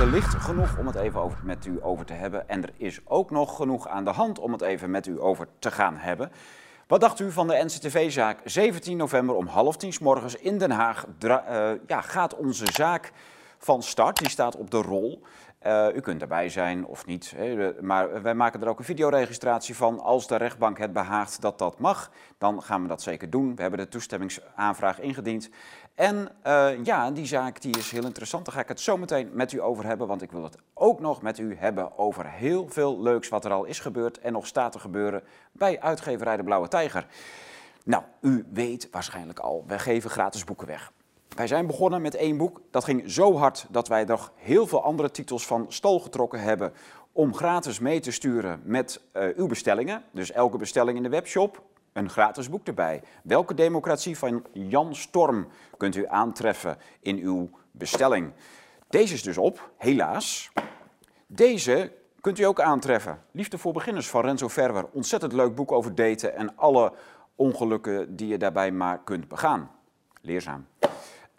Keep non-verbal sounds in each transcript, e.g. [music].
buiten ligt genoeg om het even over, met u over te hebben. En er is ook nog genoeg aan de hand om het even met u over te gaan hebben. Wat dacht u van de NCTV-zaak? 17 november om half tien s morgens in Den Haag eh, ja, gaat onze zaak van start. Die staat op de rol. Eh, u kunt erbij zijn of niet, hè, maar wij maken er ook een videoregistratie van. Als de rechtbank het behaagt dat dat mag, dan gaan we dat zeker doen. We hebben de toestemmingsaanvraag ingediend. En eh, ja, die zaak die is heel interessant. Daar ga ik het zo meteen met u over hebben, want ik wil het ook nog met u hebben over heel veel leuks wat er al is gebeurd en nog staat te gebeuren bij uitgeverij De Blauwe Tijger. Nou, u weet waarschijnlijk al, wij geven gratis boeken weg. Wij zijn begonnen met één boek. Dat ging zo hard dat wij nog heel veel andere titels van stal getrokken hebben om gratis mee te sturen met eh, uw bestellingen. Dus elke bestelling in de webshop, een gratis boek erbij. Welke democratie van Jan Storm kunt u aantreffen in uw bestelling? Deze is dus op, helaas. Deze kunt u ook aantreffen. Liefde voor beginners van Renzo Verwer. Ontzettend leuk boek over daten en alle ongelukken die je daarbij maar kunt begaan. Leerzaam.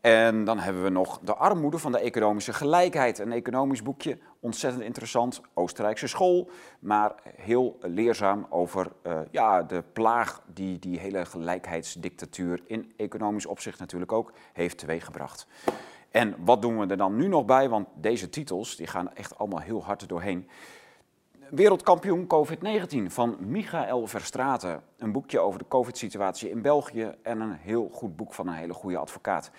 En dan hebben we nog De armoede van de economische gelijkheid. Een economisch boekje, ontzettend interessant. Oostenrijkse school, maar heel leerzaam over eh, ja, de plaag die die hele gelijkheidsdictatuur in economisch opzicht natuurlijk ook heeft teweeggebracht. En wat doen we er dan nu nog bij? Want deze titels die gaan echt allemaal heel hard doorheen. Wereldkampioen COVID-19 van Michael Verstraeten. Een boekje over de COVID-situatie in België en een heel goed boek van een hele goede advocaat.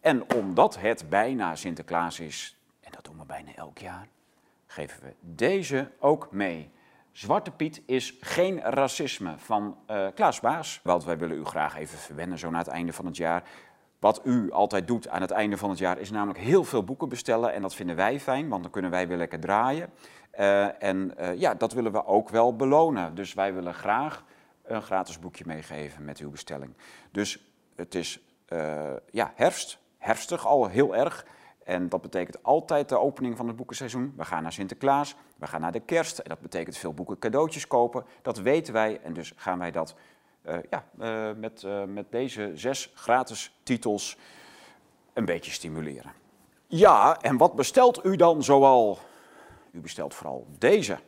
En omdat het bijna Sinterklaas is, en dat doen we bijna elk jaar, geven we deze ook mee. Zwarte Piet is geen racisme van eh, Klaas Baas. Want wij willen u graag even verwennen zo na het einde van het jaar. Wat u altijd doet aan het einde van het jaar is namelijk heel veel boeken bestellen. En dat vinden wij fijn, want dan kunnen wij weer lekker draaien. Eh, en eh, ja, dat willen we ook wel belonen. Dus wij willen graag een gratis boekje meegeven met uw bestelling. Dus het is ja, herfst, herfstig al heel erg. En dat betekent altijd de opening van het boekenseizoen. We gaan naar Sinterklaas, we gaan naar de kerst. En dat betekent veel boeken cadeautjes kopen. Dat weten wij en dus gaan wij dat eh, ja, eh, met, eh, met deze zes gratis titels een beetje stimuleren. Ja, en wat bestelt u dan zoal? U bestelt vooral deze.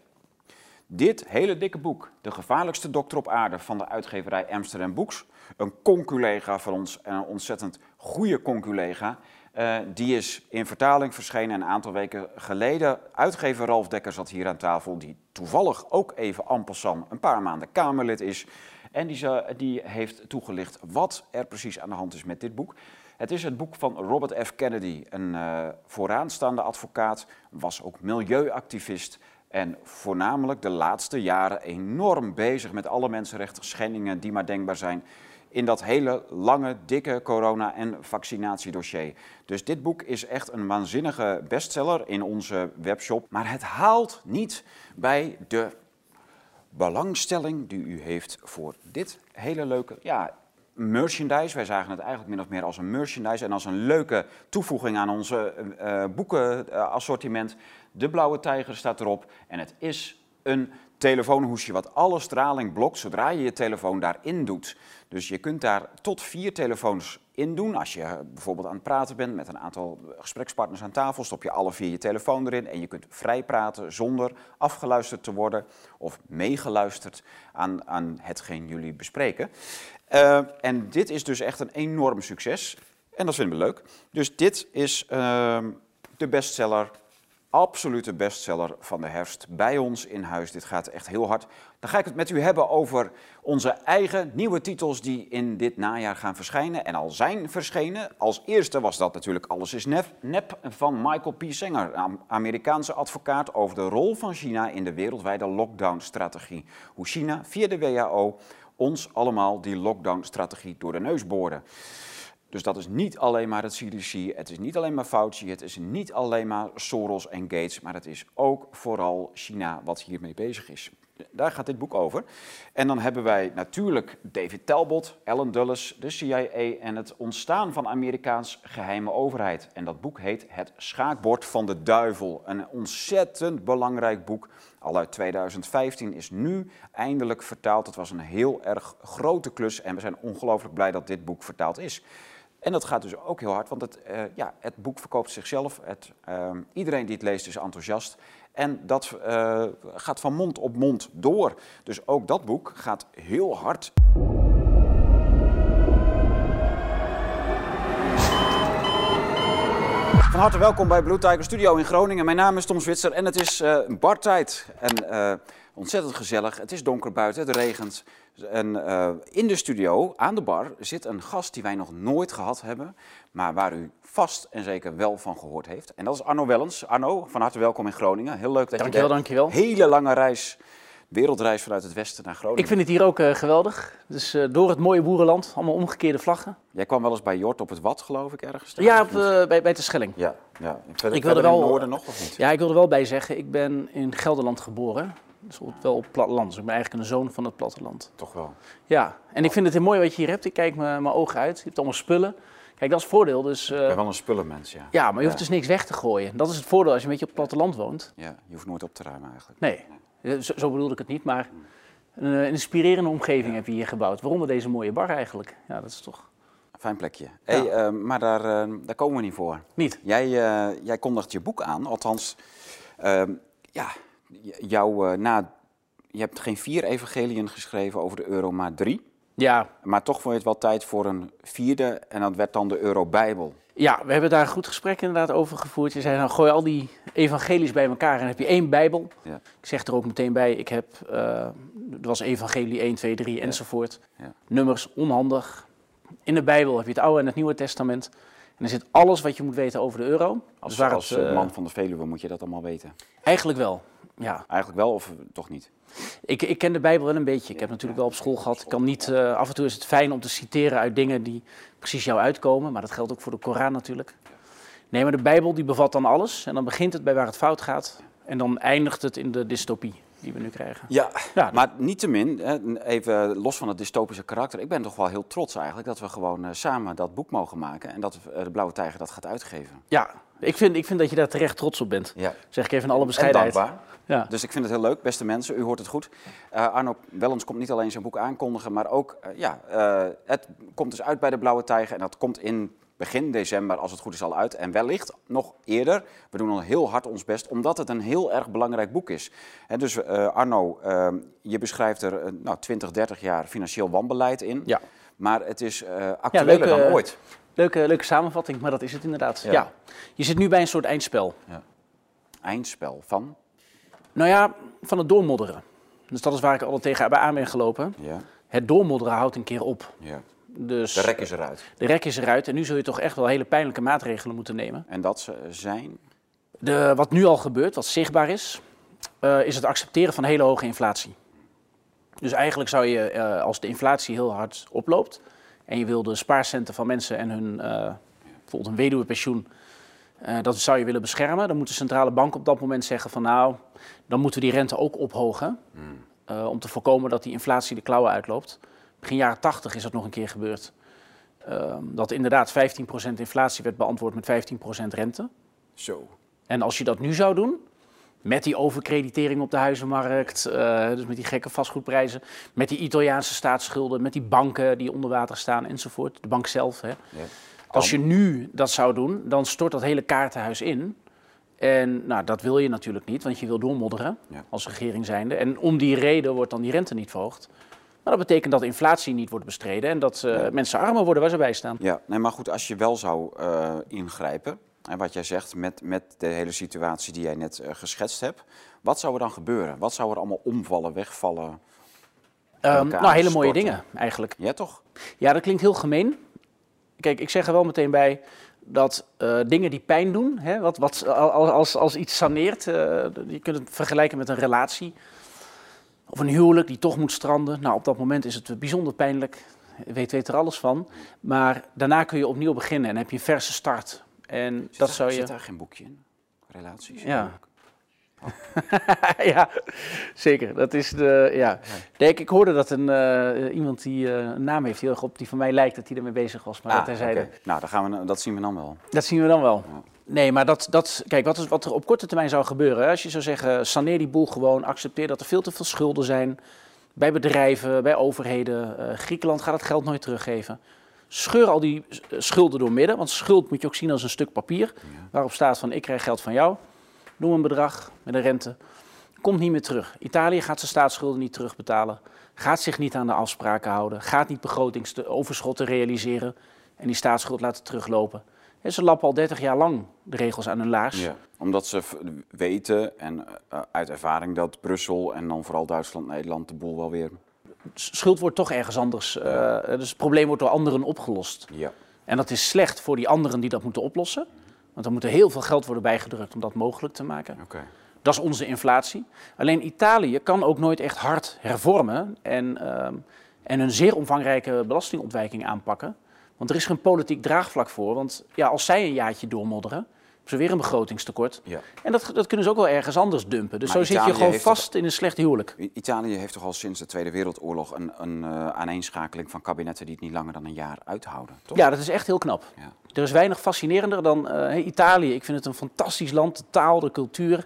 Dit hele dikke boek, De gevaarlijkste dokter op aarde van de uitgeverij Amsterdam Books. Een conculega van ons en een ontzettend goede conculega. Eh, die is in vertaling verschenen een aantal weken geleden. Uitgever Ralf Dekker zat hier aan tafel, die toevallig ook even en passant een paar maanden Kamerlid is. En die, die heeft toegelicht wat er precies aan de hand is met dit boek. Het is het boek van Robert F. Kennedy, een eh, vooraanstaande advocaat, was ook milieuactivist en voornamelijk de laatste jaren enorm bezig met alle mensenrechten schendingen die maar denkbaar zijn in dat hele lange, dikke corona- en vaccinatiedossier. Dus dit boek is echt een waanzinnige bestseller in onze webshop, maar het haalt niet bij de belangstelling die u heeft voor dit hele leuke ja, merchandise. Wij zagen het eigenlijk min of meer als een merchandise en als een leuke toevoeging aan onze eh, boekenassortiment. De blauwe tijger staat erop en het is een telefoonhoesje wat alle straling blokt zodra je je telefoon daarin doet. Dus je kunt daar tot vier telefoons in doen. Als je bijvoorbeeld aan het praten bent met een aantal gesprekspartners aan tafel, stop je alle vier je telefoon erin en je kunt vrij praten zonder afgeluisterd te worden of meegeluisterd aan, aan hetgeen jullie bespreken. Eh, en dit is dus echt een enorm succes en dat vinden we leuk. Dus dit is ehm, de bestseller absolute bestseller van de herfst bij ons in huis. Dit gaat echt heel hard. Dan ga ik het met u hebben over onze eigen nieuwe titels die in dit najaar gaan verschijnen en al zijn verschenen. Als eerste was dat natuurlijk Alles is nep, nep van Michael P. Singer, Amerikaanse advocaat over de rol van China in de wereldwijde lockdown-strategie. Hoe China via de WHO ons allemaal die lockdown-strategie door de neus boorde. Dus dat is niet alleen maar het CDC, het is niet alleen maar Fauci, het is niet alleen maar Soros en Gates, maar het is ook vooral China wat hiermee bezig is. Daar gaat dit boek over. En dan hebben wij natuurlijk David Talbot, Alan Dulles, de CIA en het ontstaan van Amerikaans geheime overheid. En dat boek heet Het schaakbord van de duivel. Een ontzettend belangrijk boek. Al uit 2015 is nu eindelijk vertaald. Het was een heel erg grote klus en we zijn ongelooflijk blij dat dit boek vertaald is. En dat gaat dus ook heel hard, want het, eh, ja, het boek verkoopt zichzelf. Het, ehm, iedereen die het leest is enthousiast. En dat eh, gaat van mond op mond door. Dus ook dat boek gaat heel hard. Van harte welkom bij Blue Tiger Studio in Groningen. Mijn naam is Tom Zwitser en het is uh, bartijd. En ontzettend gezellig. Het is donker buiten, het regent. En uh, in de studio, aan de bar, zit een gast die wij nog nooit gehad hebben. Maar waar u vast en zeker wel van gehoord heeft. En dat is Arno Wellens. Arno, van harte welkom in Groningen. Heel leuk dat dankjewel, je de dankjewel. hele lange reis wereldreis vanuit het westen naar Groningen. Ik vind het hier ook uh, geweldig. Dus uh, door het mooie boerenland, allemaal omgekeerde vlaggen. Jij kwam wel eens bij Jort op het Wat, geloof ik, ergens? Ja, op, uh, bij, bij de Schelling. Ja, ja. Verder, ik wilde wel, wel, in noorden nog, of niet? Ja, ik wilde er wel bij zeggen, ik ben in Gelderland geboren. Dus wel op platteland. Dus ik ben eigenlijk een zoon van het platteland. Toch wel? Ja, en ik vind het heel mooi wat je hier hebt. Ik kijk mijn ogen uit. Je hebt allemaal spullen. Kijk, dat is het voordeel. Dus, uh, ik ben wel een spullenmens, ja. Ja, maar je hoeft dus niks weg te gooien. Dat is het voordeel als je een beetje op het platteland woont. Ja, je hoeft nooit op te ruimen eigenlijk. Nee, nee. Zo, zo bedoelde ik het niet, maar een, een inspirerende omgeving heb je hier gebouwd. Waaronder deze mooie bar eigenlijk. Ja, dat is toch... Fijn plekje. Ja. Uh, maar daar, uh, daar komen we niet voor. Niet? Jij, jij kondigt je boek aan, althans, ja, jouw na... Je hebt geen vier evangeliën geschreven over de euro, maar drie. Ja. Maar toch vond je het wel tijd voor een vierde en dat werd dan de Euro-Bijbel. Ja, we hebben daar een goed gesprek inderdaad over gevoerd. Je zei, nou gooi al die evangelies bij elkaar en heb je één Bijbel. Ja. Ik zeg er ook meteen bij, ik heb, uh, er was evangelie 1, 2, 3 enzovoort. Ja. Nummers, onhandig. In de Bijbel heb je het Oude en het Nieuwe Testament. En er zit alles wat je moet weten over de euro. Als, dus als het, uh, man van de Veluwe moet je dat allemaal weten. Eigenlijk wel, ja. Eigenlijk wel of toch niet? Ik, ik, ken de Bijbel wel een beetje. Ik heb natuurlijk wel op school gehad. Ik kan niet, uh, af en toe is het fijn om te citeren uit dingen die precies jou uitkomen. Maar dat geldt ook voor de Koran natuurlijk. Nee, maar de Bijbel die bevat dan alles. En dan begint het bij waar het fout gaat. En dan eindigt het in de dystopie die we nu krijgen. Ja, Ja, maar niettemin, even los van het dystopische karakter. Ik ben toch wel heel trots eigenlijk dat we gewoon uh, samen dat boek mogen maken. En dat uh, de Blauwe Tijger dat gaat uitgeven. Ja, ik vind, ik vind dat je daar terecht trots op bent. Ja. Zeg ik even in alle En bescheidenheid. dankbaar. Ja. Dus ik vind het heel leuk, beste mensen, u hoort het goed. Uh, Arno Wellens komt niet alleen zijn boek aankondigen, maar ook, uh, ja, uh, het komt dus uit bij de Blauwe Tijger. En dat komt in begin december, als het goed is, al uit. En wellicht nog eerder. We doen al heel hard ons best, omdat het een heel erg belangrijk boek is. He, dus Arno, je beschrijft er nou, 20, 30 jaar financieel wanbeleid in. Ja. Maar het is actueler leuke, dan ooit. Leuke, leuke samenvatting, maar dat is het inderdaad. Ja. Ja. Je zit nu bij een soort eindspel. Ja. Eindspel van? Nou ja, van het doormodderen. Dus dat is waar ik altijd tegen aan ben gelopen. Ja. Het doormodderen houdt een keer op. ja. Dus De rek is eruit. de rek is eruit en nu zul je toch echt wel hele pijnlijke maatregelen moeten nemen. En dat ze zijn? De, wat nu al gebeurt, wat zichtbaar is, uh, is het accepteren van hele hoge inflatie. Dus eigenlijk zou je, uh, als de inflatie heel hard oploopt en je wil de spaarcenten van mensen en hun, uh, bijvoorbeeld een weduwepensioen, uh, dat zou je willen beschermen, dan moet de centrale bank op dat moment zeggen van nou, dan moeten we die rente ook ophogen. Hmm. Uh, om te voorkomen dat die inflatie de klauwen uitloopt. Begin jaren 80 is dat nog een keer gebeurd. Uh, dat inderdaad 15% inflatie werd beantwoord met 15% rente. Zo. En als je dat nu zou doen, met die overkreditering op de huizenmarkt, uh, dus met die gekke vastgoedprijzen, met die Italiaanse staatsschulden, met die banken die onder water staan enzovoort, de bank zelf. Hè. Ja. Als je nu dat zou doen, dan stort dat hele kaartenhuis in. En nou, dat wil je natuurlijk niet, want je wil doormodderen Ja. als regering zijnde. En om die reden wordt dan die rente niet verhoogd. Maar dat betekent dat inflatie niet wordt bestreden en dat uh, Ja. mensen armer worden waar ze bij staan. Ja, nee, maar goed, als je wel zou uh, ingrijpen, en wat jij zegt met, met de hele situatie die jij net uh, geschetst hebt, wat zou er dan gebeuren? Wat zou er allemaal omvallen, wegvallen? Um, elkaar nou, hele mooie dingen eigenlijk. Ja, toch? Ja, dat klinkt heel gemeen. Kijk, ik zeg er wel meteen bij dat uh, dingen die pijn doen, hè, wat, wat, als, als, als iets saneert, uh, je kunt het vergelijken met een relatie of een huwelijk die toch moet stranden. Nou, op dat moment is het bijzonder pijnlijk, weet, weet er alles van. Maar daarna kun je opnieuw beginnen en heb je een verse start. En Zit, dat daar, zou je... zit daar geen boekje in? Relaties? Ja. [laughs] ja, zeker. Dat is de. Ja. Nee, ik, ik hoorde dat een, uh, iemand die uh, een naam heeft, heel erg op die van mij lijkt, dat hij ermee bezig was. Maar Ah, dat. Nou, dan gaan we, dat zien we dan wel. Dat zien we dan wel. Ja. Nee, maar dat, dat, kijk, wat, is, wat er op korte termijn zou gebeuren, hè, als je zou zeggen, saneer die boel gewoon, accepteer dat er veel te veel schulden zijn bij bedrijven, bij overheden. Uh, Griekenland gaat het geld nooit teruggeven. Scheur al die eh, schulden door midden, want schuld moet je ook zien als een stuk papier. Waarop staat van ik krijg geld van jou, noem een bedrag met een rente. Komt niet meer terug. Italië gaat zijn staatsschulden niet terugbetalen. Gaat zich niet aan de afspraken houden. Gaat niet begrotingsoverschotten realiseren. En die staatsschuld laten teruglopen. En ze lappen al 30 jaar lang de regels aan hun laars. Ja, omdat ze weten en eh, uit ervaring dat Brussel en dan vooral Duitsland, Nederland de boel wel weer. Schuld wordt toch ergens anders. eh, dus het probleem wordt door anderen opgelost. Ja. En dat is slecht voor die anderen die dat moeten oplossen. Want er moet er heel veel geld worden bijgedrukt om dat mogelijk te maken. Oké. Dat is onze inflatie. Alleen Italië kan ook nooit echt hard hervormen en, ehm, en een zeer omvangrijke belastingontwijking aanpakken. Want er is geen politiek draagvlak voor. Want ja, als zij een jaartje doormodderen, ze weer een begrotingstekort. Ja. En dat, dat kunnen ze ook wel ergens anders dumpen. Dus Maar zo zit je gewoon vast in een slecht huwelijk. Italië heeft toch al sinds de Tweede Wereldoorlog een, een eh, aaneenschakeling van kabinetten die het niet langer dan een jaar uithouden, toch? Ja, dat is echt heel knap. Ja. Er is weinig fascinerender dan eh, Italië. Ik vind het een fantastisch land. De taal, de cultuur,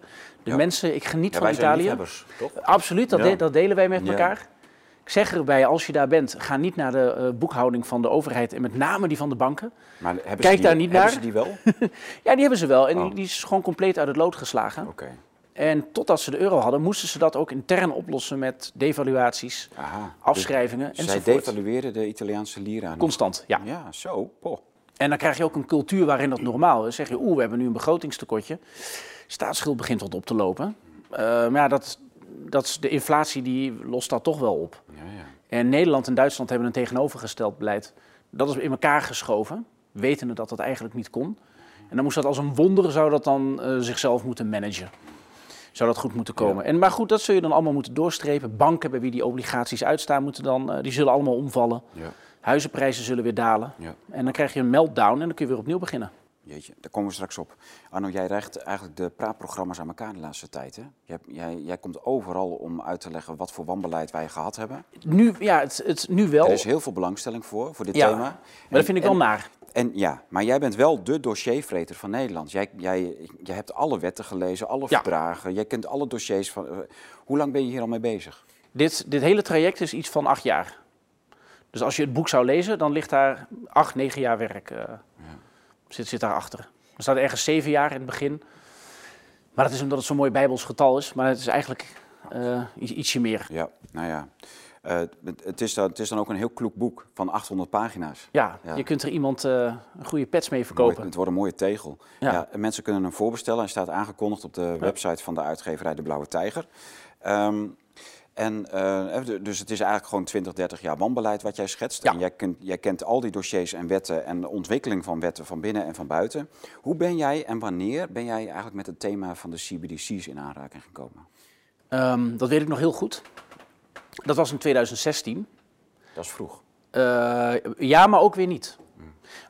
de Ja. mensen. Ik geniet van Italië. toch? Absoluut, dat, de- dat delen wij met elkaar. Zeg erbij, als je daar bent, ga niet naar de eh, boekhouding van de overheid en met name die van de banken. Maar hebben Kijk ze die, daar niet hebben naar. ze die wel? [laughs] Ja, die hebben ze wel en Oh. die, is gewoon compleet uit het lood geslagen. Oké. En totdat ze de euro hadden, moesten ze dat ook intern oplossen met devaluaties, Aha. afschrijvingen Dus zij enzovoort. devalueren de Italiaanse lira. nog. Constant, ja. Ja, zo. Poh. En dan krijg je ook een cultuur waarin dat normaal is. Zeg je, oeh, we hebben nu een begrotingstekortje. Staatsschuld begint wat op te lopen. Eh, maar ja, dat, dat is de inflatie die lost dat toch wel op. Ja, ja. En Nederland en Duitsland hebben een tegenovergesteld beleid. Dat is in elkaar geschoven, wetende dat dat eigenlijk niet kon. En dan moest dat als een wonder, zou dat dan eh, zichzelf moeten managen. Zou dat goed moeten komen. En, maar goed, dat zul je dan allemaal moeten doorstrepen. Banken bij wie die obligaties uitstaan, moeten dan, eh, die zullen allemaal omvallen. ja. Huizenprijzen zullen weer dalen. Ja. En dan krijg je een meltdown en dan kun je weer opnieuw beginnen. Jeetje, daar komen we straks op. Arno, jij recht eigenlijk de praatprogramma's aan elkaar de laatste tijd. Hè? Jij, jij, jij komt overal om uit te leggen wat voor wanbeleid wij gehad hebben. Nu, ja, het, het, nu wel. Er is heel veel belangstelling voor, voor dit Ja, thema. Maar dat vind ik wel naar. En ja, maar jij bent wel de dossiervreter van Nederland. Jij, jij, jij hebt alle wetten gelezen, alle Ja. verdragen. Jij kent alle dossiers van. hoe lang ben je hier al mee bezig? Dit, dit hele traject is iets van acht jaar. Dus als je het boek zou lezen, dan ligt daar acht, negen jaar werk eh, zit, zit daarachter. Er staat ergens zeven jaar in het begin. Maar dat is omdat het zo'n mooi bijbels getal is. Maar het is eigenlijk eh, iets, ietsje meer. Ja, nou ja. Eh, het, is dan, het is dan ook een heel kloek boek van 800 pagina's. Ja, Ja. je kunt er iemand eh, een goede pets mee Mooi- verkopen. het wordt een mooie tegel. Ja. Ja. en mensen kunnen hem voorbestellen. Hij staat aangekondigd op de website van de uitgeverij De Blauwe Tijger. Ehm, en, eh, dus het is eigenlijk gewoon 20, 30 jaar wanbeleid wat jij schetst. Ja. En jij, kunt, jij kent al die dossiers en wetten en de ontwikkeling van wetten van binnen en van buiten. Hoe ben jij en wanneer ben jij eigenlijk met het thema van de CBDC's in aanraking gekomen? Ehm, dat weet ik nog heel goed. Dat was in 2016. Dat is vroeg. Eh, ja, maar ook weer niet.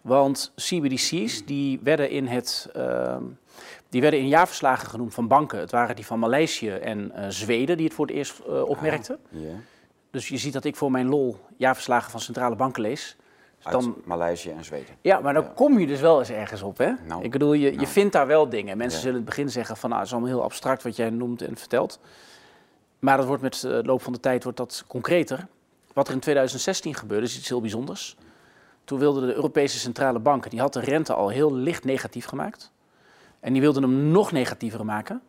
Want CBDC's die werden, in het, ehm, die werden in jaarverslagen genoemd van banken. Het waren die van Maleisië en eh, Zweden die het voor het eerst eh, opmerkten. Ja. Dus je ziet dat ik voor mijn lol jaarverslagen van centrale banken lees. Dus Uit dan, Maleisië en Zweden. ja, maar dan Ja. kom je dus wel eens ergens op. Hè? Nou, ik bedoel, je, nou. je vindt daar wel dingen. Mensen Ja. zullen in het begin zeggen van, nou, het is allemaal heel abstract wat jij noemt en vertelt. Maar dat wordt met de loop van de tijd wordt dat concreter. Wat er in 2016 gebeurde is iets heel bijzonders. Toen wilde de Europese Centrale Bank, die had de rente al heel licht negatief gemaakt. En die wilde hem nog negatiever maken.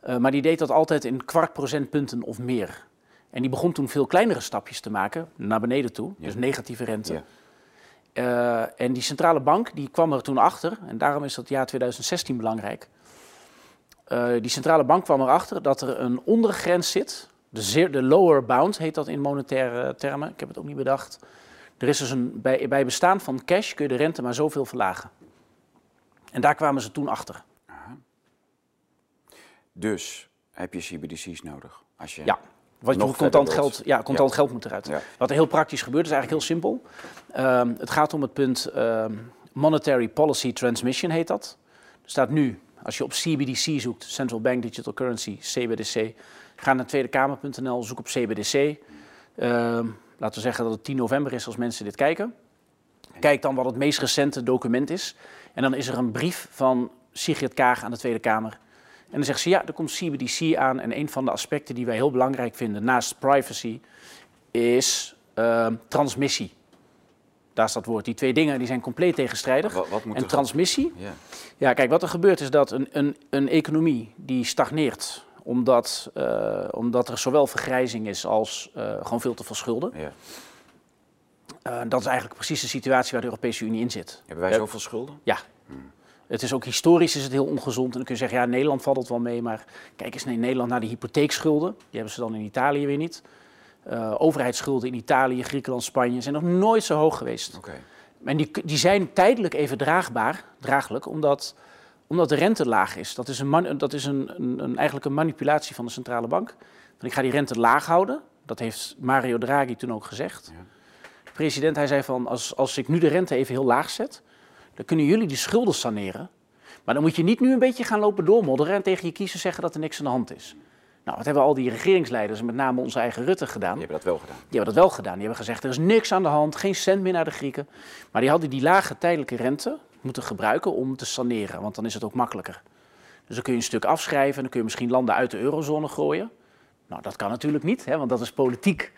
Eh, maar die deed dat altijd in kwart procentpunten of meer. En die begon toen veel kleinere stapjes te maken, naar beneden toe. Ja. Dus negatieve rente. Ja. Eh, en die centrale bank die kwam er toen achter, en daarom is dat jaar 2016 belangrijk. Eh, die centrale bank kwam erachter dat er een ondergrens zit. De, zeer- de lower bound heet dat in monetaire termen. Ik heb het ook niet bedacht. Er is dus een, bij, bij bestaan van cash kun je de rente maar zoveel verlagen. En daar kwamen ze toen achter. Dus heb je CBDC's nodig. Als je Ja. Wat je contant geld, ja, contant geld moet eruit. Ja. Wat er heel praktisch gebeurt is eigenlijk heel simpel. Ehm, het gaat om het punt ehm, Monetary Policy Transmission heet dat. Er staat nu, als je op CBDC zoekt, Central Bank Digital Currency, CBDC, ga naar tweedekamer.nl, zoek op CBDC. Ehm, laten we zeggen dat het 10 november is als mensen dit kijken. Kijk dan wat het meest recente document is. En dan is er een brief van Sigrid Kaag aan de Tweede Kamer. En dan zegt ze, ja, er komt CBDC aan. En een van de aspecten die wij heel belangrijk vinden, naast privacy, is ehm, transmissie. Daar staat woord. Die twee dingen die zijn compleet tegenstrijdig. Wat, wat moet En transmissie, Ja. ja, kijk, wat er gebeurt is dat een, een, een economie die stagneert, omdat, eh, omdat er zowel vergrijzing is als eh, gewoon veel te veel schulden. Ja. Eh, dat is eigenlijk precies de situatie waar de Europese Unie in zit. Hebben wij zoveel schulden? Ja. Het is ook historisch is het heel ongezond. En dan kun je zeggen, ja, Nederland valt het wel mee. Maar kijk eens in Nederland naar die hypotheekschulden. Die hebben ze dan in Italië weer niet. Eh, overheidsschulden in Italië, Griekenland, Spanje zijn nog nooit zo hoog geweest. Oké. En die, die zijn tijdelijk even draagbaar, draaglijk, omdat, omdat de rente laag is. Dat is, een, man- dat is een, een, een- eigenlijk een manipulatie van de centrale bank. Want ik ga die rente laag houden. Dat heeft Mario Draghi toen ook gezegd. Ja. De president hij zei van, als, als ik nu de rente even heel laag zet, dan kunnen jullie die schulden saneren. Maar dan moet je niet nu een beetje gaan lopen doormodderen en tegen je kiezer zeggen dat er niks aan de hand is. Nou, wat hebben al die regeringsleiders, met name onze eigen Rutte, gedaan? Die hebben dat wel gedaan. Die hebben dat wel gedaan. Die hebben gezegd, er is niks aan de hand, geen cent meer naar de Grieken. Maar die hadden die lage tijdelijke rente moeten gebruiken om te saneren, want dan is het ook makkelijker. Dus dan kun je een stuk afschrijven en dan kun je misschien landen uit de eurozone gooien. Nou, dat kan natuurlijk niet, hè, want dat is politiek.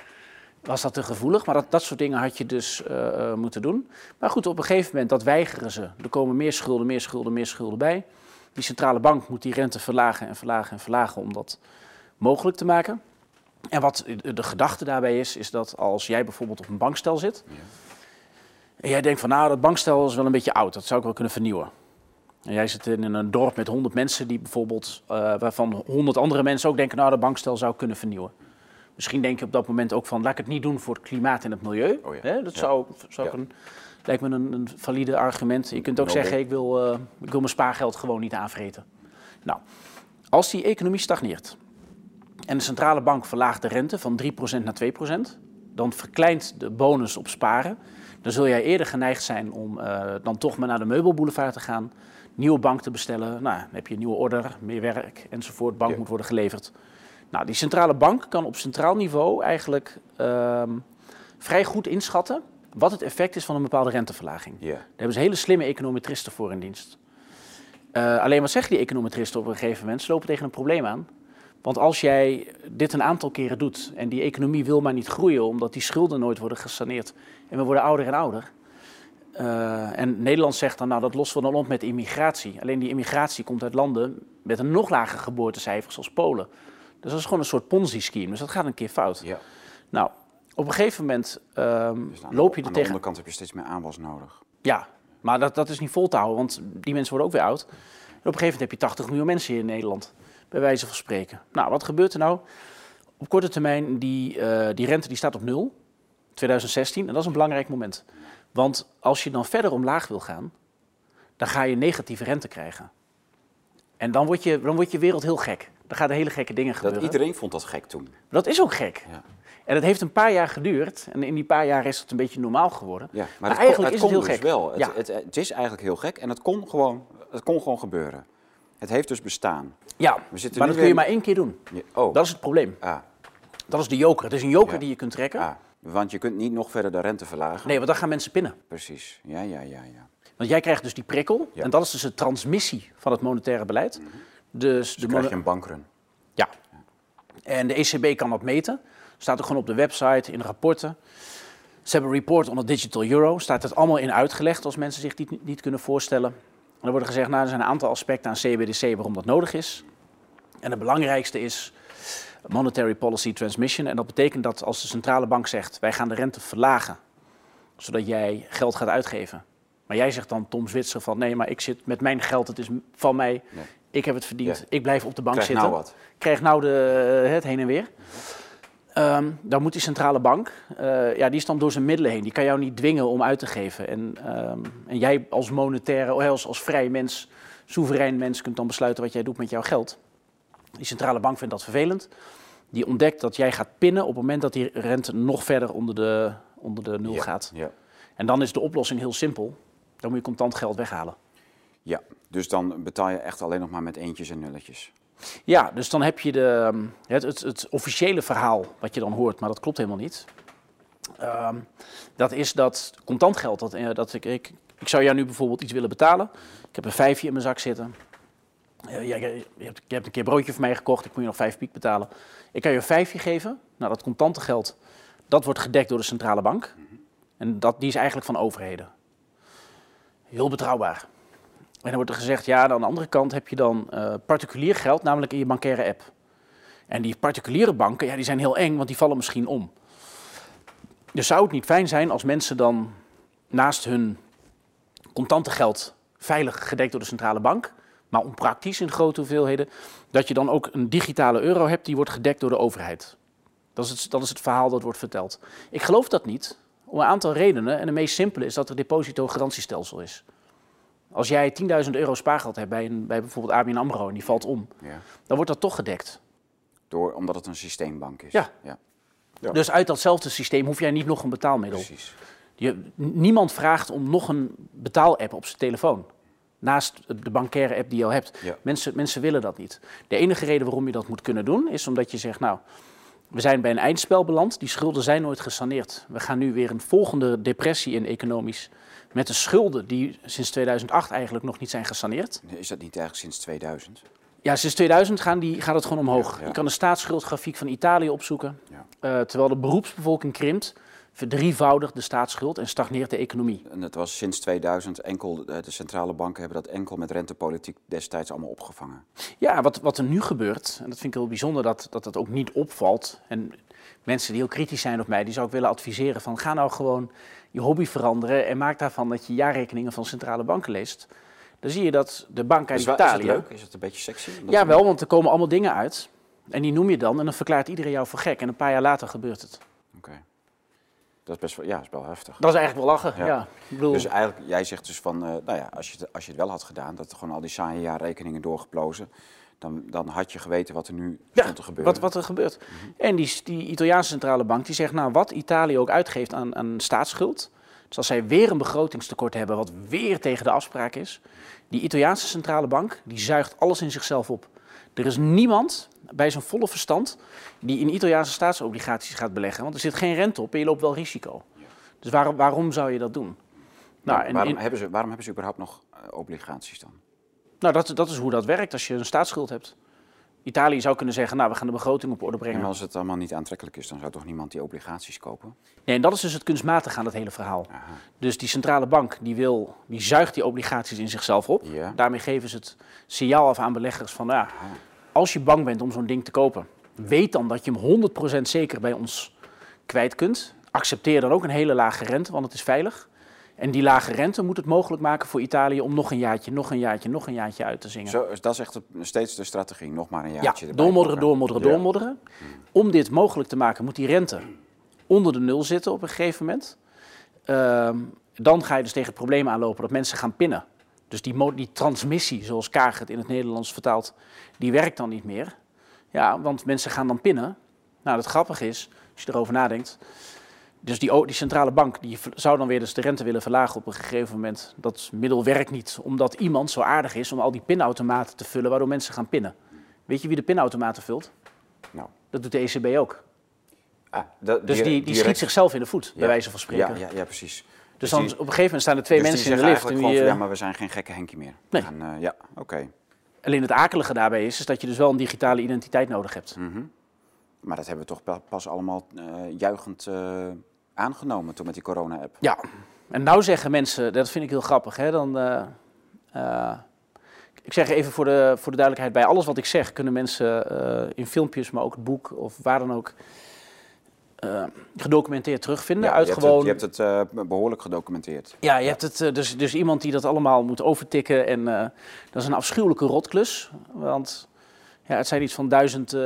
Was dat te gevoelig, maar dat, dat soort dingen had je dus eh, eh, moeten doen. Maar goed, op een gegeven moment, dat weigeren ze. Er komen meer schulden, meer schulden, meer schulden bij. Die centrale bank moet die rente verlagen en verlagen en verlagen om dat mogelijk te maken. En wat de gedachte daarbij is, is dat als jij bijvoorbeeld op een bankstel zit. En jij denkt van nou, dat bankstel is wel een beetje oud, dat zou ik wel kunnen vernieuwen. En jij zit in een dorp met 100 mensen die bijvoorbeeld, eh, waarvan 100 andere mensen ook denken, nou, dat bankstel zou ik kunnen vernieuwen. Misschien denk je op dat moment ook van, laat ik het niet doen voor het klimaat en het milieu. Oh ja. Dat Ja. zou, zou Ja. een, lijkt me een, een valide argument. Je kunt ook zeggen, ik wil, eh, ik wil mijn spaargeld gewoon niet aanvreten. Nou, als die economie stagneert en de centrale bank verlaagt de rente van 3% naar 2%, dan verkleint de bonus op sparen. Dan zul jij eerder geneigd zijn om eh, dan toch maar naar de meubelboulevard te gaan, nieuwe bank te bestellen. Nou, dan heb je een nieuwe order, meer werk enzovoort. Bank moet worden geleverd. Nou, die centrale bank kan op centraal niveau eigenlijk ehm, vrij goed inschatten wat het effect is van een bepaalde renteverlaging. Ja. Daar hebben ze hele slimme econometristen voor in dienst. Eh, alleen wat zeggen die econometristen op een gegeven moment? Ze lopen tegen een probleem aan. Want als jij dit een aantal keren doet en die economie wil maar niet groeien omdat die schulden nooit worden gesaneerd en we worden ouder en ouder. eh, en Nederland zegt dan, nou dat lossen we dan op met immigratie. Alleen die immigratie komt uit landen met een nog lager geboortecijfer zoals Polen. Dus dat is gewoon een soort ponzi-scheme, dus dat gaat een keer fout. ja. Nou, op een gegeven moment ehm, Dus aan, loop je er aan de tegen... onderkant heb je steeds meer aanwas nodig. Ja, maar dat, dat is niet vol te houden, want die mensen worden ook weer oud. En op een gegeven moment heb je 80 miljoen mensen hier in Nederland, bij wijze van spreken. Nou, wat gebeurt er nou? Op korte termijn, die, eh, die rente die staat op nul, 2016, en dat is een belangrijk moment. Want als je dan verder omlaag wil gaan, dan ga je negatieve rente krijgen. En dan wordt je, dan wordt je wereld heel gek. Dan gaan er hele gekke dingen Dat gebeuren. iedereen vond dat gek toen. Dat is ook gek. Ja. En het heeft een paar jaar geduurd. En in die paar jaar is het een beetje normaal geworden. Ja, Maar het eigenlijk kon, is het heel dus gek. wel. Het, Ja. het, het is eigenlijk heel gek en het kon gewoon, het kon gewoon gebeuren. Het heeft dus bestaan. Ja, We zitten maar dat kun je maar één keer doen. Ja, Oh, Dat is het probleem. ah, Dat is de joker. Het is een joker Ja. die je kunt trekken. ah, want je kunt niet nog verder de rente verlagen. Nee, want dan gaan mensen pinnen. Precies. Ja, ja, ja, ja. Want jij krijgt dus die prikkel. En dat is dus de transmissie van het monetaire beleid. Dus de Dan krijg je een bankrun. Ja. En de ECB kan dat meten. Staat ook gewoon op de website, in de rapporten. Ze hebben een report on the digital euro. Staat het allemaal in uitgelegd als mensen zich dit niet, niet kunnen voorstellen. En er wordt gezegd, nou, er zijn een aantal aspecten aan CBDC waarom dat nodig is. En het belangrijkste is monetary policy transmission. En dat betekent dat als de centrale bank zegt, wij gaan de rente verlagen, zodat jij geld gaat uitgeven. Maar jij zegt dan, Tom Zwitser, van nee, maar ik zit met mijn geld, het is van mij, Nee. Ik heb het verdiend, Ja. ik blijf op de bank Krijg zitten nou wat. krijgt nou de, het heen en weer. Ehm, dan moet die centrale bank, eh, ja, die is dan door zijn middelen heen. Die kan jou niet dwingen om uit te geven. En, ehm, en jij als monetaire, oh, als, als vrij mens, soeverein mens, kunt dan besluiten wat jij doet met jouw geld. Die centrale bank vindt dat vervelend. Die ontdekt dat jij gaat pinnen op het moment dat die rente nog verder onder de, onder de nul Ja, gaat. Ja. En dan is de oplossing heel simpel. Dan moet je contant geld weghalen. ja, dus dan betaal je echt alleen nog maar met eentjes en nulletjes. Ja, dus dan heb je de, ehm, het, het, het officiële verhaal wat je dan hoort, maar dat klopt helemaal niet. Ehm, dat is dat contant geld, dat, eh, dat ik, ik, ik zou jou nu bijvoorbeeld iets willen betalen. Ik heb een vijfje in mijn zak zitten. Eh, jij- je, hebt, je hebt een keer broodje voor mij gekocht, ik moet je nog vijf piek betalen. Ik kan je een vijfje geven. Nou, dat contante geld, dat wordt gedekt door de centrale bank. En dat, die is eigenlijk van overheden. Heel betrouwbaar. En dan wordt er gezegd, ja, aan de andere kant heb je dan uh, particulier geld, namelijk in je bankaire app. En die particuliere banken, ja, die zijn heel eng, want die vallen misschien om. Dus zou het niet fijn zijn als mensen dan naast hun contante geld veilig gedekt door de centrale bank, maar onpraktisch in grote hoeveelheden, dat je dan ook een digitale euro hebt die wordt gedekt door de overheid. Dat is het, dat is het verhaal dat wordt verteld. Ik geloof dat niet, om een aantal redenen. En de meest simpele is dat er depositogarantiestelsel is. Als jij 10.000 euro spaargeld hebt bij, een, bij bijvoorbeeld ABN AMRO en die valt om, ja. dan wordt dat toch gedekt. Door, omdat het een systeembank is? Ja. ja. Dus uit datzelfde systeem hoef jij niet nog een betaalmiddel. Precies. Je, niemand vraagt om nog een betaalapp op zijn telefoon. Naast de bankaire app die je al hebt. Mensen, mensen willen dat niet. De enige reden waarom je dat moet kunnen doen, is omdat je zegt, nou, we zijn bij een eindspel beland. Die schulden zijn nooit gesaneerd. We gaan nu weer een volgende depressie in economisch. Met de schulden die sinds 2008 eigenlijk nog niet zijn gesaneerd. Is dat niet eigenlijk sinds 2000? Ja, sinds 2000 gaan die, gaat het gewoon omhoog. Je kan de staatsschuldgrafiek van Italië opzoeken. Uh, terwijl de beroepsbevolking krimpt, verdrievoudigt de staatsschuld en stagneert de economie. En het was sinds 2000 enkel, eh, de centrale banken hebben dat enkel met rentepolitiek destijds allemaal opgevangen. Ja, wat, wat er nu gebeurt, en dat vind ik heel bijzonder dat, dat dat ook niet opvalt. En mensen die heel kritisch zijn op mij, die zou ik willen adviseren van ga nou gewoon je hobby veranderen en maak daarvan dat je jaarrekeningen van centrale banken leest. Dan zie je dat de bank uit Italië... Is het leuk? Is het een beetje sexy? Ja, wel, want er komen allemaal dingen uit. En die noem je dan en dan verklaart iedereen jou voor gek. En een paar jaar later gebeurt het. Dat is best wel, ja, is wel heftig. Dat is eigenlijk wel lachen, ja. Ik bedoel... Dus eigenlijk, jij zegt dus van, uh, nou ja, als je, het, als je het wel had gedaan, dat gewoon al die saaie jaarrekeningen doorgeplozen, dan, dan had je geweten wat er nu ja, stond te gebeuren. Wat, wat er gebeurt. Mhm. En die, die Italiaanse centrale bank die zegt, nou wat Italië ook uitgeeft aan, aan staatsschuld, dus als zij weer een begrotingstekort hebben, wat weer tegen de afspraak is, die Italiaanse centrale bank die zuigt alles in zichzelf op. Er is niemand bij zijn volle verstand die in Italiaanse staatsobligaties gaat beleggen, want er zit geen rente op en je loopt wel risico. Dus waarom, waarom zou je dat doen? Nou, en waarom, hebben ze, waarom hebben ze überhaupt nog eh, obligaties dan? Nou, dat, dat is hoe dat werkt als je een staatsschuld hebt. Italië zou kunnen zeggen, nou, we gaan de begroting op orde brengen. En als het allemaal niet aantrekkelijk is, dan zou toch niemand die obligaties kopen? Nee, en dat is dus het kunstmatig aan het hele verhaal. Aha. Dus die centrale bank, die, wil, die zuigt die obligaties in zichzelf op. Daarmee geven ze het signaal af aan beleggers van, nou, ja, als je bang bent om zo'n ding te kopen, weet dan dat je hem 100% zeker bij ons kwijt kunt. Accepteer dan ook een hele lage rente, want het is veilig. En die lage rente moet het mogelijk maken voor Italië om nog een jaartje, nog een jaartje, nog een jaartje uit te zingen. Zo, dat is echt steeds de strategie, nog maar een jaartje. Ja, doormodderen, doormodderen, doormodderen. Om dit mogelijk te maken moet die rente onder de nul zitten op een gegeven moment. Uh, dan ga je dus tegen het probleem aanlopen dat mensen gaan pinnen. Dus die, die transmissie, zoals Kaag het in het Nederlands vertaalt, die werkt dan niet meer. Ja, want mensen gaan dan pinnen. Nou, het grappige is, als je erover nadenkt, dus die, die, centrale bank die zou dan weer dus de rente willen verlagen op een gegeven moment. Dat middel werkt niet, omdat iemand zo aardig is om al die pinautomaten te vullen, waardoor mensen gaan pinnen. Weet je wie de pinautomaten vult? Nou. Dat doet de ECB ook. Ah, dus die, die schiet zichzelf in de voet, bij wijze van spreken. Ja, ja, ja precies. Dus, dan op een gegeven moment staan er twee dus mensen in de lift. En die, ja, maar we zijn geen gekke Henkie meer. Nee. Gaan, uh, ja, oké. Alleen het akelige daarbij is, is dat je dus wel een digitale identiteit nodig hebt. Mm -hmm. Maar dat hebben we toch pas allemaal uh, juichend uh, aangenomen toen met die corona-app. Ja, en nou zeggen mensen, dat vind ik heel grappig, hè, dan... Ik zeg even voor de, voor de duidelijkheid, bij alles wat ik zeg kunnen mensen in filmpjes, maar ook het boek of waar dan ook, gedocumenteerd terugvinden. Ja, uit je gewoon... hebt het, je hebt het behoorlijk gedocumenteerd. Ja, je hebt het, dus, dus iemand die dat allemaal moet overtikken en dat is een afschuwelijke rotklus, want ja, het zijn iets van duizend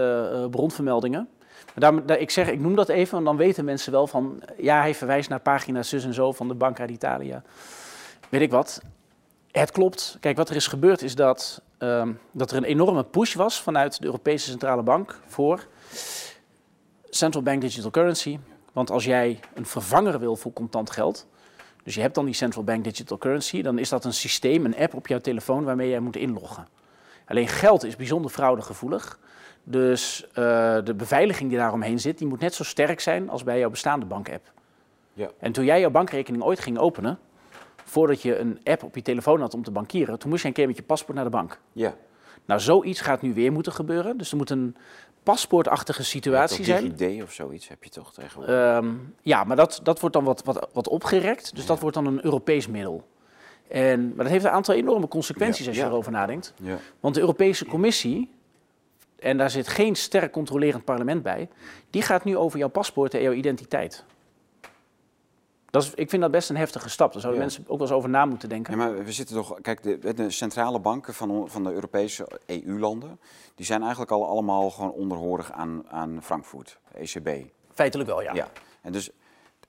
bronvermeldingen. Daar, daar, ik zeg, ik noem dat even, en dan weten mensen wel van, ja, hij verwijst naar pagina zus en zo van de Banca d'Italia. Weet ik wat. Het klopt. Kijk, wat er is gebeurd is dat, um, dat er een enorme push was vanuit de Europese Centrale Bank voor central bank digital currency. Want als jij een vervanger wil voor contant geld, dus je hebt dan die central bank digital currency, dan is dat een systeem, een app op jouw telefoon waarmee jij moet inloggen. Alleen geld is bijzonder fraudegevoelig. Dus uh, de beveiliging die daaromheen zit, die moet net zo sterk zijn als bij jouw bestaande bankapp. Ja. En toen jij jouw bankrekening ooit ging openen, voordat je een app op je telefoon had om te bankieren, toen moest je een keer met je paspoort naar de bank. Ja. Nou, zoiets gaat nu weer moeten gebeuren. Dus er moet een paspoortachtige situatie zijn. idee of zoiets heb je toch tegenwoordig? Ehm, ja, maar dat, dat wordt dan wat, wat, wat opgerekt. Dus dat wordt dan een Europees middel. En, maar dat heeft een aantal enorme consequenties als je erover nadenkt. Ja. Want de Europese Commissie, en daar zit geen sterk controlerend parlement bij, die gaat nu over jouw paspoort en jouw identiteit. Dat is, ik vind dat best een heftige stap. Daar zouden Ja. mensen ook wel eens over na moeten denken. Ja, maar we zitten toch, kijk, de, de centrale banken van, van de Europese EU-landen, die zijn eigenlijk al allemaal gewoon onderhorig aan, aan Frankfurt, ECB. Feitelijk wel, ja. Ja. En dus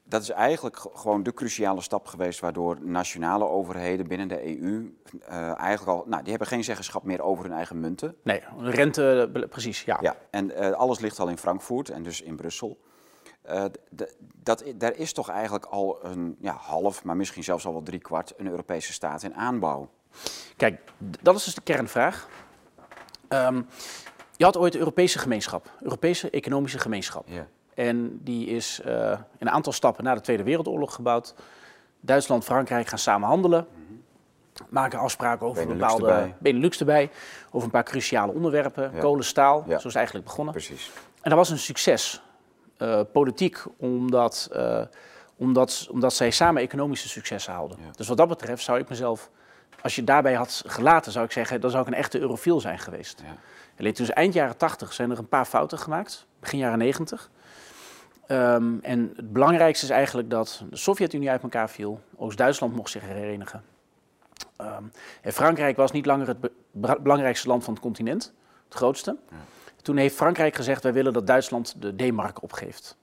dat is eigenlijk gewoon de cruciale stap geweest waardoor nationale overheden binnen de EU eh, eigenlijk al, nou, die hebben geen zeggenschap meer over hun eigen munten. Nee, rente, be- precies, ja. Ja, en eh, alles ligt al in Frankfurt en dus in Brussel. D- dat, daar is toch eigenlijk al een ja, half, maar misschien zelfs al wel drie kwart een Europese staat in aanbouw. Kijk, dat is dus de kernvraag. Ehm, je had ooit de Europese gemeenschap, Europese economische gemeenschap. En die is eh, in een aantal stappen na de Tweede Wereldoorlog gebouwd. Duitsland, Frankrijk gaan samen handelen. Maken afspraken over Benelux bepaalde erbij. Benelux erbij. Over een paar cruciale onderwerpen. Ja. Kolen, staal. Ja. Zo is het eigenlijk begonnen. Precies. En dat was een succes. Eh, politiek, omdat, eh, omdat, omdat zij samen economische successen haalden. Ja. Dus wat dat betreft zou ik mezelf, als je daarbij had gelaten, zou ik zeggen, dan zou ik een echte eurofiel zijn geweest. Ja. Alleen toen is eind jaren 80 zijn er een paar fouten gemaakt, begin jaren 90. Ehm, en het belangrijkste is eigenlijk dat de Sovjet-Unie uit elkaar viel, Oost-Duitsland mocht zich herenigen. Ehm, en Frankrijk was niet langer het be- belangrijkste land van het continent, het grootste. Toen heeft Frankrijk gezegd, wij willen dat Duitsland de D-mark opgeeft.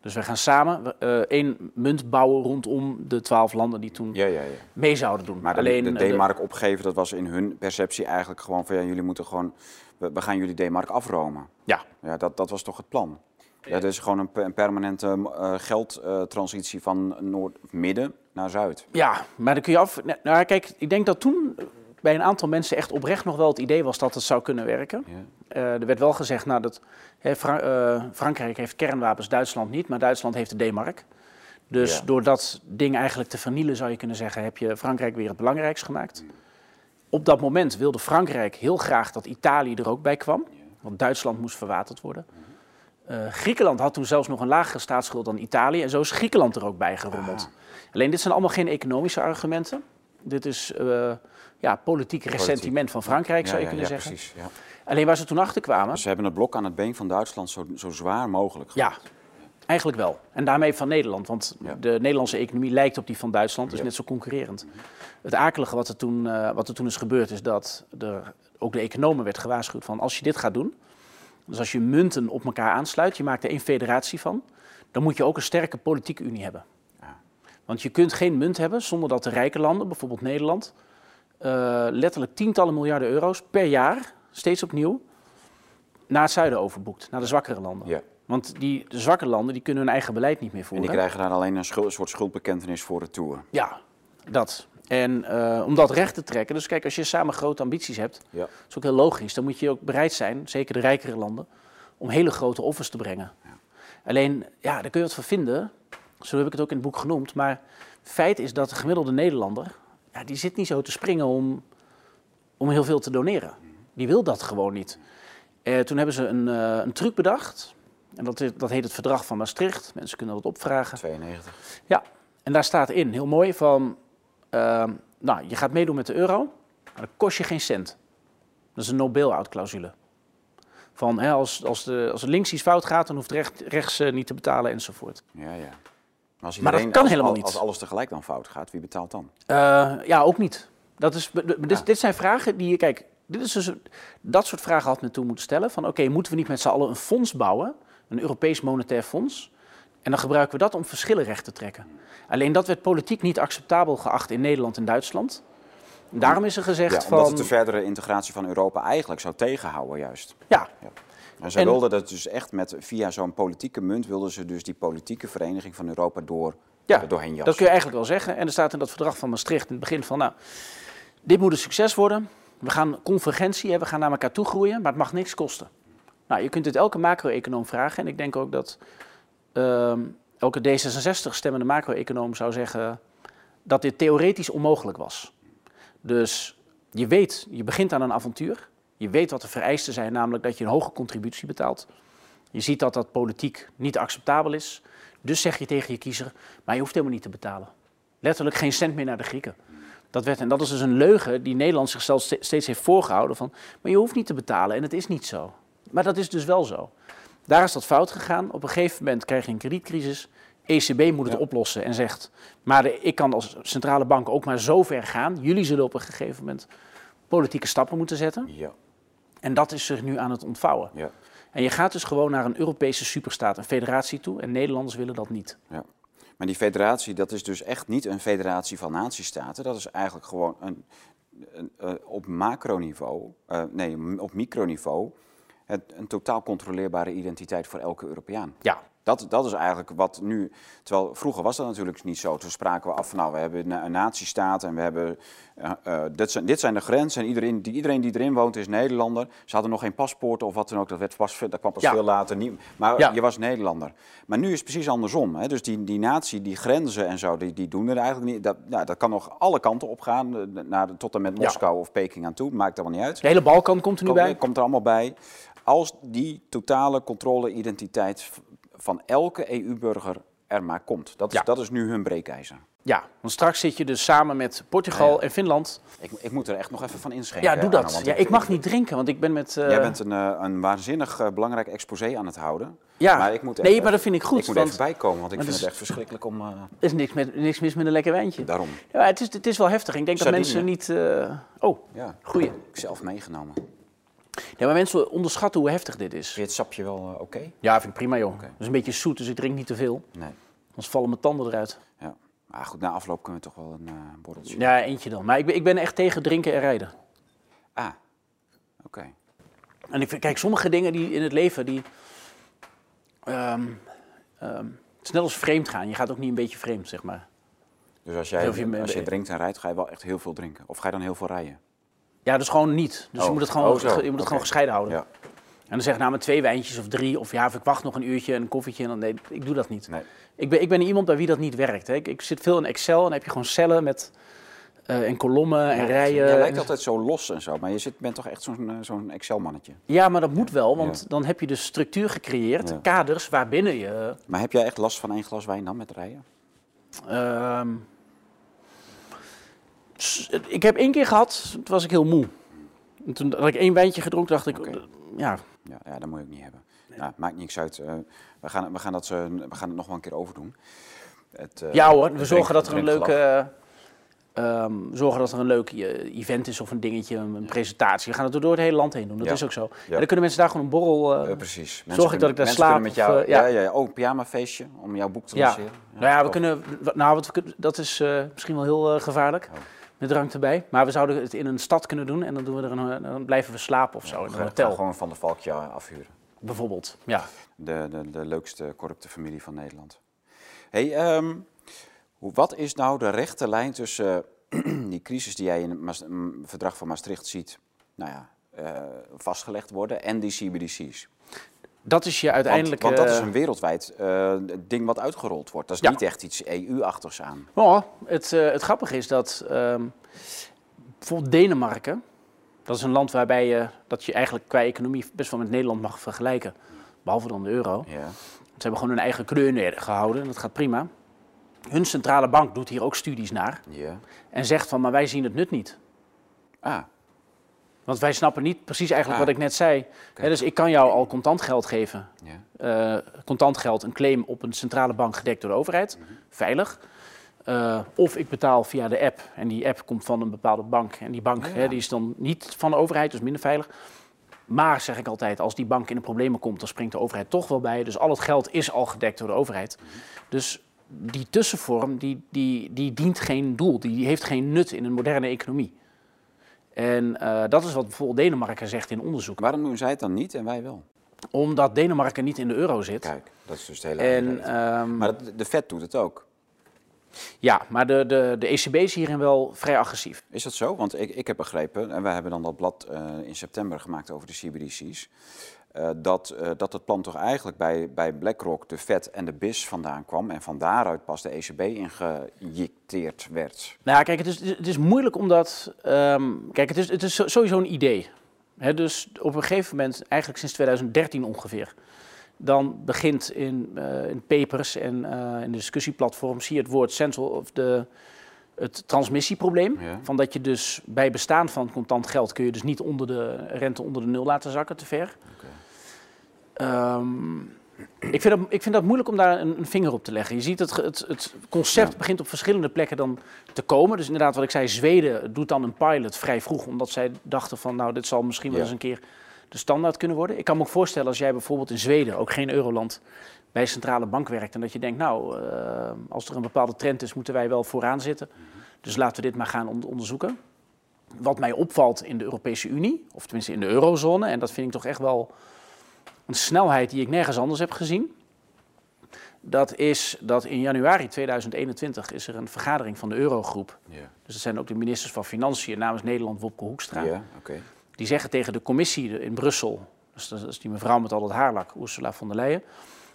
Dus wij gaan samen eh, één munt bouwen rondom de twaalf landen die toen Ja, ja, ja. mee zouden doen. Maar Alleen, de, eh, de D-mark opgeven, dat was in hun perceptie eigenlijk gewoon van ja, jullie moeten gewoon, we, we gaan jullie D-mark afromen. Ja, Ja, dat, dat was toch het plan. Ja, dat is gewoon een, pe- een permanente eh, geldtransitie van noord, midden naar zuid. Ja, maar dan kun je af. Nou, kijk, ik denk dat toen bij een aantal mensen echt oprecht nog wel het idee was dat het zou kunnen werken. Ja. Eh, er werd wel gezegd, nou, dat hè, Fra- eh, Frankrijk heeft kernwapens, Duitsland niet, maar Duitsland heeft de D-mark. Dus Ja. door dat ding eigenlijk te vernielen, zou je kunnen zeggen, heb je Frankrijk weer het belangrijkst gemaakt. Op dat moment wilde Frankrijk heel graag dat Italië er ook bij kwam, want Duitsland moest verwaterd worden. Eh, Griekenland had toen zelfs nog een lagere staatsschuld dan Italië en zo is Griekenland er ook bij gerommeld. Alleen dit zijn allemaal geen economische argumenten. Dit is ja, politiek ressentiment van Frankrijk, zou je kunnen ja, zeggen. precies. Ja. Alleen waar ze toen achter kwamen, Dus ze hebben het blok aan het been van Duitsland zo, zo zwaar mogelijk gemaakt. ja, eigenlijk wel. En daarmee van Nederland, want Ja. de Nederlandse economie lijkt op die van Duitsland, is Ja. net zo concurrerend. Het akelige wat er, toen, eh, wat er toen is gebeurd, is dat er ook de economen werd gewaarschuwd van als je dit gaat doen, dus als je munten op elkaar aansluit, je maakt er één federatie van, dan moet je ook een sterke politieke unie hebben. Ja. Want je kunt geen munt hebben zonder dat de rijke landen, bijvoorbeeld Nederland, letterlijk tientallen miljarden euro's per jaar, steeds opnieuw, naar het zuiden overboekt, naar de zwakkere landen. Ja. Want die de zwakke landen die kunnen hun eigen beleid niet meer En voeren. die krijgen daar alleen een, schuld- een soort schuldbekentenis voor de tour. Ja, dat. En eh, om dat recht te trekken, dus kijk, als je samen grote ambities hebt, Ja. dat is ook heel logisch, dan moet je ook bereid zijn, zeker de rijkere landen, om hele grote offers te brengen. Alleen, ja, daar kun je wat van vinden, zo heb ik het ook in het boek genoemd, maar feit is dat de gemiddelde Nederlander, ja, die zit niet zo te springen om, om heel veel te doneren. Die wil dat gewoon niet. Eh, toen hebben ze een, eh, een truc bedacht, en dat, is- dat heet het Verdrag van Maastricht. Mensen kunnen dat opvragen. 92. Ja, en daar staat in, heel mooi, van... ehm, nou, je gaat meedoen met de euro, maar dat kost je geen cent. Dat is een no-bail-out-clausule. Van, hè, als, als, de, als links iets fout gaat, dan hoeft recht, rechts eh, niet te betalen enzovoort. Ja, ja. Maar, als Maar dat kan als- helemaal niet. Als alles tegelijk dan fout gaat, wie betaalt dan? Eh, ja, ook niet. Dat is, be- dit, Ja. dit zijn vragen die je, kijk, dit is dus, dat soort vragen had men toen moeten stellen. Van oké, moeten we niet met z'n allen een fonds bouwen, een Europees Monetair Fonds, en dan gebruiken we dat om verschillen recht te trekken. Alleen dat werd politiek niet acceptabel geacht in Nederland en Duitsland. Daarom is er gezegd Ja, van... omdat het de verdere integratie van Europa eigenlijk zou tegenhouden juist. Ja, En zij En- wilden dat dus echt met, via zo'n politieke munt, wilden ze dus die politieke vereniging van Europa door, Ja, er doorheen jassen. dat kun je eigenlijk wel zeggen. En er staat in dat verdrag van Maastricht in het begin van... nou, dit moet een succes worden. We gaan convergentie hebben, we gaan naar elkaar toe groeien, maar het mag niks kosten. Nou, je kunt dit elke macro-econoom vragen. En ik denk ook dat ehm, elke D66-stemmende macro-econoom zou zeggen... dat dit theoretisch onmogelijk was. Dus je weet, je begint aan een avontuur. Je weet wat de vereisten zijn, namelijk dat je een hoge contributie betaalt. Je ziet dat dat politiek niet acceptabel is. Dus zeg je tegen je kiezer, maar je hoeft helemaal niet te betalen. Letterlijk geen cent meer naar de Grieken. Dat werd, en dat is dus een leugen die Nederland zichzelf steeds heeft voorgehouden van, maar je hoeft niet te betalen en het is niet zo. Maar dat is dus wel zo. Daar is dat fout gegaan. Op een gegeven moment krijg je een kredietcrisis. ECB moet het oplossen en zegt, maar ik kan als centrale bank ook maar zo ver gaan. Jullie zullen op een gegeven moment politieke stappen moeten zetten. Ja. En dat is zich nu aan het ontvouwen. Ja. En je gaat dus gewoon naar een Europese superstaat, een federatie toe. En Nederlanders willen dat niet. Ja. Maar die federatie, dat is dus echt niet een federatie van natiestaten. Dat is eigenlijk gewoon een, een, een op macroniveau, uh, nee, op microniveau, het, een totaal controleerbare identiteit voor elke Europeaan. Ja, dat, dat is eigenlijk wat nu. Terwijl vroeger was dat natuurlijk niet zo. Toen spraken we af van nou, we hebben een, natiestaat en we hebben. Uh, uh, dit, zijn, dit zijn de grenzen. En iedereen die, iedereen die erin woont is Nederlander. Ze hadden nog geen paspoort of wat dan ook. Dat, werd pas, dat kwam pas veel later. Niet, maar je was Nederlander. Maar nu is het precies andersom. Hè? Dus die, die natie, die grenzen en zo, die, die doen er eigenlijk niet. Dat, nou, dat kan nog alle kanten op gaan. Eh, naar, tot en met Moskou of Peking aan toe. Maakt allemaal niet uit. De hele Balkan komt er nu bij. Komt er allemaal bij. Als die totale controle-identiteit van elke EU-burger er maar komt. Dat is, dat is nu hun breekijzer. Ja, want straks zit je dus samen met Portugal en Finland. Ik, ik, moet er echt nog even van inschenken. Ja, doe dat. ja, ik, mag niet drinken, want ik ben met... Uh... Jij bent een, uh, een waanzinnig uh, belangrijk exposé aan het houden. Ja, maar ik moet nee, maar dat vind ik goed. Ik moet want, even bijkomen, want ik vind het echt verschrikkelijk om... Er is niks, met, niks mis met een lekker wijntje. Daarom. Ja, het is, het is wel heftig. Ik denk dat mensen niet... Oh, ja. goeie. Ik zelf meegenomen. Ja, maar mensen onderschatten hoe heftig dit is. Vind je het sapje wel uh, oké? Ja, vind ik prima, joh. Okay. Het is een beetje zoet, dus ik drink niet te veel. Nee. Anders vallen mijn tanden eruit. Ja. Maar goed, na afloop kunnen we toch wel een uh, borreltje. Ja, eentje dan. Maar ik ben, ik ben echt tegen drinken en rijden. Ah, oké. En ik vind, kijk, sommige dingen die in het leven, die... Um, um, het is net als vreemd gaan. Je gaat ook niet een beetje vreemd, zeg maar. Dus als jij, als je drinkt en rijdt, ga je wel echt heel veel drinken? Of ga je dan heel veel rijden? Ja, dus gewoon niet. Dus je oh. moet het gewoon, oh, je moet het okay. gewoon gescheiden houden. Ja. En dan zeg ik nou met twee wijntjes of drie, of ja, of ik wacht nog een uurtje en een koffietje. En dan, nee, ik doe dat niet. Nee. Ik, ben, ik ben iemand bij wie dat niet werkt. Hè. Ik, ik zit veel in Excel en dan heb je gewoon cellen met uh, en kolommen en ja, rijen. Je lijkt altijd zo los en zo, maar je zit, bent toch echt zo'n eh, Excel-mannetje? Ja, maar dat moet wel, want ja. dan heb je dus structuur gecreëerd, ja. kaders waarbinnen je... Maar heb jij echt last van één glas wijn dan met rijden? Um, ik heb één keer gehad, toen was ik heel moe. En toen had ik één wijntje gedronken, dacht ik, okay. ja. ja. Ja, dat moet je ook niet hebben. Nee. Nou, maakt niks uit. Uh, we, gaan, we, gaan dat, uh, we gaan het nog wel een keer overdoen. Het, uh, ja hoor, we zorgen dat er een leuke... Um, zorgen dat er een leuk event is of een dingetje, een, presentatie. We gaan het door het hele land heen doen, dat ja. is ook zo. Ja. En dan kunnen mensen daar gewoon een borrel... Uh, precies. Mensen zorg ik dat ik daar slaap. met jou, of, ja. Ja, ja, ook een pyjamafeestje om jouw boek te lanceren. Nou ja, we kunnen... Nou, wat, dat is misschien wel heel gevaarlijk. Oh met drank erbij. Maar we zouden het in een stad kunnen doen en dan, doen we er een, dan blijven we slapen of zo ja, in een hotel. Gewoon van de Valkje afhuren. Bijvoorbeeld, ja. De, de, de leukste corrupte familie van Nederland. hey, um, wat is nou de rechte lijn tussen uh, [clears throat] die crisis die jij in het verdrag van Maastricht ziet nou ja, uh, vastgelegd worden en die CBDC's? Dat is je uiteindelijk... Want, want dat is een wereldwijd uh, ding wat uitgerold wordt. Dat is ja. niet echt iets EU-achtigs aan. Oh, het, uh, het grappige is dat uh, bijvoorbeeld Denemarken... dat is een land waarbij je, dat je eigenlijk qua economie best wel met Nederland mag vergelijken. Behalve dan de euro. Ja. Ze hebben gewoon hun eigen kleur gehouden en dat gaat prima. Hun centrale bank doet hier ook studies naar. Ja. En zegt van, maar wij zien het nut niet. Ah. Want wij snappen niet precies eigenlijk ah. wat ik net zei. Okay. dus ik kan jou al contant geld geven. Uh, contant geld, een claim op een centrale bank gedekt door de overheid. Mm -hmm. Veilig. Uh, of ik betaal via de app. En die app komt van een bepaalde bank. En die bank ja. die is dan niet van de overheid, dus minder veilig. Maar zeg ik altijd, als die bank in de problemen komt, dan springt de overheid toch wel bij. Dus al het geld is al gedekt door de overheid. Mm -hmm. Dus die tussenvorm, die, die, die dient geen doel. Die heeft geen nut in een moderne economie. En uh, dat is wat bijvoorbeeld Denemarken zegt in onderzoek. Waarom doen zij het dan niet en wij wel? Omdat Denemarken niet in de euro zit. Kijk, dat is dus het hele en, um, Maar de, Fed doet het ook. Ja, maar de, de, de ECB is hierin wel vrij agressief. Is dat zo? Want ik, ik heb begrepen, en wij hebben dan dat blad uh, in september gemaakt over de CBDC's. Uh, dat, uh, dat het plan toch eigenlijk bij, bij BlackRock, de Fed en de BIS vandaan kwam. En van daaruit pas de ECB ingeïnjecteerd werd. Nou, kijk, het is, het is moeilijk omdat. Um, kijk, het is, het is sowieso een idee. Dus op een gegeven moment, eigenlijk sinds 2013 ongeveer, dan begint in, uh, in papers en in de discussieplatforms zie je het woord central of de, het transmissieprobleem. Ja. Van dat je dus bij bestaan van contant geld kun je dus niet onder de rente onder de nul laten zakken te ver. Ehm, ik, vind dat, ik vind dat moeilijk om daar een, een vinger op te leggen. Je ziet het, ge- het, het concept Ja. begint op verschillende plekken dan te komen. Dus inderdaad, wat ik zei, Zweden doet dan een pilot vrij vroeg, omdat zij dachten van, nou, dit zal misschien wel eens een keer de standaard kunnen worden. Ik kan me ook voorstellen als jij bijvoorbeeld in Zweden, ook geen euroland, bij een centrale bank werkt en dat je denkt, nou, eh, als er een bepaalde trend is, moeten wij wel vooraan zitten. Dus laten we dit maar gaan on- onderzoeken. Wat mij opvalt in de Europese Unie, of tenminste in de eurozone, en dat vind ik toch echt wel een snelheid die ik nergens anders heb gezien. Dat is dat in januari 2021 is er een vergadering van de Eurogroep. Ja. Dus dat zijn ook de ministers van Financiën namens Nederland, Wopke Hoekstra. Ja, oké. Die zeggen tegen de commissie in Brussel, dus dat is die mevrouw met al dat haarlak, Ursula von der Leyen.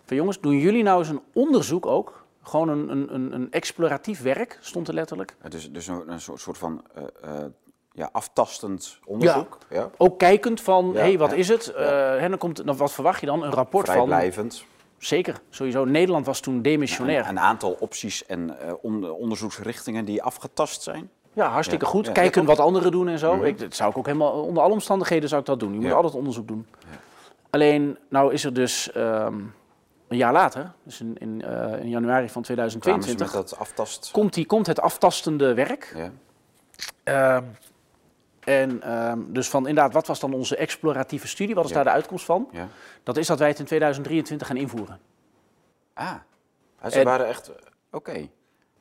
Van jongens, doen jullie nou eens een onderzoek ook? Gewoon een, een, een, een exploratief werk, stond er letterlijk. Het is dus een, een soort soort van eh, eh, ja, aftastend onderzoek. Ja. Ook kijkend van, hé, hey, wat is het? Eh, hè, dan komt, dan, wat verwacht je dan? Een rapport van... Vrijblijvend. Zeker, sowieso. Nederland was toen demissionair. Een, een aantal opties en eh, on- onderzoeksrichtingen die afgetast zijn. Ja, hartstikke Ja. goed. Ja, Kijken ja, wat anderen doen en zo. Mhm. Ik, dat zou ik ook helemaal, onder alle omstandigheden zou ik dat doen. Je moet altijd onderzoek doen. Alleen, nou is er dus ehm, een jaar later, dus in, in, eh, in januari van Kwamen ze 2022, met dat aftast. komt, die, komt het aftastende werk. Ja. En ehm, dus van inderdaad, wat was dan onze exploratieve studie? Wat is Ja. daar de uitkomst van? Ja. Dat is dat wij het in 2023 gaan invoeren. Ah, ze En- waren echt, eh, oké,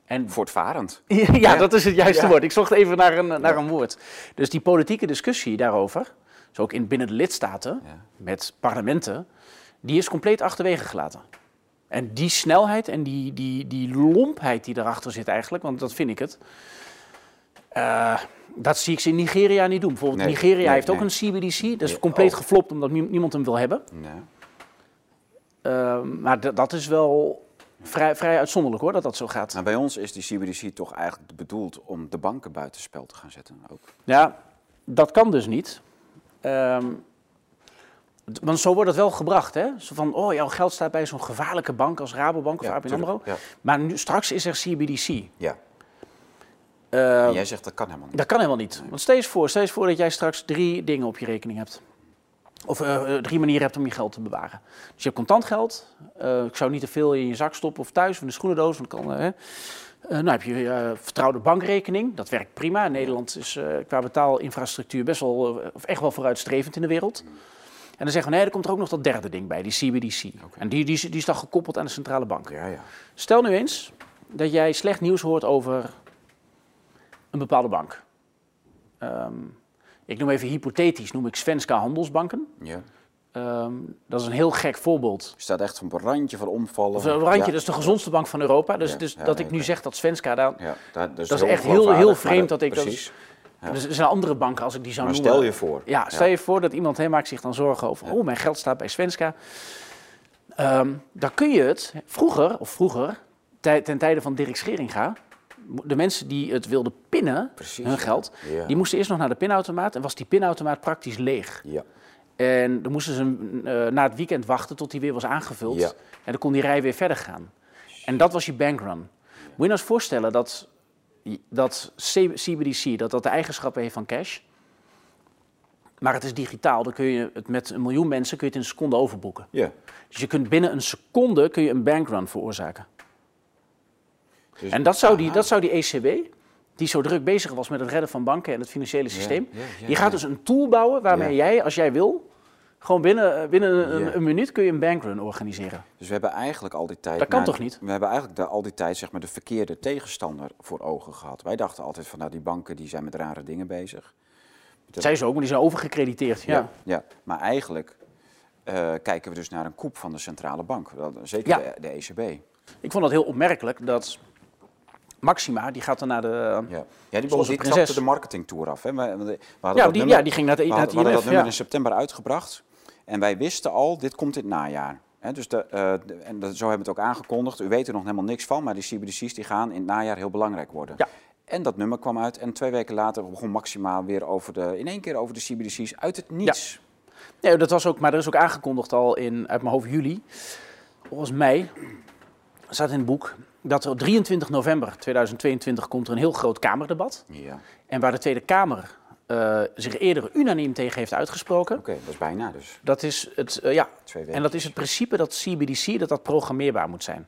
En voortvarend. [laughs] Ja, Ja. dat is het juiste woord. Ik zocht even naar een, naar een woord. Dus die politieke discussie daarover, dus ook in, binnen de lidstaten, met parlementen, die is compleet achterwege gelaten. En die snelheid en die, die, die lompheid die daarachter zit eigenlijk, want dat vind ik het, eh, dat zie ik ze in Nigeria niet doen. Bijvoorbeeld Nee, Nigeria nee, heeft ook een CBDC, dat is compleet oh. geflopt omdat nie- niemand hem wil hebben. Nee. Eh, maar dat is wel vrij, vrij uitzonderlijk hoor, dat dat zo gaat. Nou, bij ons is die CBDC toch eigenlijk bedoeld om de banken buitenspel te gaan zetten. Ook. Ja, dat kan dus niet. Ehm, want zo wordt het wel gebracht, hè? Zo van, oh, jouw geld staat bij zo'n gevaarlijke bank als Rabobank of Ja, ABN AMRO. Ja. Maar nu, straks is er CBDC. ja. Eh, En jij zegt dat kan helemaal niet. dat kan helemaal niet. Want eens voor, eens voor dat jij straks drie dingen op je rekening hebt. Of eh, eh, drie manieren hebt om je geld te bewaren. Dus je hebt contant geld. Eh, ik zou niet te veel in je zak stoppen of thuis of in de schoenendoos. Want kan, hè. Nou heb je je vertrouwde bankrekening. Dat werkt prima. Nederland is qua betaalinfrastructuur best wel, of echt wel vooruitstrevend in de wereld. En dan zeggen we, nee, er komt er ook nog dat derde ding bij, die CBDC. En die, die, is- die is dan gekoppeld aan de centrale bank. Ja, ja. Stel nu eens dat jij slecht nieuws hoort over een bepaalde bank. Ehm, ik noem even hypothetisch, noem ik Svenska Handelsbanken. ja. Ehm, dat is een heel gek voorbeeld. Je staat echt op een randje van omvallen. Of een randje, Ja. dat is de gezondste bank van Europa. Dus, Ja, dus ja, dat ik nu zeg dat Svenska daar... Ja, dat, Dat is echt heel- heel vreemd dat ik dat- Precies. Ja. Dus er zijn andere banken, als ik die zou Maar noemen. stel je voor. Ja, stel je voor dat iemand hè, maakt zich dan zorgen over... Ja. oh, mijn geld staat bij Svenska. Ehm, dan kun je het vroeger, of vroeger, ten tijde van Dirk Scheringa... de mensen die het wilden pinnen, Precies. hun geld... Ja. die moesten eerst nog naar de pinautomaat... en was die pinautomaat praktisch leeg. Ja. En dan moesten ze eh, na het weekend wachten tot die weer was aangevuld. Ja. En dan kon die rij weer verder gaan. En dat was je bankrun. Moet je nou eens voorstellen dat, dat CBDC, dat dat de eigenschappen heeft van cash. Maar het is digitaal, dan kun je het met een miljoen mensen kun je het in een seconde overboeken. ja. Dus je kunt binnen een seconde kun je een bankrun veroorzaken. Dus- En dat zou, die, dat zou die ECB, die zo druk bezig was met het redden van banken en het financiële systeem, die gaat dus een tool bouwen waarmee jij, als jij wil, gewoon binnen, eh, binnen een, minuut kun je een bankrun organiseren. Dus we hebben eigenlijk al die tijd... Dat kan toch niet? We hebben eigenlijk de, al die tijd zeg maar, de verkeerde tegenstander voor ogen gehad. Wij dachten altijd van nou, die banken die zijn met rare dingen bezig. Dat zijn ze ook, maar die zijn overgecrediteerd. Ja. ja. Maar eigenlijk eh, kijken we dus naar een koep van de centrale bank. Zeker Ja. de, de ECB. Ik vond dat heel opmerkelijk dat Maxima, die gaat dan naar de... Ja, ja die, die trapte de marketingtour af. Hè. We, we- we hadden Ja, die, nummer- ja, die ging naar, de, we naar hadden, het we hadden IMF. dat nummer Ja. in september uitgebracht. En wij wisten al, dit komt dit najaar. Dus de, eh, de- en dat, zo hebben we het ook aangekondigd. U weet er nog helemaal niks van, maar die CBDC's die gaan in het najaar heel belangrijk worden. Ja. En dat nummer kwam uit. En twee weken later begon Maxima weer over de, in één keer over de CBDC's uit het niets. Nee, dat was ook, maar er is ook aangekondigd al in, uit mijn hoofd juli, volgens mij, staat in het boek, dat op 23 november 2022 komt er een heel groot Kamerdebat. Ja. En waar de Tweede Kamer eh, zich eerder unaniem tegen heeft uitgesproken. Oké, dat is bijna dus. Dat is het, eh, ja. Twee weken. En dat is het principe dat CBDC dat dat programmeerbaar moet zijn.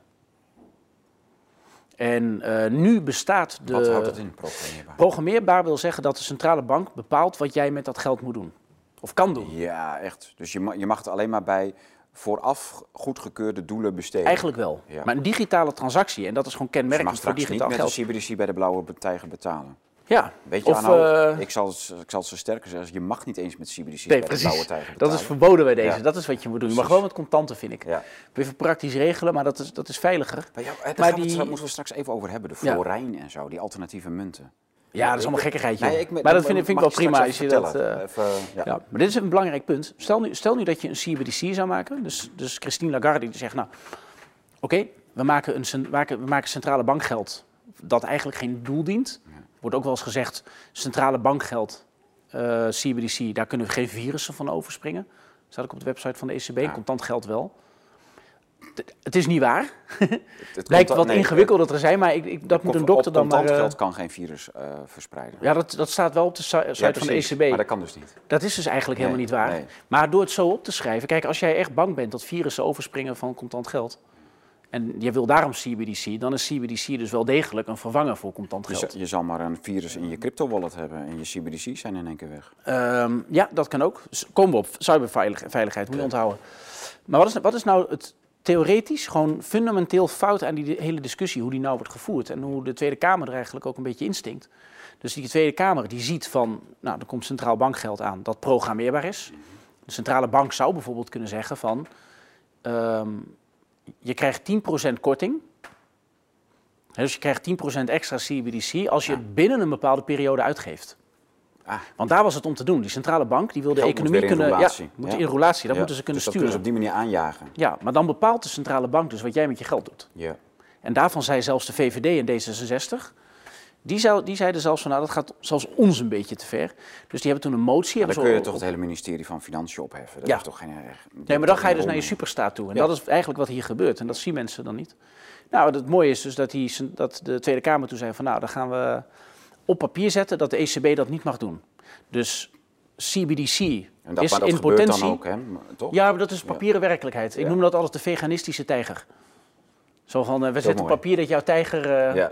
En eh, nu bestaat de. Wat houdt dat in, programmeerbaar? Programmeerbaar wil zeggen dat de centrale bank bepaalt wat jij met dat geld moet doen. Of kan doen. Ja, echt. Dus je, ma- je mag het alleen maar bij vooraf goedgekeurde doelen besteden. Eigenlijk wel. Ja. Maar een digitale transactie, en dat is gewoon je mag kenmerkend voor niet digitaal met geld. de CBDC bij de blauwe tijger betalen. Ja, Weet je, of, eh, ik, zal het, ik zal het zo sterker zeggen, je mag niet eens met CBDC nee, bij de blauwe tijger betalen. Dat is verboden bij deze. Ja. Dat is wat je moet doen. Je mag gewoon met contanten, vind ik. Ja. Even praktisch regelen, maar dat is, dat is veiliger. Maar ja, daar Maar die- moeten we straks even over hebben. De florijn en zo, die alternatieve munten. Ja, dat is allemaal gekkigheid. joh. Nee, ik- maar dat vind, ik- vind ik wel prima als je dat... eh, Even, ja. Ja, maar dit is een belangrijk punt. Stel nu, stel nu dat je een CBDC zou maken. Dus, dus Christine Lagarde die zegt, nou, oké, we, maken een we maken centrale bankgeld dat eigenlijk geen doel dient. Wordt ook wel eens gezegd, centrale bankgeld, eh, CBDC, daar kunnen we geen virussen van overspringen. Staat ook op de website van de ECB, Ja. contant geld wel. Het- is niet waar. [laughs] Het Lijkt wat nee, ingewikkelder te zijn, maar ik, ik, dat moet een dokter dan maar... contant eh, geld kan geen virus eh, verspreiden. ja, dat, dat staat wel op de si- site Ja, van de ECB. Maar dat kan dus niet. Dat is dus eigenlijk Nee, helemaal niet waar. nee. Maar door het zo op te schrijven, kijk, als jij echt bang bent dat virussen overspringen van contant geld. En je wil daarom CBDC, dan is CBDC dus wel degelijk een vervanger voor contant geld. je zal maar een virus in je crypto wallet hebben en je CBDC's zijn in één keer weg. Ehm, ja, dat kan ook. Komen we op cyberveiligheid, moet je onthouden. Maar wat is, wat is nou het theoretisch, gewoon fundamenteel fout aan die di- hele discussie, hoe die nou wordt gevoerd en hoe de Tweede Kamer er eigenlijk ook een beetje instinkt. Dus die Tweede Kamer die ziet van, nou, er komt centraal bankgeld aan dat programmeerbaar is. De centrale bank zou bijvoorbeeld kunnen zeggen van, ehm, je krijgt 10% korting. Dus je krijgt 10% extra CBDC als je het binnen een bepaalde periode uitgeeft. Ah. Want daar was het om te doen. Die centrale bank die wil de economie in kunnen. Ja, moet Ja. in roulatie. Dat Ja, moeten ze kunnen dus sturen. dat kunnen ze op die manier aanjagen. Ja, maar dan bepaalt de centrale bank dus wat jij met je geld doet. Ja. En daarvan zei zelfs de VVD en D66. Die, zou, die zeiden zelfs van, nou, dat gaat zelfs ons een beetje te ver. Dus die hebben toen een motie. Maar dan kun je op- toch het hele ministerie van Financiën opheffen? Dat Ja. is toch geen... Nee, maar dan ga je dus naar je superstaat toe. En dat is eigenlijk wat hier gebeurt. En dat zien mensen dan niet. Nou, het mooie is dus dat, die, dat de Tweede Kamer toen zei van... nou, dan gaan we op papier zetten dat de ECB dat niet mag doen. Dus CBDC En dat, is dat in potentie... dan ook, hè? Toch? Ja, maar dat is papieren werkelijkheid. Ik Ja. noem dat altijd de veganistische tijger. Zo van, eh, we zetten op mooi. papier dat jouw tijger... eh, Ja.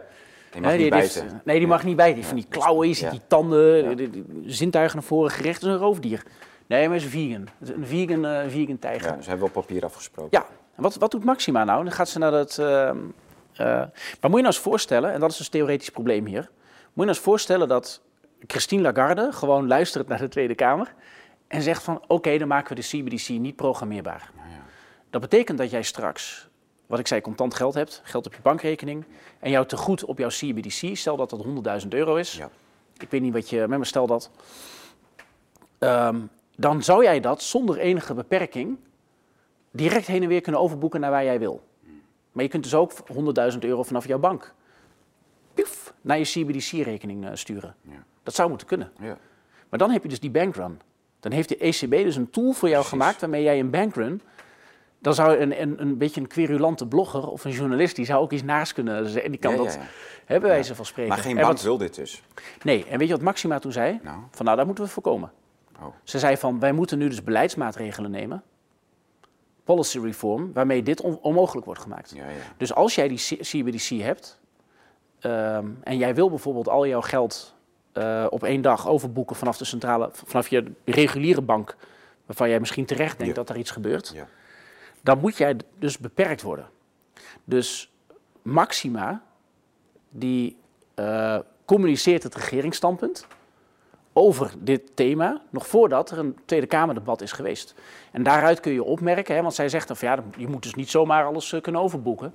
Die mag hè, niet die heeft- bijten. nee, die mag niet bijten. Die van die klauwen, je ziet die tanden, zintuigen naar voren gericht. Dat is een roofdier. Nee, maar het is een vegan. Is Een vegan, eh, vegan tijger. Ja, ze hebben wel papier afgesproken. Ja, en wat, wat doet Maxima nou? Dan gaat ze naar dat. ehm, eh, maar moet je nou eens voorstellen, en dat is dus een theoretisch probleem hier. Moet je nou eens voorstellen dat Christine Lagarde gewoon luistert naar de Tweede Kamer. En zegt van oké, dan maken we de CBDC niet programmeerbaar. Dat betekent dat jij straks, wat ik zei, contant geld hebt, geld op je bankrekening. En jouw tegoed op jouw CBDC, stel dat dat 100.000 euro is. Ja. Ik weet niet wat je, maar stel dat. Ehm, dan zou jij dat zonder enige beperking direct heen en weer kunnen overboeken naar waar jij wil. Maar je kunt dus ook 100.000 euro vanaf jouw bank naar je CBDC-rekening eh, sturen. Ja. Dat zou moeten kunnen. Ja. Maar dan heb je dus die bankrun. Dan heeft de ECB dus een tool voor jou Precies. gemaakt waarmee jij een bankrun. Dan zou een, een, een beetje een querulante blogger of een journalist, die zou ook iets naast kunnen zeggen. En die kan Ja, dat hebben wijze van spreken. Maar geen En bank wat- wil dit dus. Nee, en weet je wat Maxima toen zei? Nou. Van nou, dat moeten we voorkomen. Oh. Ze zei van, wij moeten nu dus beleidsmaatregelen nemen. Policy reform, waarmee dit on- onmogelijk wordt gemaakt. Ja, ja. Dus als jij die C- CBDC hebt ehm, en jij wil bijvoorbeeld al jouw geld eh, op één dag overboeken vanaf de centrale, vanaf je reguliere bank, waarvan jij misschien terecht denkt Ja. dat er iets gebeurt, Ja. dan moet jij dus beperkt worden. Dus Maxima, die eh, communiceert het regeringsstandpunt over dit thema, nog voordat er een Tweede Kamerdebat is geweest. En daaruit kun je opmerken, hè, want zij zegt dan van ja, je moet dus niet zomaar alles eh, kunnen overboeken.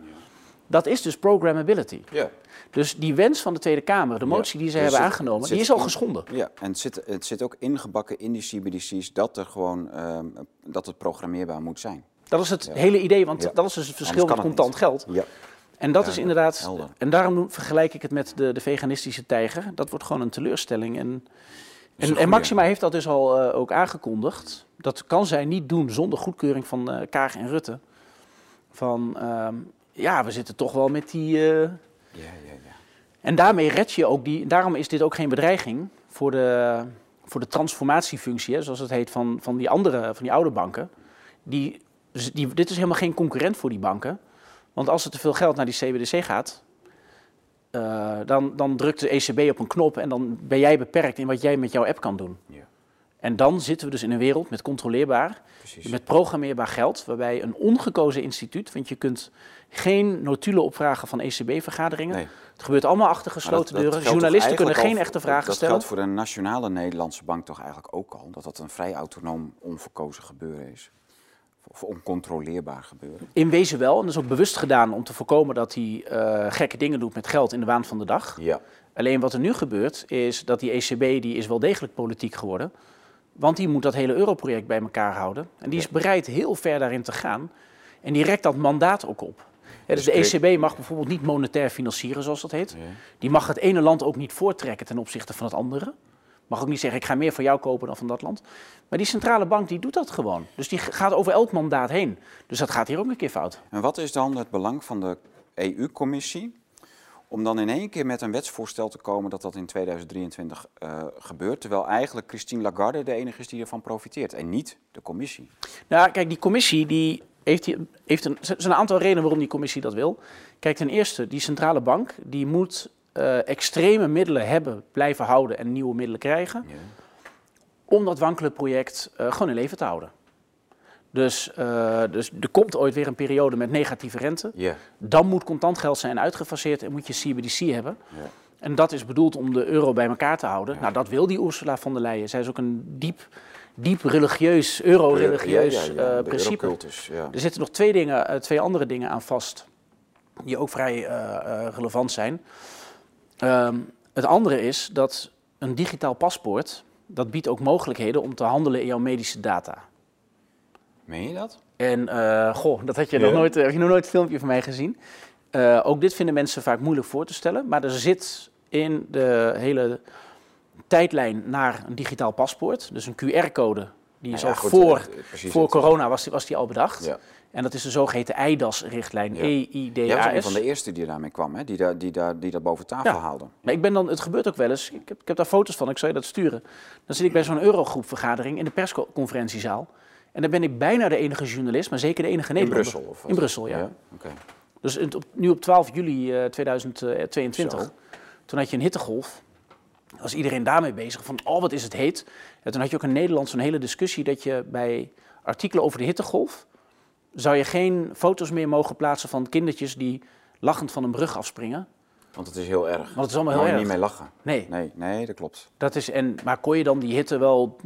Dat is dus programmability. Ja. Dus die wens van de Tweede Kamer, de motie die ze Dus hebben aangenomen, die is al geschonden. Ja, en het zit, het zit ook ingebakken in die CBDC's dat, er gewoon, ehm, dat het programmeerbaar moet zijn. Dat is het Ja. hele idee, want Ja. dat is dus het verschil met contant geld. Ja. En dat Ja, is inderdaad, helder. en daarom vergelijk ik het met de, de veganistische tijger. Dat wordt gewoon een teleurstelling. En, en. Maxima heeft dat dus al eh, ook aangekondigd. Dat kan zij niet doen zonder goedkeuring van eh Kaag en Rutte. Van, ehm, ja, we zitten toch wel met die... eh, Ja, ja, ja. en daarmee red je ook die. Daarom is dit ook geen bedreiging voor de, voor de transformatiefunctie, hè, zoals het heet, van, van die andere, van die oude banken. Die, die, dit is helemaal geen concurrent voor die banken. Want als er te veel geld naar die CBDC gaat, eh, dan, dan drukt de ECB op een knop en dan ben jij beperkt in wat jij met jouw app kan doen. Ja. En dan zitten we dus in een wereld met controleerbaar, Precies. met programmeerbaar geld, waarbij een ongekozen instituut, want je kunt geen notulen opvragen van ECB-vergaderingen. Nee. Het gebeurt allemaal achter gesloten dat- dat deuren. Journalisten kunnen geen echte vragen dat stellen. geldt voor de nationale Nederlandse bank toch eigenlijk ook al. Dat dat een vrij autonoom, onverkozen gebeuren is. Of oncontroleerbaar gebeuren. In wezen wel. En dat is ook bewust gedaan om te voorkomen dat hij eh, gekke dingen doet met geld in de waan van de dag. Ja. Alleen wat er nu gebeurt is dat die ECB die is wel degelijk politiek geworden. Want die moet dat hele europroject bij elkaar houden. En die is bereid heel ver daarin te gaan. En die rekt dat mandaat ook op. Ja, dus de Dus ECB mag bijvoorbeeld niet monetair financieren, zoals dat heet. Die mag het ene land ook niet voortrekken ten opzichte van het andere. Mag ook niet zeggen, ik ga meer van jou kopen dan van dat land. Maar die centrale bank die doet dat gewoon. Dus die gaat over elk mandaat heen. Dus dat gaat hier ook een keer fout. En wat is dan het belang van de EU-commissie om dan in één keer met een wetsvoorstel te komen dat dat in 2023 eh, gebeurt, terwijl eigenlijk Christine Lagarde de enige is die ervan profiteert en niet de commissie? Nou, kijk, die commissie die heeft, die, heeft een, zijn een aantal redenen waarom die commissie dat wil. Kijk, ten eerste, die centrale bank die moet eh, extreme middelen hebben, blijven houden en nieuwe middelen krijgen. Ja. om dat wankele project eh, gewoon in leven te houden. Dus, eh, dus er komt ooit weer een periode met negatieve rente. Dan moet contant geld zijn uitgefaseerd en moet je CBDC hebben. En dat is bedoeld om de euro bij elkaar te houden. Nou, dat wil die Ursula von der Leyen. Zij is ook een diep, diep religieus, euro-religieus eh, principe. Er zitten nog twee, dingen, eh, twee andere dingen aan vast, die ook vrij relevant zijn. Ehm, het andere is dat een digitaal paspoort, dat biedt ook mogelijkheden om te handelen in jouw medische data. Meen je dat? En eh, goh, dat had je, Ja. nog nooit, heb je nog nooit een filmpje van mij gezien. Eh, ook dit vinden mensen vaak moeilijk voor te stellen. Maar er zit in de hele tijdlijn naar een digitaal paspoort, dus een QR-code, die is Nou ja, al goed, voor, eh, voor corona was die, was die al bedacht. Ja. En dat is de zogeheten EIDAS-richtlijn, Ja. E-I-D-A-S. Jij was een van de eerste die daarmee kwam, hè? Die, daar, die, daar, die dat boven tafel Ja. haalde. Maar ik ben dan, het gebeurt ook wel eens, ik heb, ik heb daar foto's van, ik zal je dat sturen. Dan zit ik bij zo'n Eurogroep-vergadering in de persconferentiezaal. En dan ben ik bijna de enige journalist, maar zeker de enige In Nederlander. Brussel? Of? In Brussel, ja. Oké. Dus nu op 12 juli eh, 2022, Zo. toen had je een hittegolf. Was iedereen daarmee bezig van, oh wat is het heet. En toen had je ook in Nederland zo'n hele discussie dat je bij artikelen over de hittegolf... zou je geen foto's meer mogen plaatsen van kindertjes die lachend van een brug afspringen. Want het is heel erg. Want het is allemaal heel erg. je niet mee lachen. Nee, Nee, nee, dat klopt. dat is, en, maar kon je dan die hitte wel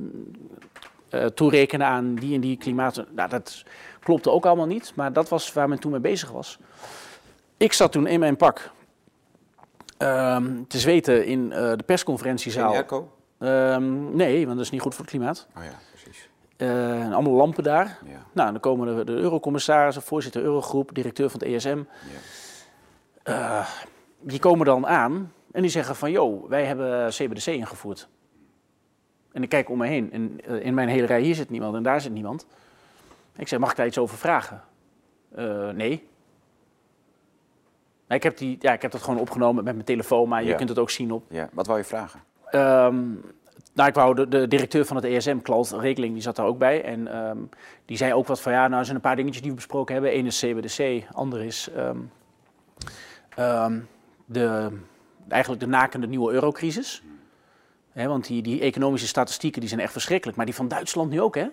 eh, toerekenen aan die en die klimaat? Nou, dat klopte ook allemaal niet, maar dat was waar men toen mee bezig was. Ik zat toen in mijn pak ehm, te zweten in eh, de persconferentiezaal. Airco? Ehm, nee, want dat is niet goed voor het klimaat. Oh ja, precies. Eh, allemaal lampen daar. Ja. Nou, dan komen de, de eurocommissarissen, voorzitter Eurogroep, directeur van het ESM. Ja. Die komen dan aan en die zeggen van, joh, wij hebben CBDC ingevoerd. En ik kijk om me heen en eh, in mijn hele rij hier zit niemand en daar zit niemand. Ik zeg, mag ik daar iets over vragen? Eh, nee. Ik, heb die, ja, ik heb dat gewoon opgenomen met mijn telefoon, maar je Ja. kunt het ook zien op ja. Wat wou je vragen? Ehm, nou, ik wou de, de directeur van het ESM, Klaus Rekeling, die zat daar ook bij. En ehm, die zei ook wat van, ja, nou er zijn een paar dingetjes die we besproken hebben. Eén is CBDC, ander is ehm, de, eigenlijk de nakende nieuwe eurocrisis. Want die, die economische statistieken die zijn echt verschrikkelijk. Maar die van Duitsland nu ook, hè?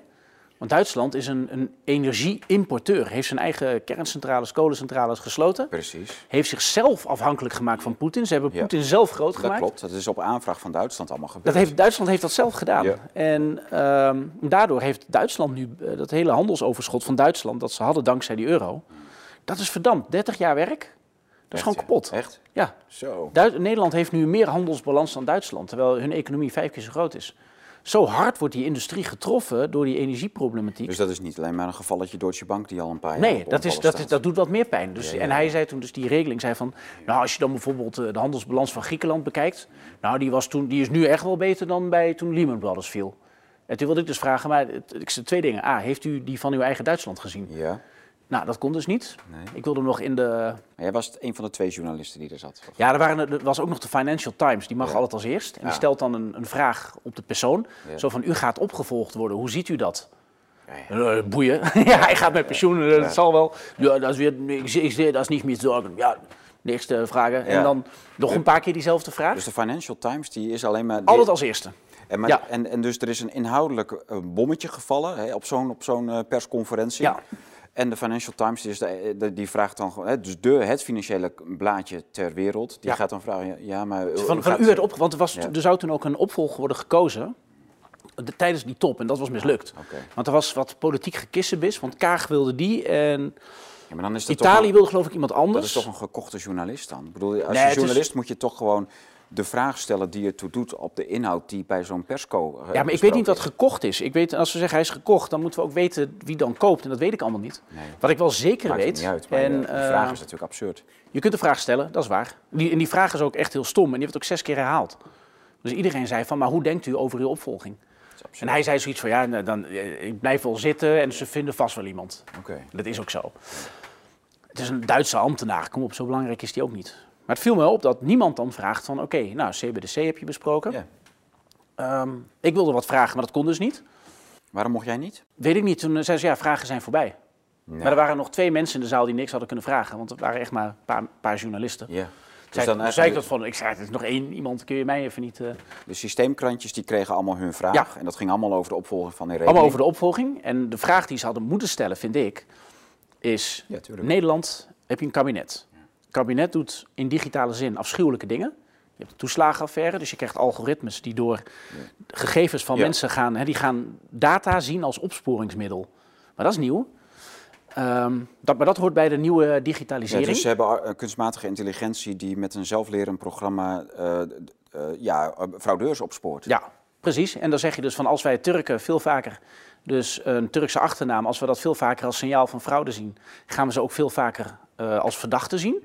Want Duitsland is een, een energieimporteur. Heeft zijn eigen kerncentrales, kolencentrales gesloten. Precies. Heeft zichzelf afhankelijk gemaakt van Poetin. Ze hebben Ja. Poetin zelf groot Dat gemaakt. klopt. Dat is op aanvraag van Duitsland allemaal gebeurd. Dat heeft, Duitsland heeft dat zelf gedaan. Ja. En ehm, daardoor heeft Duitsland nu eh, dat hele handelsoverschot van Duitsland, dat ze hadden dankzij die euro, dat is verdampt. 30 jaar werk, dat is gewoon kapot. Echt? Ja, Zo. Duits- Nederland heeft nu meer handelsbalans dan Duitsland, terwijl hun economie vijf keer zo groot is. Zo hard wordt die industrie getroffen door die energieproblematiek. Dus dat is niet alleen maar een gevalletje Deutsche Bank die al een paar jaar Nee, dat, is, dat, is, dat doet wat meer pijn. Dus, Ja, ja, En hij zei toen, dus die regeling zei van, nou als je dan bijvoorbeeld eh, de handelsbalans van Griekenland bekijkt, nou die, was toen, die is nu echt wel beter dan bij toen Lehman Brothers viel. En toen wilde ik dus vragen, maar ik zei twee dingen. A, heeft u die van uw eigen Duitsland gezien? Ja, Nou, dat kon dus niet. nee. Ik wilde nog in de... Maar jij was een van de twee journalisten die er zat. of? Ja, er, waren, er was ook nog de Financial Times, die mag Ja. altijd als eerst. En die stelt dan een, een vraag op de persoon. Ja. Zo van, u gaat opgevolgd worden, hoe ziet u dat? Ja, ja. Eh, boeien. [laughs] ja, hij gaat met pensioen, eh, dat zal wel. Ja, dat is weer, ik, ik dat is niet meer zorgen. Ja, de eerste vragen. En dan nog een paar keer diezelfde vraag. Dus de Financial Times die is alleen maar... Altijd als eerste. En, maar, Ja. en, en dus er is een inhoudelijk eh, bommetje gevallen hè, op zo'n op zo'n persconferentie. Ja. En de Financial Times die, is de, de- die vraagt dan gewoon, dus de, het financiële blaadje ter wereld, die Ja. gaat dan vragen, ja, maar... eh, Van, van gaat- u werd opge... Want er, was, Ja. er zou toen ook een opvolger worden gekozen. de- tijdens die top. En dat was mislukt. Oké. Want er was wat politiek gekissenbis. Want Kaag wilde die. En Ja, maar dan is dat toch Italië een- wilde geloof ik iemand Dat anders. is toch een gekochte journalist dan? Ik bedoel, als Nee, is- journalist moet je toch gewoon de vraag stellen die je toe doet op de inhoud die bij zo'n persco eh, Ja, maar ik weet niet wat gekocht is. Ik weet, als we zeggen hij is gekocht, dan moeten we ook weten wie dan koopt. En dat weet ik allemaal niet. Nee, Wat ik wel zeker maakt weet. niet uit. Maar en, de eh, vraag is natuurlijk absurd. Je kunt de vraag stellen, dat is waar. Die, en die vraag is ook echt heel stom. En die werd ook zes keer herhaald. Dus iedereen zei van, maar hoe denkt u over uw opvolging? En hij zei zoiets van, ja, nou, dan, eh, ik blijf wel zitten en ze vinden vast wel iemand. Oké. Dat is ook zo. Het is een Duitse ambtenaar, kom op, zo belangrijk is die ook niet. Maar het viel me op dat niemand dan vraagt van, oké, nou, CBDC heb je besproken. Ja. Ehm, ik wilde wat vragen, maar dat kon dus niet. Waarom mocht jij niet? Weet ik niet, toen zei ze, ja, vragen zijn voorbij. Nee. Maar er waren nog twee mensen in de zaal die niks hadden kunnen vragen. Want er waren echt maar een paar, paar journalisten. Ja. Dus zei, dan toen zei ik dat van, ik zei, er is nog één iemand, kun je mij even niet... eh, de systeemkrantjes die kregen allemaal hun vraag. Ja. En dat ging allemaal over de opvolging van de rekening. allemaal over de opvolging. En de vraag die ze hadden moeten stellen, vind ik, is... Ja. Nederland heb je een kabinet. Kabinet doet in digitale zin afschuwelijke dingen. Je hebt de toeslagenaffaire, dus je krijgt algoritmes die door gegevens van Ja. mensen gaan... Hè, die gaan data zien als opsporingsmiddel. Maar dat is nieuw. Ehm, dat, maar dat hoort bij de nieuwe Ja, digitalisering. dus ze hebben eh, kunstmatige intelligentie die met een zelflerend programma eh, eh, ja, fraudeurs opspoort. Ja, precies. En dan zeg je dus van als wij Turken veel vaker, dus een Turkse achternaam, als we dat veel vaker als signaal van fraude zien, gaan we ze ook veel vaker eh, als verdachte zien.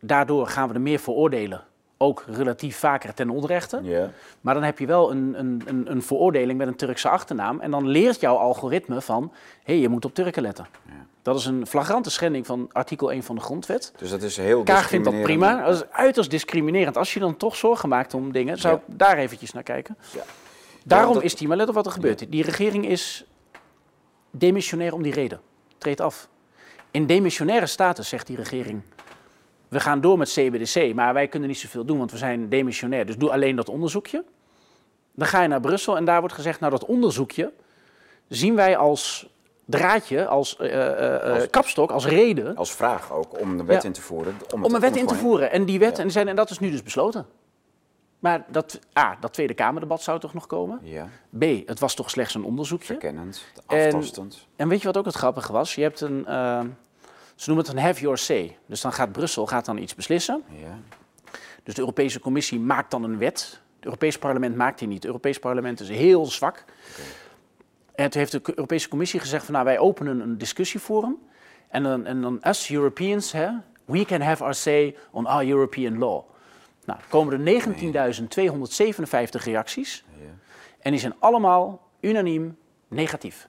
Daardoor gaan we er meer veroordelen, ook relatief vaker ten onrechte. Ja. Maar dan heb je wel een, een, een, een veroordeling met een Turkse achternaam en dan leert jouw algoritme van, hé, hey, je moet op Turken letten. Ja. Dat is een flagrante schending van artikel 1 van de grondwet. Dus dat is heel Kaag vindt dat prima. Dat is uiterst discriminerend. Als je dan toch zorgen maakt om dingen, zou ik daar eventjes naar kijken. Ja. Daarom dat- is die, maar let op wat er gebeurt. Die regering is demissionair om die reden. Treedt af. In demissionaire status zegt die regering, we gaan door met CBDC, maar wij kunnen niet zoveel doen, want we zijn demissionair. Dus doe alleen dat onderzoekje. Dan ga je naar Brussel en daar wordt gezegd, nou dat onderzoekje zien wij als draadje, als, eh, eh, eh, Als- kapstok, als reden Als vraag ook om de wet Ja. in te voeren. Om, een wet in te voeren. En die wet, Ja. en, zijn, en dat is nu dus besloten. Maar dat, A, dat Tweede Kamerdebat zou toch nog komen? Ja, B, het was toch slechts een onderzoekje? verkennend, En- aftastend. En weet je wat ook het grappige was? Je hebt een, eh, ze noemen het een have your say. Dus dan gaat Brussel gaat dan iets beslissen. Ja. Dus de Europese Commissie maakt dan een wet. Het Europese parlement maakt die niet. Het Europese parlement is heel zwak. En toen heeft de Europese Commissie gezegd van nou wij openen een discussieforum. En dan, en dan us Europeans, hè, we can have our say on our European law. Nou, komen er 19.257 reacties. Ja. En die zijn allemaal unaniem negatief.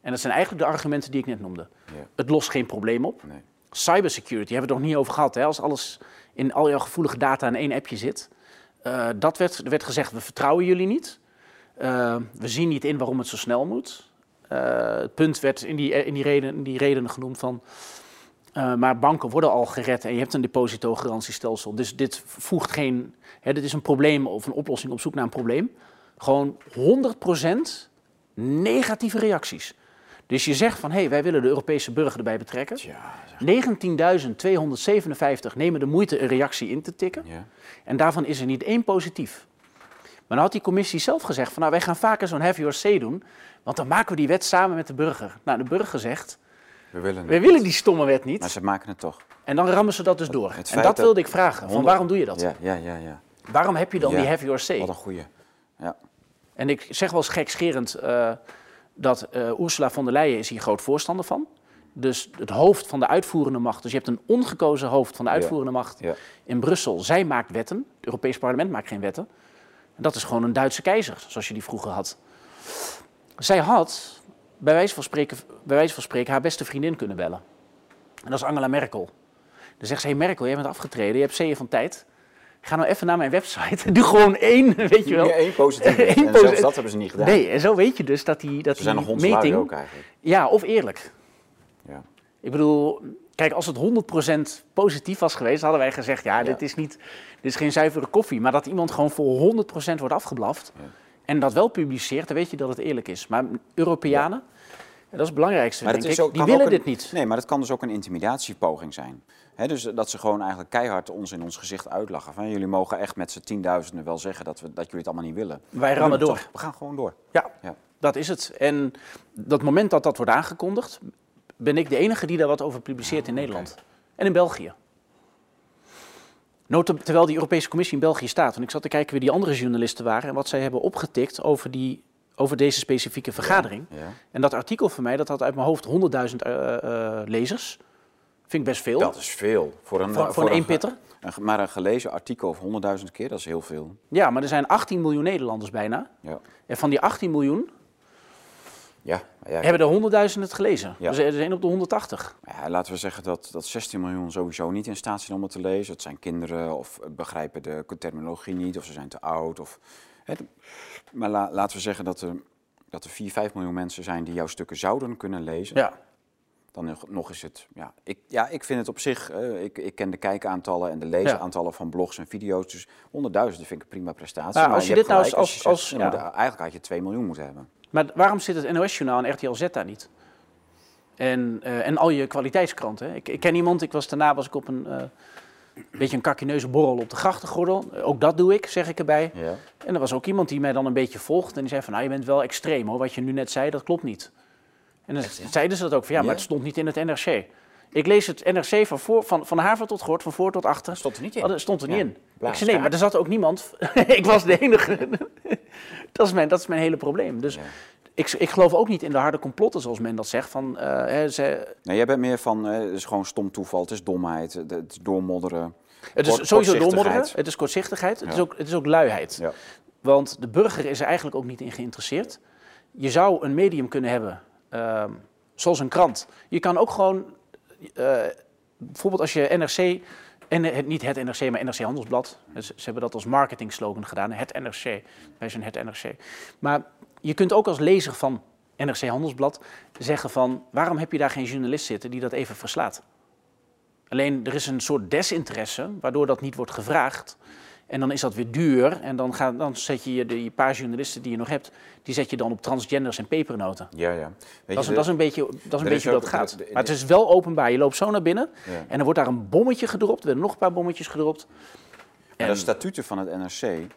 En dat zijn eigenlijk de argumenten die ik net noemde. Ja. Het lost geen probleem op. Nee. Cybersecurity hebben we het nog niet over gehad. Hè? Als alles in al jouw gevoelige data in één appje zit. Eh, dat werd, er werd gezegd, we vertrouwen jullie niet. Eh, we zien niet in waarom het zo snel moet. Eh, het punt werd in die, in die, reden, in die redenen genoemd van... eh, maar banken worden al gered en je hebt een depositogarantiestelsel. Dus dit voegt geen... Hè, dit is een probleem of een oplossing op zoek naar een probleem. Gewoon 100% negatieve reacties. Dus je zegt van, hé, hey, wij willen de Europese burger erbij betrekken. Tja, zeg. 19.257 nemen de moeite een reactie in te tikken. Ja. En daarvan is er niet één positief. Maar dan had die commissie zelf gezegd van, nou, wij gaan vaker zo'n have your say doen. Want dan maken we die wet samen met de burger. Nou, de burger zegt, We willen het. willen die stomme wet Maar niet. ze maken het toch. En dan rammen ze dat dus door. Het En dat wilde ik vragen. Van, waarom doe je dat? Ja, ja, ja. ja. Waarom heb je dan Ja, die have your say? Wat een goeie. Ja. En ik zeg wel eens gekscherend uh, dat uh, Ursula von der Leyen is hier groot voorstander van. Dus het hoofd van de uitvoerende macht, dus je hebt een ongekozen hoofd van de uitvoerende macht in Brussel. Zij maakt wetten, het Europees Parlement maakt geen wetten. En dat is gewoon een Duitse keizer, zoals je die vroeger had. Zij had, bij wijze van spreken, bij wijze van spreken haar beste vriendin kunnen bellen. En dat is Angela Merkel. Dan zegt ze, hey Merkel, jij bent afgetreden, je hebt zeeën van tijd. Ga nou even naar mijn website. [laughs] Doe gewoon één, weet je wel. Ja, één positief. [laughs] en zelfs dat hebben ze niet gedaan. Nee, en zo weet je dus dat die, dat ze zijn die nog meting... ook eigenlijk. Ja, of eerlijk. Ja. Ik bedoel, kijk, als het 100% positief was geweest, hadden wij gezegd, ja, dit is niet, dit is geen zuivere koffie. Maar dat iemand gewoon voor 100% wordt afgeblaft ja. en dat wel publiceert, dan weet je dat het eerlijk is. Maar Europeanen, dat is het belangrijkste, maar denk ik, ook, die willen dit niet. Nee, maar dat kan dus ook een intimidatiepoging zijn. dus dat ze gewoon eigenlijk keihard ons in ons gezicht uitlachen. Van, jullie mogen echt met z'n tienduizenden wel zeggen dat, we, dat jullie het allemaal niet willen. Wij rammen door. We gaan gewoon door. Ja, ja, dat is het. En dat moment dat dat wordt aangekondigd, ben ik de enige die daar wat over publiceert in Nederland. En in België. Terwijl die Europese Commissie in België staat. Want ik zat te kijken wie die andere journalisten waren en wat zij hebben opgetikt over, die, over deze specifieke vergadering. Ja, En dat artikel van mij, dat had uit mijn hoofd 100.000 uh, uh, lezers. Vind ik best veel. Dat is veel. Voor een, voor, voor een. Een, maar een gelezen artikel of 100.000 keer, dat is heel veel. Ja, maar er zijn 18 miljoen Nederlanders bijna. Ja. En van die 18 miljoen ja, ja, hebben er honderdduizend het gelezen. Ja. Dus er zijn op de 180. Ja, laten we zeggen dat, dat 16 miljoen sowieso niet in staat zijn om het te lezen. Het zijn kinderen of begrijpen de terminologie niet of ze zijn te oud. Of, hè, maar laten we zeggen dat er, dat er 4, 5 miljoen mensen zijn die jouw stukken zouden kunnen lezen. Ja. Dan nog is het, ja, ik, ja, ik vind het op zich, uh, ik, ik ken de kijkaantallen en de leesaantallen van blogs en video's. Dus honderdduizend vind ik een prima prestatie. Nou, als je, dit nou als, als, als, ja. eigenlijk had je 2 miljoen moeten hebben. Maar waarom zit het NOS-journaal en RTL Z daar niet? En, uh, en al je kwaliteitskranten. Ik, ik, ken iemand, ik was daarna was ik op een uh, beetje een kakineuze borrel op de grachtengordel. Ook dat doe ik, zeg ik erbij. Ja. En er was ook iemand die mij dan een beetje volgt en die zei van, nou je bent wel extreem hoor, wat je nu net zei, dat klopt niet. En dan zeiden ze dat ook van, ja, maar het stond niet in het NRC. Ik lees het NRC van, voor, van, van haven tot gort, van voor tot achter. Stond er niet in? Oh, stond er niet in. Ik zei, nee, maar er zat ook niemand. [laughs] ik was de enige. [laughs] dat, is mijn, dat is mijn hele probleem. Dus ik, ik geloof ook niet in de harde complotten, zoals men dat zegt. Van, uh, hè, ze... Nee, jij bent meer van, uh, het is gewoon stom toeval, het is domheid, het is doormodderen. Het is sowieso doormodderen, het is kortzichtigheid, het, is, ook, het is ook luiheid. Ja. Want de burger is er eigenlijk ook niet in geïnteresseerd. Je zou een medium kunnen hebben, uh, zoals een krant. Je kan ook gewoon uh, bijvoorbeeld als je NRC, en het, niet het NRC, maar NRC Handelsblad. Ze, ze hebben dat als marketing slogan gedaan, het NRC. Wij zijn het NRC. Maar je kunt ook als lezer van NRC Handelsblad zeggen van... waarom heb je daar geen journalist zitten die dat even verslaat? Alleen er is een soort desinteresse, waardoor dat niet wordt gevraagd. En dan is dat weer duur. En dan, ga, dan zet je die paar journalisten die je nog hebt, die zet je dan op transgenders en pepernoten. Ja, ja. Weet dat, is, dat is een beetje, dat is een beetje hoe dat gaat. maar het is wel openbaar. Je loopt zo naar binnen en dan wordt daar een bommetje gedropt. Er werden nog een paar bommetjes gedropt. En de statuten van het NRC,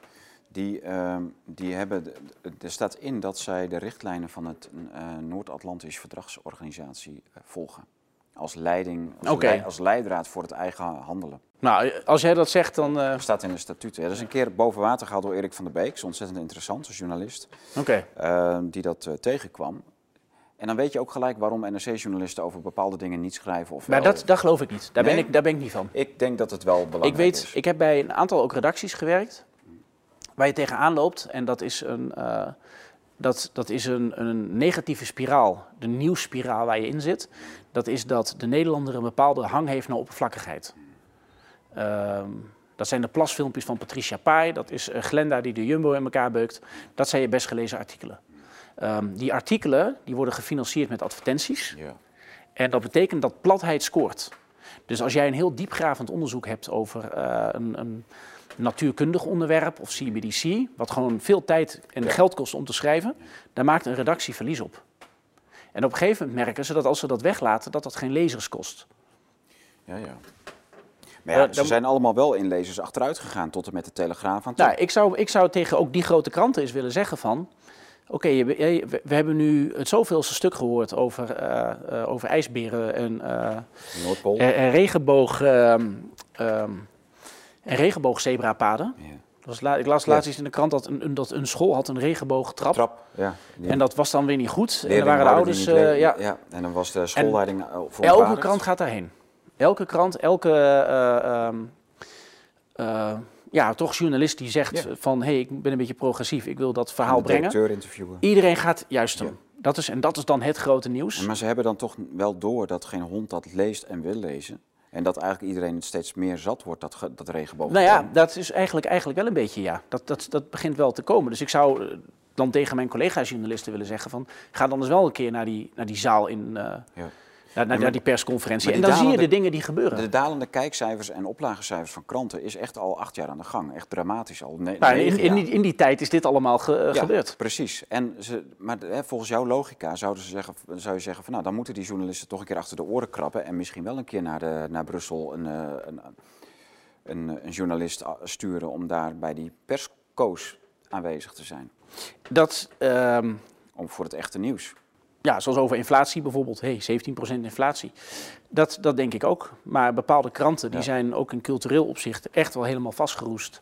die, uh, die hebben, er staat in dat zij de richtlijnen van het uh, Noord-Atlantisch Verdragsorganisatie uh, volgen. Als leiding, als, okay. als, leidraad voor het eigen handelen. Nou, als jij dat zegt, dan... Uh... staat in de statuten. Ja, dat is een keer boven water gehaald door Erik van der Beek. Is ontzettend interessant, als journalist. Oké. Okay. die dat tegenkwam. En dan weet je ook gelijk waarom NRC-journalisten over bepaalde dingen niet schrijven. Of maar wel. dat, dat geloof ik niet. Daar, ben ik, daar ben ik niet van. Ik denk dat het wel belangrijk ik weet, is. Ik heb bij een aantal ook redacties gewerkt waar je tegenaan loopt. En dat is een, uh, dat, dat is een, een negatieve spiraal, de nieuwsspiraal waar je in zit. Dat is dat de Nederlander een bepaalde hang heeft naar oppervlakkigheid. Um, dat zijn de plasfilmpjes van Patricia Pai. Dat is uh, Glenda die de Jumbo in elkaar beukt. Dat zijn je best gelezen artikelen. Um, die artikelen die worden gefinancierd met advertenties. Ja. En dat betekent dat platheid scoort. Dus als jij een heel diepgravend onderzoek hebt over uh, een, een natuurkundig onderwerp of CBDC, wat gewoon veel tijd en geld kost om te schrijven, daar maakt een redactie verlies op. En op een gegeven moment merken ze dat als ze dat weglaten, dat dat geen lezers kost. Ja, ja. Maar ja, ze zijn allemaal wel in lezers achteruit gegaan tot en met de Telegraaf aan toe. Nou, ik zou, ik zou tegen ook die grote kranten eens willen zeggen van... Oké, we hebben nu het zoveelste stuk gehoord over, uh, uh, over ijsberen en, uh, Noordpool. en, en regenboog... Um, um, en regenboogzebrapaden. Ja. was ik las Ja. laatst iets in de krant dat een, dat een school had een regenboogtrap. Trap, ja. En dat was dan weer niet goed. En dan waren de ouders... eh, le- ja, En dan was de schoolleiding uh, elke verontwaardigd. krant gaat daarheen. Elke krant, elke... eh, ehm, eh, ja, toch journalist die zegt Ja. van... hé, hey, ik ben een beetje progressief, ik wil dat En verhaal brengen. interviewen. Iedereen gaat juist Ja. hem. Dat is, en dat is dan het grote nieuws. En Maar ze hebben dan toch wel door dat geen hond dat leest en wil lezen. En dat eigenlijk iedereen het steeds meer zat wordt, dat, dat regenboog. Nou ja, dat is eigenlijk, eigenlijk wel een beetje ja. Dat, dat, dat begint wel te komen. Dus ik zou eh, dan tegen mijn collega-journalisten willen zeggen van... ga dan eens wel een keer naar die, naar die zaal in... eh, Ja. Naar, naar, die persconferentie. En dan zie je de dingen die gebeuren. De dalende kijkcijfers en oplagecijfers van kranten is echt al acht jaar aan de gang. Echt dramatisch al. Ne Nou, in, in, die, in die tijd is dit allemaal ge- Ja, gebeurd. Precies. En ze, maar hè, volgens jouw logica zouden ze zeggen, zou je zeggen van nou dan moeten die journalisten toch een keer achter de oren krabben en misschien wel een keer naar, de, naar Brussel een, eh, een, een, een journalist sturen om daar bij die persco's aanwezig te zijn. Dat, ehm, Om voor het echte nieuws. Ja, zoals over inflatie bijvoorbeeld. Hey, 17% inflatie. Dat, dat denk ik ook. Maar bepaalde kranten die Ja. zijn ook in cultureel opzicht echt wel helemaal vastgeroest.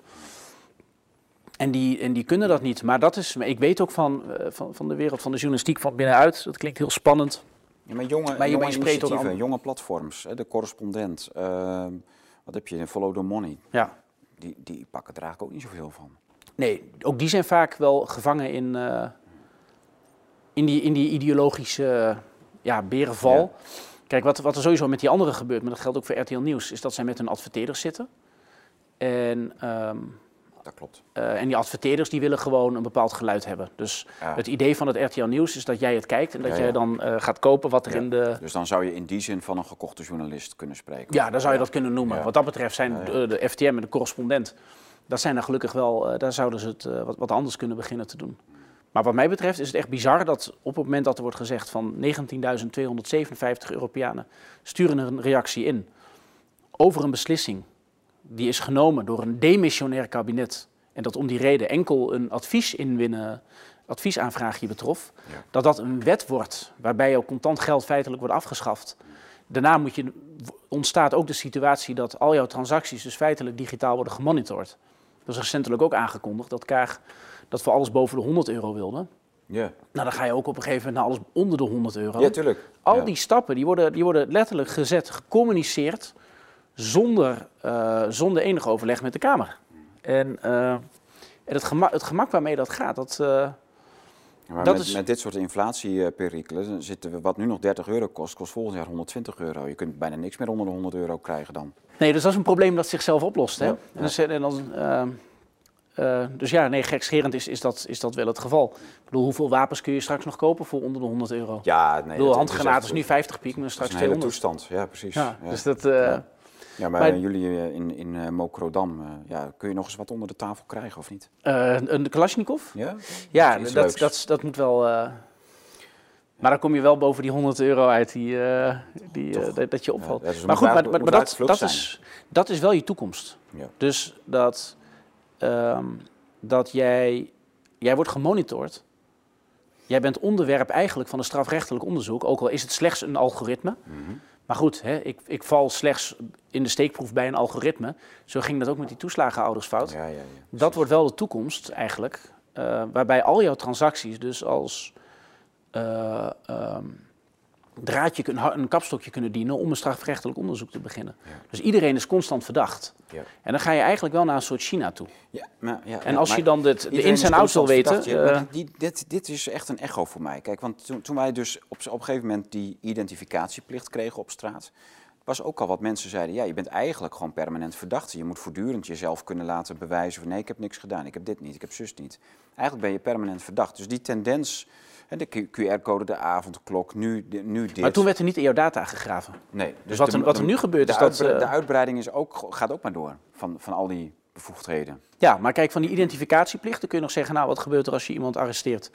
En die, en die kunnen dat niet. Maar dat is, ik weet ook van, eh, van, van de wereld van de journalistiek van binnenuit. Dat klinkt heel spannend. Ja, maar jonge, Maar jonge aan- jonge platforms, de correspondent, ehm, wat heb je, Follow the Money, Ja. die, die pakken er eigenlijk ook niet zoveel van. Nee, ook die zijn vaak wel gevangen in, eh, in, die, in die ideologische ja, berenval. Ja. Kijk, wat, wat er sowieso met die anderen gebeurt, maar dat geldt ook voor RTL Nieuws, is dat zij met hun adverteerders zitten. En, ehm, Dat klopt. eh, en die adverteerders die willen gewoon een bepaald geluid hebben. Dus Ja. het idee van het RTL Nieuws is dat jij het kijkt en dat Ja, jij dan eh, gaat kopen wat er in de... Dus dan zou je in die zin van een gekochte journalist kunnen spreken. Ja, daar zou je dat kunnen noemen. Wat dat betreft zijn de, de FTM en de correspondent, dat zijn er gelukkig wel, eh, daar zouden ze het wat, wat anders kunnen beginnen te doen. Maar wat mij betreft is het echt bizar dat op het moment dat er wordt gezegd van 19.257 Europeanen sturen een reactie in over een beslissing die is genomen door een demissionair kabinet en dat om die reden enkel een advies inwinnen, adviesaanvraagje betrof, Ja. dat dat een wet wordt waarbij ook contant geld feitelijk wordt afgeschaft. Daarna moet je, ontstaat ook de situatie dat al jouw transacties dus feitelijk digitaal worden gemonitord. Dat is recentelijk ook aangekondigd dat Kaag dat voor alles boven de 100 euro wilde. Ja, Nou, dan ga je ook op een gegeven moment naar alles onder de 100 euro. ja tuurlijk. Al Ja. die stappen die worden, die worden letterlijk gezet, gecommuniceerd, zonder, eh, zonder enig overleg met de Kamer. En, eh, en het, gemak, het gemak waarmee dat gaat, dat, Ja, maar Dat met, is- met dit soort inflatieperikelen zitten we, wat nu nog 30 euro kost, kost volgend jaar 120 euro. Je kunt bijna niks meer onder de 100 euro krijgen dan. Nee, dus dat is een probleem dat zichzelf oplost. Hè? Ja, En dus, en dan, eh, dus ja, nee, gekscherend is, is, dat, is dat wel het geval. Ik bedoel, hoeveel wapens kun je straks nog kopen voor onder de 100 euro? Ja, nee. ik bedoel, handgranaten is nu 50 piek, maar straks is een hele 200. toestand, ja precies. Ja, Ja. dus dat... eh, Ja. Ja, maar, Maar- jullie eh, in, in Mokrodam, ja, kun je nog eens wat onder de tafel krijgen of niet? eh, een Kalashnikov? Ja, Ja, dat, dat, dat moet wel. maar dan kom je wel boven die 100 euro uit die, die, dat, je opvalt. Ja, maar goed, maar, maar, dat, dat, is, dat is wel je toekomst. Ja. Dus dat, ehm, dat jij, jij wordt gemonitord. Jij bent onderwerp eigenlijk van een strafrechtelijk onderzoek, ook al is het slechts een algoritme. Mhm. Maar goed, hè, ik, ik val slechts in de steekproef bij een algoritme. Zo ging dat ook met die toeslagenouders fout. Ja, ja, ja. Dat wordt wel de toekomst eigenlijk, eh, waarbij al jouw transacties dus als eh, ehm, draadje, kun- een kapstokje kunnen dienen om een strafrechtelijk onderzoek te beginnen. Ja. Dus iedereen is constant verdacht. Ja. En dan ga je eigenlijk wel naar een soort China toe. Ja, maar, ja, En als maar je dan dit, de ins en outs wil weten... verdacht. Eh, die, dit, dit is echt een echo voor mij. Kijk, want toen, toen wij dus op, op een gegeven moment die identificatieplicht kregen op straat, was ook al wat mensen zeiden, ja, je bent eigenlijk gewoon permanent verdachte. Je moet voortdurend jezelf kunnen laten bewijzen van nee, ik heb niks gedaan, ik heb dit niet, ik heb zus niet. Eigenlijk ben je permanent verdacht. Dus die tendens, de QR-code, de avondklok, nu, de- nu dit. maar toen werd er niet in jouw data gegraven. Nee, Dus wat er- wat er nu gebeurt de is dat, eh, de uitbreiding is ook, gaat ook maar door van, van al die bevoegdheden. Ja, maar kijk, van die identificatieplichten kun je nog zeggen... nou, wat gebeurt er als je iemand arresteert?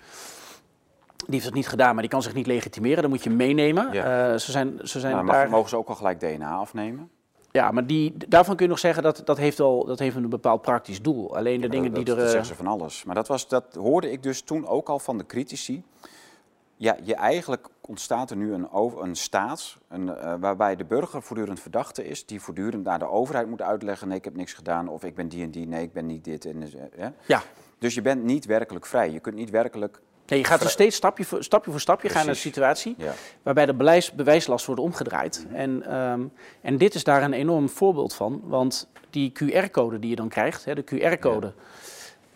Die heeft het niet gedaan, maar die kan zich niet legitimeren. Dan moet je meenemen. Ja. Eh, ze zijn, ze zijn Nou, dan daar... mogen ze ook al gelijk DNA afnemen. Ja, maar die, daarvan kun je nog zeggen dat dat heeft wel dat heeft een bepaald praktisch doel. Alleen de Ja, dingen dat, die dat er. eh, zeggen ze van alles. Maar dat, was, dat hoorde ik dus toen ook al van de critici. Ja, je eigenlijk ontstaat er nu een, over, een staat een, uh, waarbij de burger voortdurend verdachte is, die voortdurend naar de overheid moet uitleggen: nee, ik heb niks gedaan, of ik ben die en die, nee, ik ben niet dit. En, uh, ja. Dus je bent niet werkelijk vrij. Je kunt niet werkelijk. Nee, je gaat dus steeds stapje voor stapje, voor stapje gaan naar een situatie Ja. waarbij de bewijs, bewijslast wordt omgedraaid. En, ehm, en dit is daar een enorm voorbeeld van, want die QR-code die je dan krijgt, hè, de QR-code,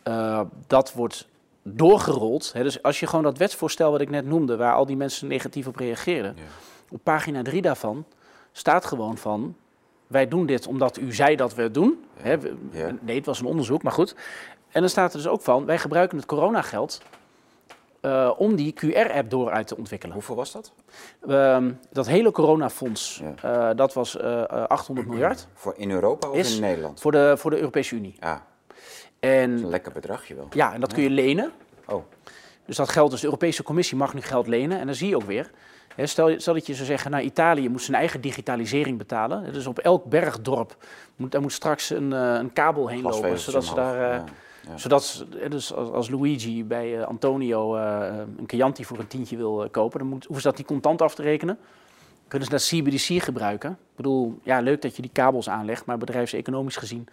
eh, dat wordt doorgerold. Hè, dus als je gewoon dat wetsvoorstel wat ik net noemde, waar al die mensen negatief op reageerden, Ja. op pagina 3 daarvan staat gewoon van, wij doen dit omdat u zei dat we het doen. Hè, we- Ja. Nee, het was een onderzoek, maar goed. En dan staat er dus ook van, wij gebruiken het coronageld eh, om die QR-app door uit te ontwikkelen. Hoeveel was dat? Ehm, dat hele coronafonds, Ja. eh, dat was eh, eh, 800 miljard Voor in Europa of in Nederland? voor de, voor de Europese Unie. Ja, dat is een En lekker bedragje wel. ja, en dat kun je lenen. Oh, Dus dat geld, dus de Europese Commissie mag nu geld lenen. En dan zie je ook weer, stel, stel dat je zou zeggen, nou Italië moet zijn eigen digitalisering betalen. Dus op elk bergdorp moet, daar moet straks een, een kabel heen lopen, zodat ze daar... Ja, ja. Zodat, dus als, als Luigi bij eh, Antonio eh, een Chianti voor een tientje wil eh, kopen, dan moet, hoeven ze dat niet contant af te rekenen. Kunnen ze dat CBDC gebruiken? Ik bedoel, ja, leuk dat je die kabels aanlegt, maar bedrijfseconomisch gezien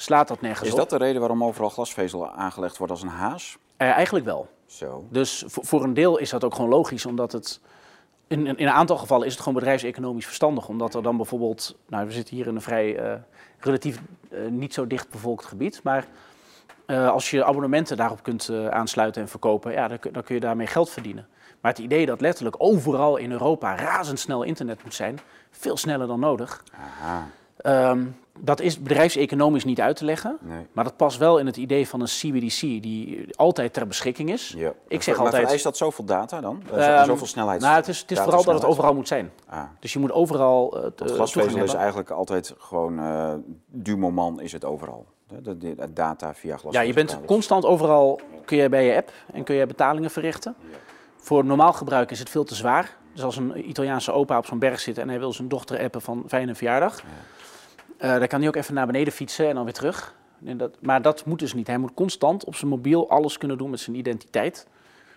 slaat dat nergens Is op. dat de reden waarom overal glasvezel aangelegd wordt als een haas? Eh, eigenlijk wel. Zo. Dus voor, voor een deel is dat ook gewoon logisch, omdat het. In, in een aantal gevallen is het gewoon bedrijfseconomisch verstandig, omdat er dan bijvoorbeeld. Nou, we zitten hier in een vrij eh, relatief eh, niet zo dicht bevolkt gebied. Maar eh, als je abonnementen daarop kunt eh, aansluiten en verkopen, ja, dan, kun- dan kun je daarmee geld verdienen. Maar het idee dat letterlijk overal in Europa razendsnel internet moet zijn, veel sneller dan nodig, Aha, ehm, dat is bedrijfseconomisch niet uit te leggen. nee. Maar dat past wel in het idee van een CBDC die altijd ter beschikking is. Ja. Ik zeg maar altijd- vereist dat zoveel data dan? Ehm, zoveel snelheid? Nou, het is, het is vooral dat het overal moet zijn. Ah. Dus je moet overal uh, glasvezel is eigenlijk altijd gewoon eh du moment is het overal. Data via glasvezel. Ja, je bent constant overal, kun je bij je app en kun je betalingen verrichten. Voor normaal gebruik is het veel te zwaar. Dus als een Italiaanse opa op zo'n berg zit en hij wil zijn dochter appen van fijne verjaardag. eh, dan kan hij ook even naar beneden fietsen en dan weer terug. En dat, maar dat moet dus niet. Hij moet constant op zijn mobiel alles kunnen doen met zijn identiteit.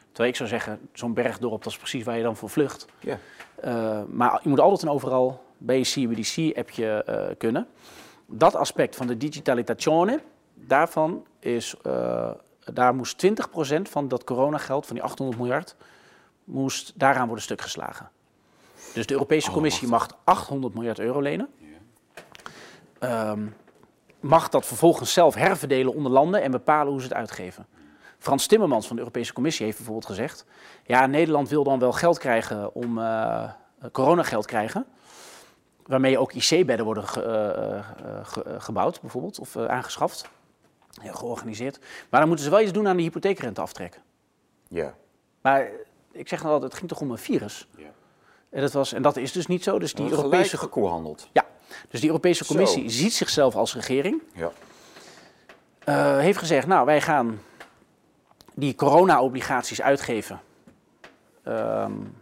Terwijl ik zou zeggen, zo'n bergdorp, dat is precies waar je dan voor vlucht. Ja. Uh, maar je moet altijd en overal bij je CBDC-appje uh, kunnen. Dat aspect van de digitalitatione, daarvan is, uh, daar moest 20% van dat coronageld, van die 800 miljard, moest daaraan worden stuk geslagen. Dus de Europese Oh, Commissie mag 800 miljard euro lenen. Um, mag dat vervolgens zelf herverdelen onder landen en bepalen hoe ze het uitgeven. Frans Timmermans van de Europese Commissie heeft bijvoorbeeld gezegd: ja, Nederland wil dan wel geld krijgen om uh, coronageld krijgen, waarmee ook IC-bedden worden ge, uh, ge, gebouwd, bijvoorbeeld, of aangeschaft, georganiseerd. Maar dan moeten ze wel iets doen aan de hypotheekrenteaftrek. Ja. Maar ik zeg nou altijd, het ging toch om een virus. Ja. En dat, was, en dat is dus niet zo. Dus die Europese Europese gekoehandeld. Ja, dus die Europese Commissie Zo. ziet zichzelf als regering. Ja. Uh, heeft gezegd, nou, wij gaan die corona-obligaties uitgeven. Um,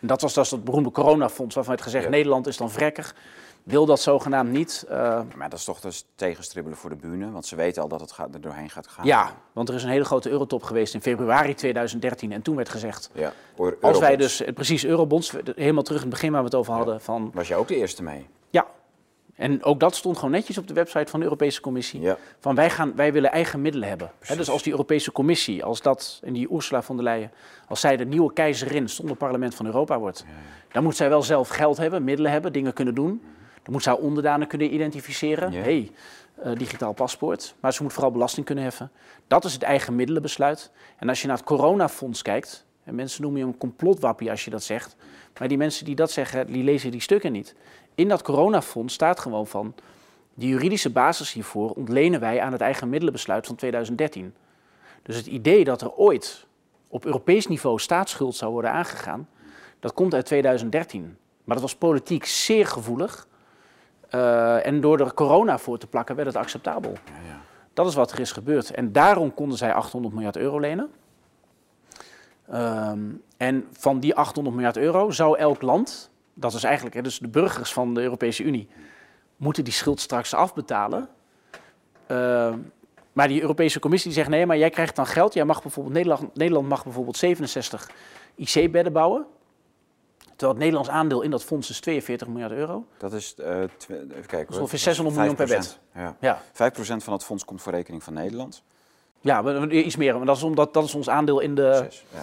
dat was dat, dat beroemde coronafonds waarvan werd gezegd, ja. Nederland is dan vrekkig. Wil dat zogenaamd niet. Uh, maar dat is toch dus tegenstribbelen voor de bühne, want ze weten al dat het gaat, er doorheen gaat gaan. Ja, want er is een hele grote eurotop geweest in februari 2013 en toen werd gezegd, ja, als wij dus, precies, eurobonds, helemaal terug in het begin waar we het over hadden. Ja. Van, Was jij ook de eerste mee? En ook dat stond gewoon netjes op de website van de Europese Commissie. Ja. Van wij, gaan, wij willen eigen middelen hebben. He, dus als die Europese Commissie, als dat, en die Ursula von der Leyen, als zij de nieuwe keizerin zonder parlement van Europa wordt, ja. dan moet zij wel zelf geld hebben, middelen hebben, dingen kunnen doen. Dan moet zij onderdanen kunnen identificeren. Ja. hey, uh, digitaal paspoort. Maar ze moet vooral belasting kunnen heffen. Dat is het eigen middelenbesluit. En als je naar het coronafonds kijkt, en mensen noemen je een complotwappie als je dat zegt, maar die mensen die dat zeggen, die lezen die stukken niet. In dat coronafonds staat gewoon van, de juridische basis hiervoor ontlenen wij aan het eigen middelenbesluit van 2013. Dus het idee dat er ooit op Europees niveau staatsschuld zou worden aangegaan, dat komt uit 2013. Maar dat was politiek zeer gevoelig. Uh, en door er corona voor te plakken werd het acceptabel. Ja, ja. Dat is wat er is gebeurd. En daarom konden zij 800 miljard euro lenen. Um, en van die 800 miljard euro zou elk land, dat is eigenlijk hè, dus de burgers van de Europese Unie, moeten die schuld straks afbetalen. Uh, maar die Europese Commissie zegt nee, maar jij krijgt dan geld. Jij mag bijvoorbeeld, Nederland, Nederland mag bijvoorbeeld 67 IC-bedden bouwen. Terwijl het Nederlands aandeel in dat fonds is 42 miljard euro. Dat is, uh, even kijken hoor. ongeveer 600 miljoen per 5%. Ja. Ja, 5% van het fonds komt voor rekening van Nederland. ja we- iets meer. Maar dat is, omdat, dat is ons aandeel in de, Zes, ja.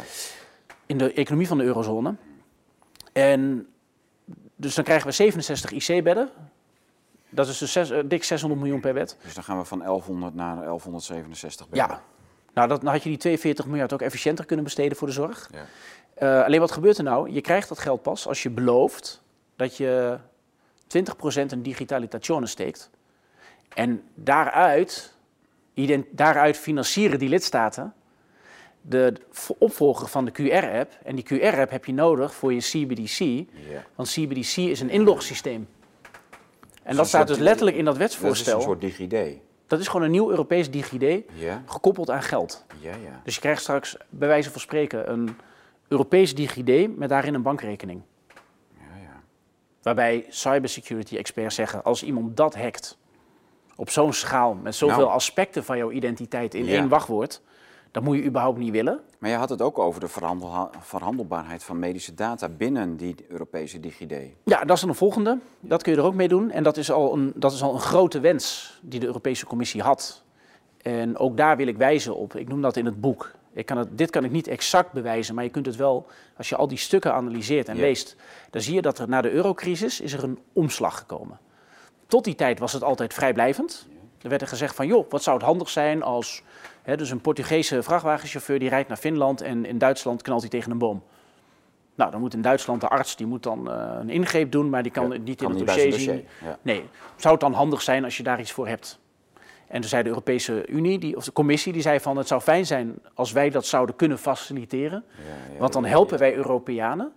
in de economie van de eurozone. En dus dan krijgen we 67 IC-bedden. Dat is dus zes- eh, dik 600 miljoen per bed. Dus dan gaan we van 1100 naar 1167 bedden. Ja. Nou, dat, dan had je die 42 miljard ook efficiënter kunnen besteden voor de zorg. Ja. Eh, alleen wat gebeurt er nou? Je krijgt dat geld pas als je belooft dat je 20% in digitalisatie steekt. En daaruit, daaruit financieren die lidstaten de opvolger van de QR-app. En die QR-app heb je nodig voor je CBDC. Want CBDC is een inlogsysteem. En dat staat dus letterlijk in dat Dat is wetsvoorstel. een soort DigiD. Dat is gewoon een nieuw Europees DigiD gekoppeld aan geld. ja, ja. Dus je krijgt straks bij wijze van spreken een Europees DigiD met daarin een bankrekening. ja, ja. Waarbij cybersecurity experts zeggen, als iemand dat hackt op zo'n schaal met zoveel Nou. aspecten van jouw identiteit in één wachtwoord, dat moet je überhaupt niet willen. Maar je had het ook over de verhandel- verhandelbaarheid van medische data binnen die Europese DigiD. Ja, dat is dan een volgende. Dat kun je er ook mee doen. En dat is al een, dat is al een grote wens die de Europese Commissie had. En ook daar wil ik wijzen op. Ik noem dat in het boek. Ik kan het, dit kan ik niet exact bewijzen, maar je kunt het wel, als je al die stukken analyseert en Ja. leest, dan zie je dat er na de eurocrisis is er een omslag gekomen. Tot die tijd was het altijd vrijblijvend. Er werd er gezegd van, joh, wat zou het handig zijn als dus een Portugese vrachtwagenchauffeur die rijdt naar Finland en in Duitsland knalt hij tegen een boom. Nou, dan moet in Duitsland de arts die moet dan eh, een ingreep doen, maar die kan Ja, het niet kan in het niet dossier zien. dossier, ja. Nee, zou het dan handig zijn als je daar iets voor hebt? En toen zei de Europese Unie, die, of de Commissie, die zei van het zou fijn zijn als wij dat zouden kunnen faciliteren. Ja, ja, Want dan helpen wij Europeanen.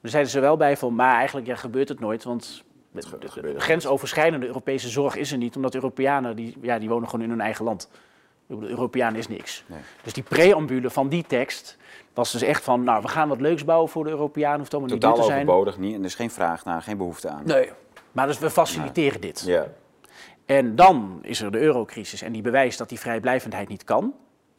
Maar zeiden ze wel bij van, maar eigenlijk ja, gebeurt het nooit. Want de, grensoverschrijdende Europese zorg is er niet. Omdat Europeanen, die, ja, die wonen gewoon in hun eigen land. Ik bedoel, Europeaan is niks. Nee. Dus die preambule van die tekst was dus echt van... nou, we gaan wat leuks bouwen voor de Europeanen. Hoeft allemaal niet Totaal te zijn. overbodig, niet, en er is geen vraag naar, geen behoefte aan. Nee, maar dus we faciliteren dit. Ja. En dan is er de eurocrisis en die bewijst dat die vrijblijvendheid niet kan.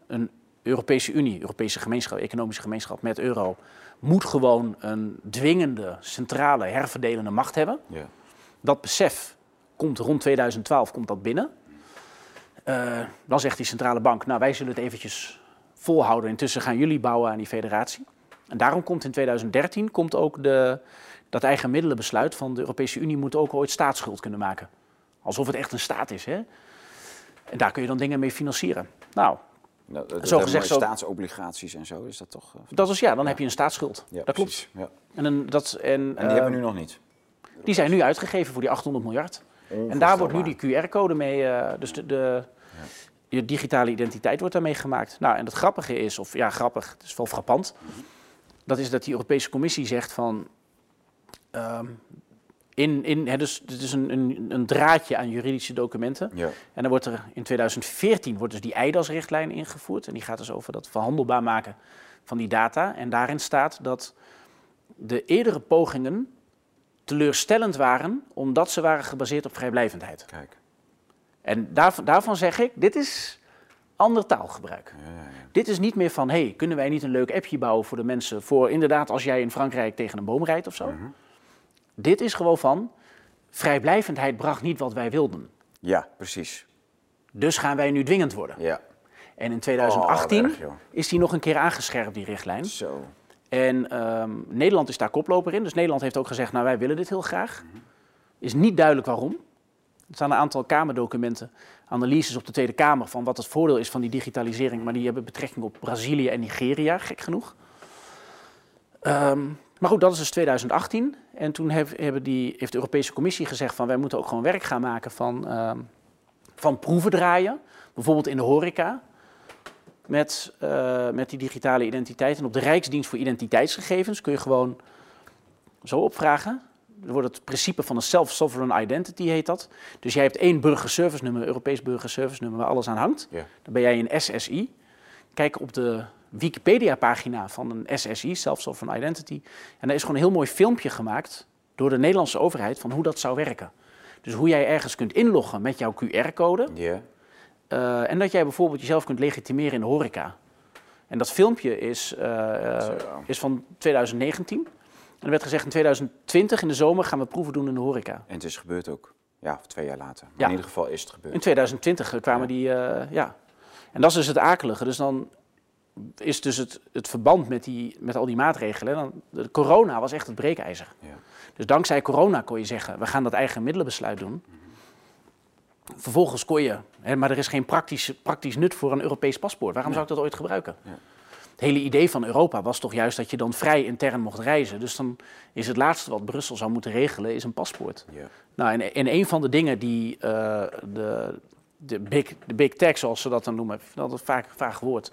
Een Europese Unie, Europese gemeenschap, economische gemeenschap met euro, moet gewoon een dwingende, centrale, herverdelende macht hebben. Ja. Dat besef komt rond 2012 komt dat binnen. Eh, dan zegt die centrale bank, nou wij zullen het eventjes volhouden. Intussen gaan jullie bouwen aan die federatie. En daarom komt in 2013 komt ook de, dat eigen middelenbesluit van de Europese Unie moet ook ooit staatsschuld kunnen maken. Alsof het echt een staat is. Hè? En daar kun je dan dingen mee financieren. Nou, Nou, dat Zo gezegd zo- staatsobligaties en zo, is dat toch? eh, dat is ja, dan heb je een staatsschuld. ja, dat klopt. precies. Ja. En, een, dat, en, En die hebben we nu nog niet. die zijn nu uitgegeven voor die 800 miljard. En daar wordt nu die QR-code mee, eh, dus de, de je digitale identiteit wordt daarmee gemaakt. Nou, en het grappige is, of ja, grappig, het is wel frappant, dat is dat die Europese Commissie zegt van, ehm, in, in, hè, dus het is een, een, een draadje aan juridische documenten. Ja. En dan wordt er in 2014 wordt dus die EIDAS-richtlijn ingevoerd. En die gaat dus over dat verhandelbaar maken van die data. En daarin staat dat de eerdere pogingen teleurstellend waren, omdat ze waren gebaseerd op vrijblijvendheid. Kijk. En daarvan, daarvan zeg ik, dit is ander taalgebruik. Ja, ja, ja. Dit is niet meer van, hey, kunnen wij niet een leuk appje bouwen voor de mensen, voor inderdaad als jij in Frankrijk tegen een boom rijdt of zo. Mhm. Dit is gewoon van, vrijblijvendheid bracht niet wat wij wilden. ja, precies. Dus gaan wij nu dwingend worden. Ja. En in 2018 Oh, erg, joh. is die nog een keer aangescherpt, die richtlijn. Zo. En ehm, Nederland is daar koploper in. Dus Nederland heeft ook gezegd, nou wij willen dit heel graag. Is niet duidelijk waarom. Er staan een aantal Kamerdocumenten, analyses op de Tweede Kamer van wat het voordeel is van die digitalisering. Maar die hebben betrekking op Brazilië en Nigeria, gek genoeg. Ehm, maar goed, dat is dus 2018. En toen heeft, hebben die, heeft de Europese Commissie gezegd van wij moeten ook gewoon werk gaan maken van, ehm, van proeven draaien. Bijvoorbeeld in de horeca met, eh, met die digitale identiteit. En op de Rijksdienst voor Identiteitsgegevens kun je gewoon zo opvragen. Wordt het principe van een self-sovereign identity heet dat. Dus jij hebt één burgerservice nummer, Europees burgerservice nummer, waar alles aan hangt. Ja. Dan ben jij een SSI. Kijk op de Wikipedia-pagina van een SSI, Self-Sovereign Identity. En daar is gewoon een heel mooi filmpje gemaakt door de Nederlandse overheid van hoe dat zou werken. Dus hoe jij ergens kunt inloggen met jouw QR-code. Ja. Eh, en dat jij bijvoorbeeld jezelf kunt legitimeren in de horeca. En dat filmpje is, eh, eh, is van 2019. En er werd gezegd in 2020 in de zomer gaan we proeven doen in de horeca. En het is gebeurd ook. Ja, of twee jaar later. Maar Ja. in ieder geval is het gebeurd. In 2020 kwamen Ja. die, eh, ja. En dat is dus het akelige. Dus dan is dus het, het verband met, die, met al die maatregelen. Dan, de corona was echt het breekijzer. Ja. Dus dankzij corona kon je zeggen, we gaan dat eigen middelenbesluit doen. Vervolgens kon je, hè, maar er is geen praktisch, praktisch nut voor een Europees paspoort. Waarom zou ik dat ooit gebruiken? Ja. Het hele idee van Europa was toch juist dat je dan vrij intern mocht reizen. Dus dan is het laatste wat Brussel zou moeten regelen, is een paspoort. Ja. Nou, en, en een van de dingen die eh, de, de, big, de big tech, zoals ze dat dan noemen, dat een vaak, vaag woord.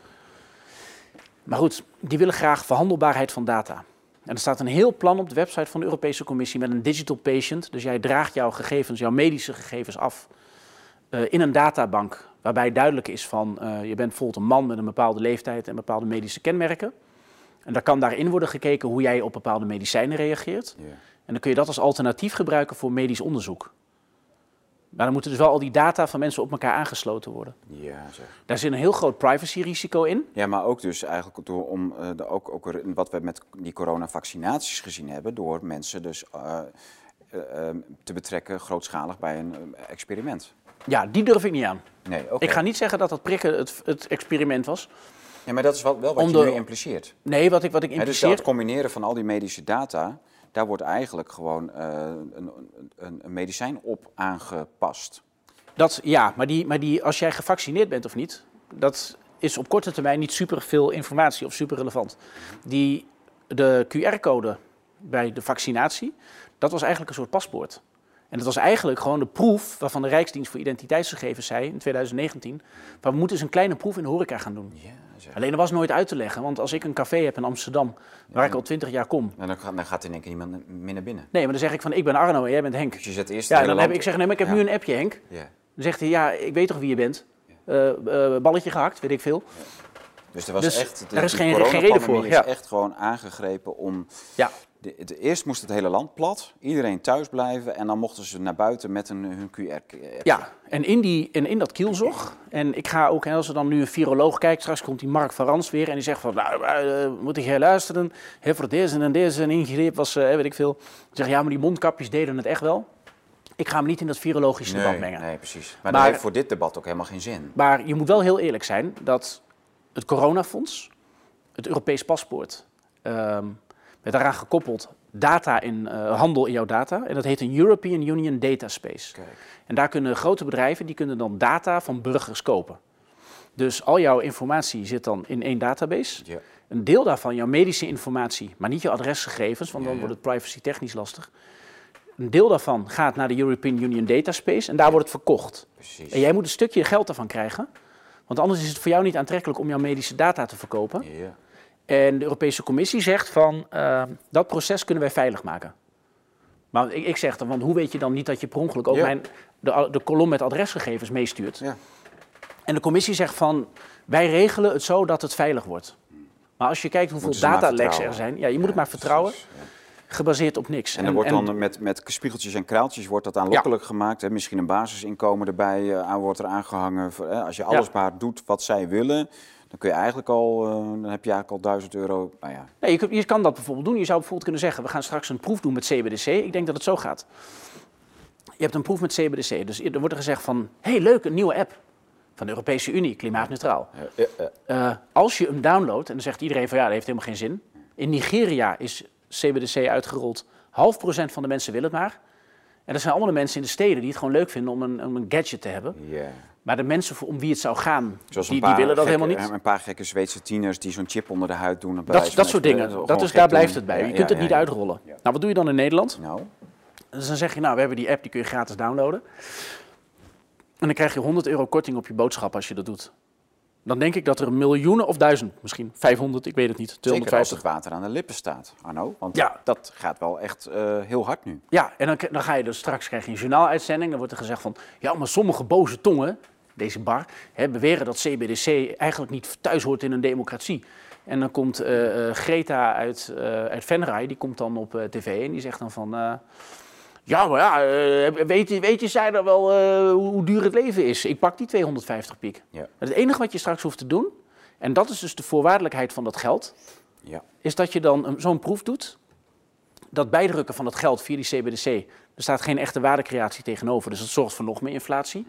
Maar goed, die willen graag verhandelbaarheid van data. En er staat een heel plan op de website van de Europese Commissie met een digital patient. Dus jij draagt jouw gegevens, jouw medische gegevens af eh, in een databank. Waarbij duidelijk is van, eh, je bent bijvoorbeeld een man met een bepaalde leeftijd en bepaalde medische kenmerken. En daar kan daarin worden gekeken hoe jij op bepaalde medicijnen reageert. En dan kun je dat als alternatief gebruiken voor medisch onderzoek. Maar dan moeten dus wel al die data van mensen op elkaar aangesloten worden. ja, zeg. Daar zit een heel groot privacyrisico in. Ja, maar ook dus eigenlijk door, om eh, de, ook, ook wat we met die coronavaccinaties gezien hebben, door mensen dus eh, te betrekken grootschalig bij een experiment. Ja, die durf ik niet aan. Nee, oké. Ik ga niet zeggen dat dat prikken het, het experiment was. Ja, maar dat is wel, wel wat je nu impliceert. Nee, wat ik, wat ik dus impliceer... het combineren van al die medische data, daar wordt eigenlijk gewoon eh, een, een, een medicijn op aangepast. Dat, ja, maar, die, maar die, als jij gevaccineerd bent of niet, dat is op korte termijn niet super veel informatie of super relevant. Die, de QR-code bij de vaccinatie, dat was eigenlijk een soort paspoort. En dat was eigenlijk gewoon de proef waarvan de Rijksdienst voor Identiteitsgegevens zei in 2019, maar we moeten eens een kleine proef in de horeca gaan doen. Ja. Alleen dat was nooit uit te leggen, want als ik een café heb in Amsterdam, waar ik al twintig jaar kom, En dan, gaat- dan gaat in één keer niemand meer naar binnen. nee, maar dan zeg ik van ik ben Arno en jij bent Henk. Dus je zet eerst Ja, dan heb ik zeg, nee, maar ik heb Ja. nu een appje Henk. Ja. Dan zegt hij, ja, ik weet toch wie je bent. Eh, eh, balletje gehakt, weet ik veel. Dus er was Dus echt, de, er is geen- geen reden voor, is echt gewoon aangegrepen om... Ja, De, de- eerst moest het hele land plat, iedereen thuis blijven en dan mochten ze naar buiten met een, hun QR-app. ja. En, in die, en in dat kielzog, en ik ga ook, als er dan nu een viroloog kijkt, straks komt die Mark van Rans weer en die zegt van, nou, eh, moet ik jij luisteren? Hè, voor deze en deze een ingreep was, eh, weet ik veel. Ik zeg, ja, maar die mondkapjes deden het echt wel. Ik ga me niet in dat virologische debat Nee, mengen. nee, precies. Maar, Maar- dat heeft voor dit debat ook helemaal geen zin. Maar je moet wel heel eerlijk zijn dat het coronafonds, het Europees paspoort, ehm, met daaraan gekoppeld data in eh, handel in jouw data. En dat heet een European Union Data Space. Kijk. En daar kunnen grote bedrijven die kunnen dan data van burgers kopen. Dus al jouw informatie zit dan in één database. Ja. Een deel daarvan, jouw medische informatie, maar niet je adresgegevens, want dan ja. wordt het privacy technisch lastig. Een deel daarvan gaat naar de European Union Data Space en daar wordt het verkocht. Precies. En jij moet een stukje geld daarvan krijgen. Want anders is het voor jou niet aantrekkelijk om jouw medische data te verkopen. Ja. En de Europese Commissie zegt van eh, dat proces kunnen wij veilig maken. Maar ik, ik zeg dan, want hoe weet je dan niet dat je per ongeluk ook Ja. mijn, de, de kolom met adresgegevens meestuurt? Ja. En de commissie zegt van wij regelen het zo dat het veilig wordt. Maar als je kijkt hoeveel dataleks er zijn, ja, je moet het maar vertrouwen, precies, gebaseerd op niks. En er wordt dan met, met spiegeltjes en kraaltjes wordt dat aanlokkelijk gemaakt. Hè? Misschien een basisinkomen erbij eh, aan wordt er aangehangen. Voor, hè? Als je alles maar doet wat zij willen, dan kun je eigenlijk al, eh, dan heb je eigenlijk al 1000 euro. Nou ja, Nee, je, kan dat bijvoorbeeld doen. Je zou bijvoorbeeld kunnen zeggen, we gaan straks een proef doen met CBDC. Ik denk dat het zo gaat. Je hebt een proef met CBDC. Dus er wordt er gezegd van, hey, leuk, een nieuwe app van de Europese Unie, klimaatneutraal. Eh, Eh, als je hem downloadt, en dan zegt iedereen van, ja, dat heeft helemaal geen zin. In Nigeria is CBDC uitgerold. Half procent van de mensen wil het maar. En dat zijn allemaal de mensen in de steden die het gewoon leuk vinden om een, om een gadget te hebben. Maar de mensen om wie het zou gaan, Zoals die, willen dat gekke- helemaal niet. Een paar gekke Zweedse tieners die zo'n chip onder de huid doen. Dat, dat soort dingen. spreken, Dat is, daar blijft het bij. Ja, Je kunt ja, het niet uitrollen. Nou, wat doe je dan in Nederland? Nou, Dus dan zeg je, nou, we hebben die app, die kun je gratis downloaden. En dan krijg je 100 euro korting op je boodschap als je dat doet. Dan denk ik dat er miljoenen of duizend, misschien 500, ik weet het niet, zeker als 250. het water aan de lippen staat, Arno. Want Ja. dat gaat wel echt eh, heel hard nu. Ja, en dan, dan ga je dus straks krijg je een journaaluitzending. Dan wordt er gezegd van, ja, maar sommige boze tongen, deze bar, hè, beweren dat CBDC eigenlijk niet thuis hoort in een democratie. En dan komt eh, eh, Greta uit, uit Venray, die komt dan op tv en die zegt dan van... ja, maar ja, weet, je, weet je, zij er wel hoe, duur het leven is? Ik pak die 250 piek. Ja. Het enige wat je straks hoeft te doen, en dat is dus de voorwaardelijkheid van dat geld, Ja. is dat je dan een- zo'n proef doet. dat bijdrukken van het geld via die CBDC, er staat geen echte waardecreatie tegenover. Dus dat zorgt voor nog meer inflatie.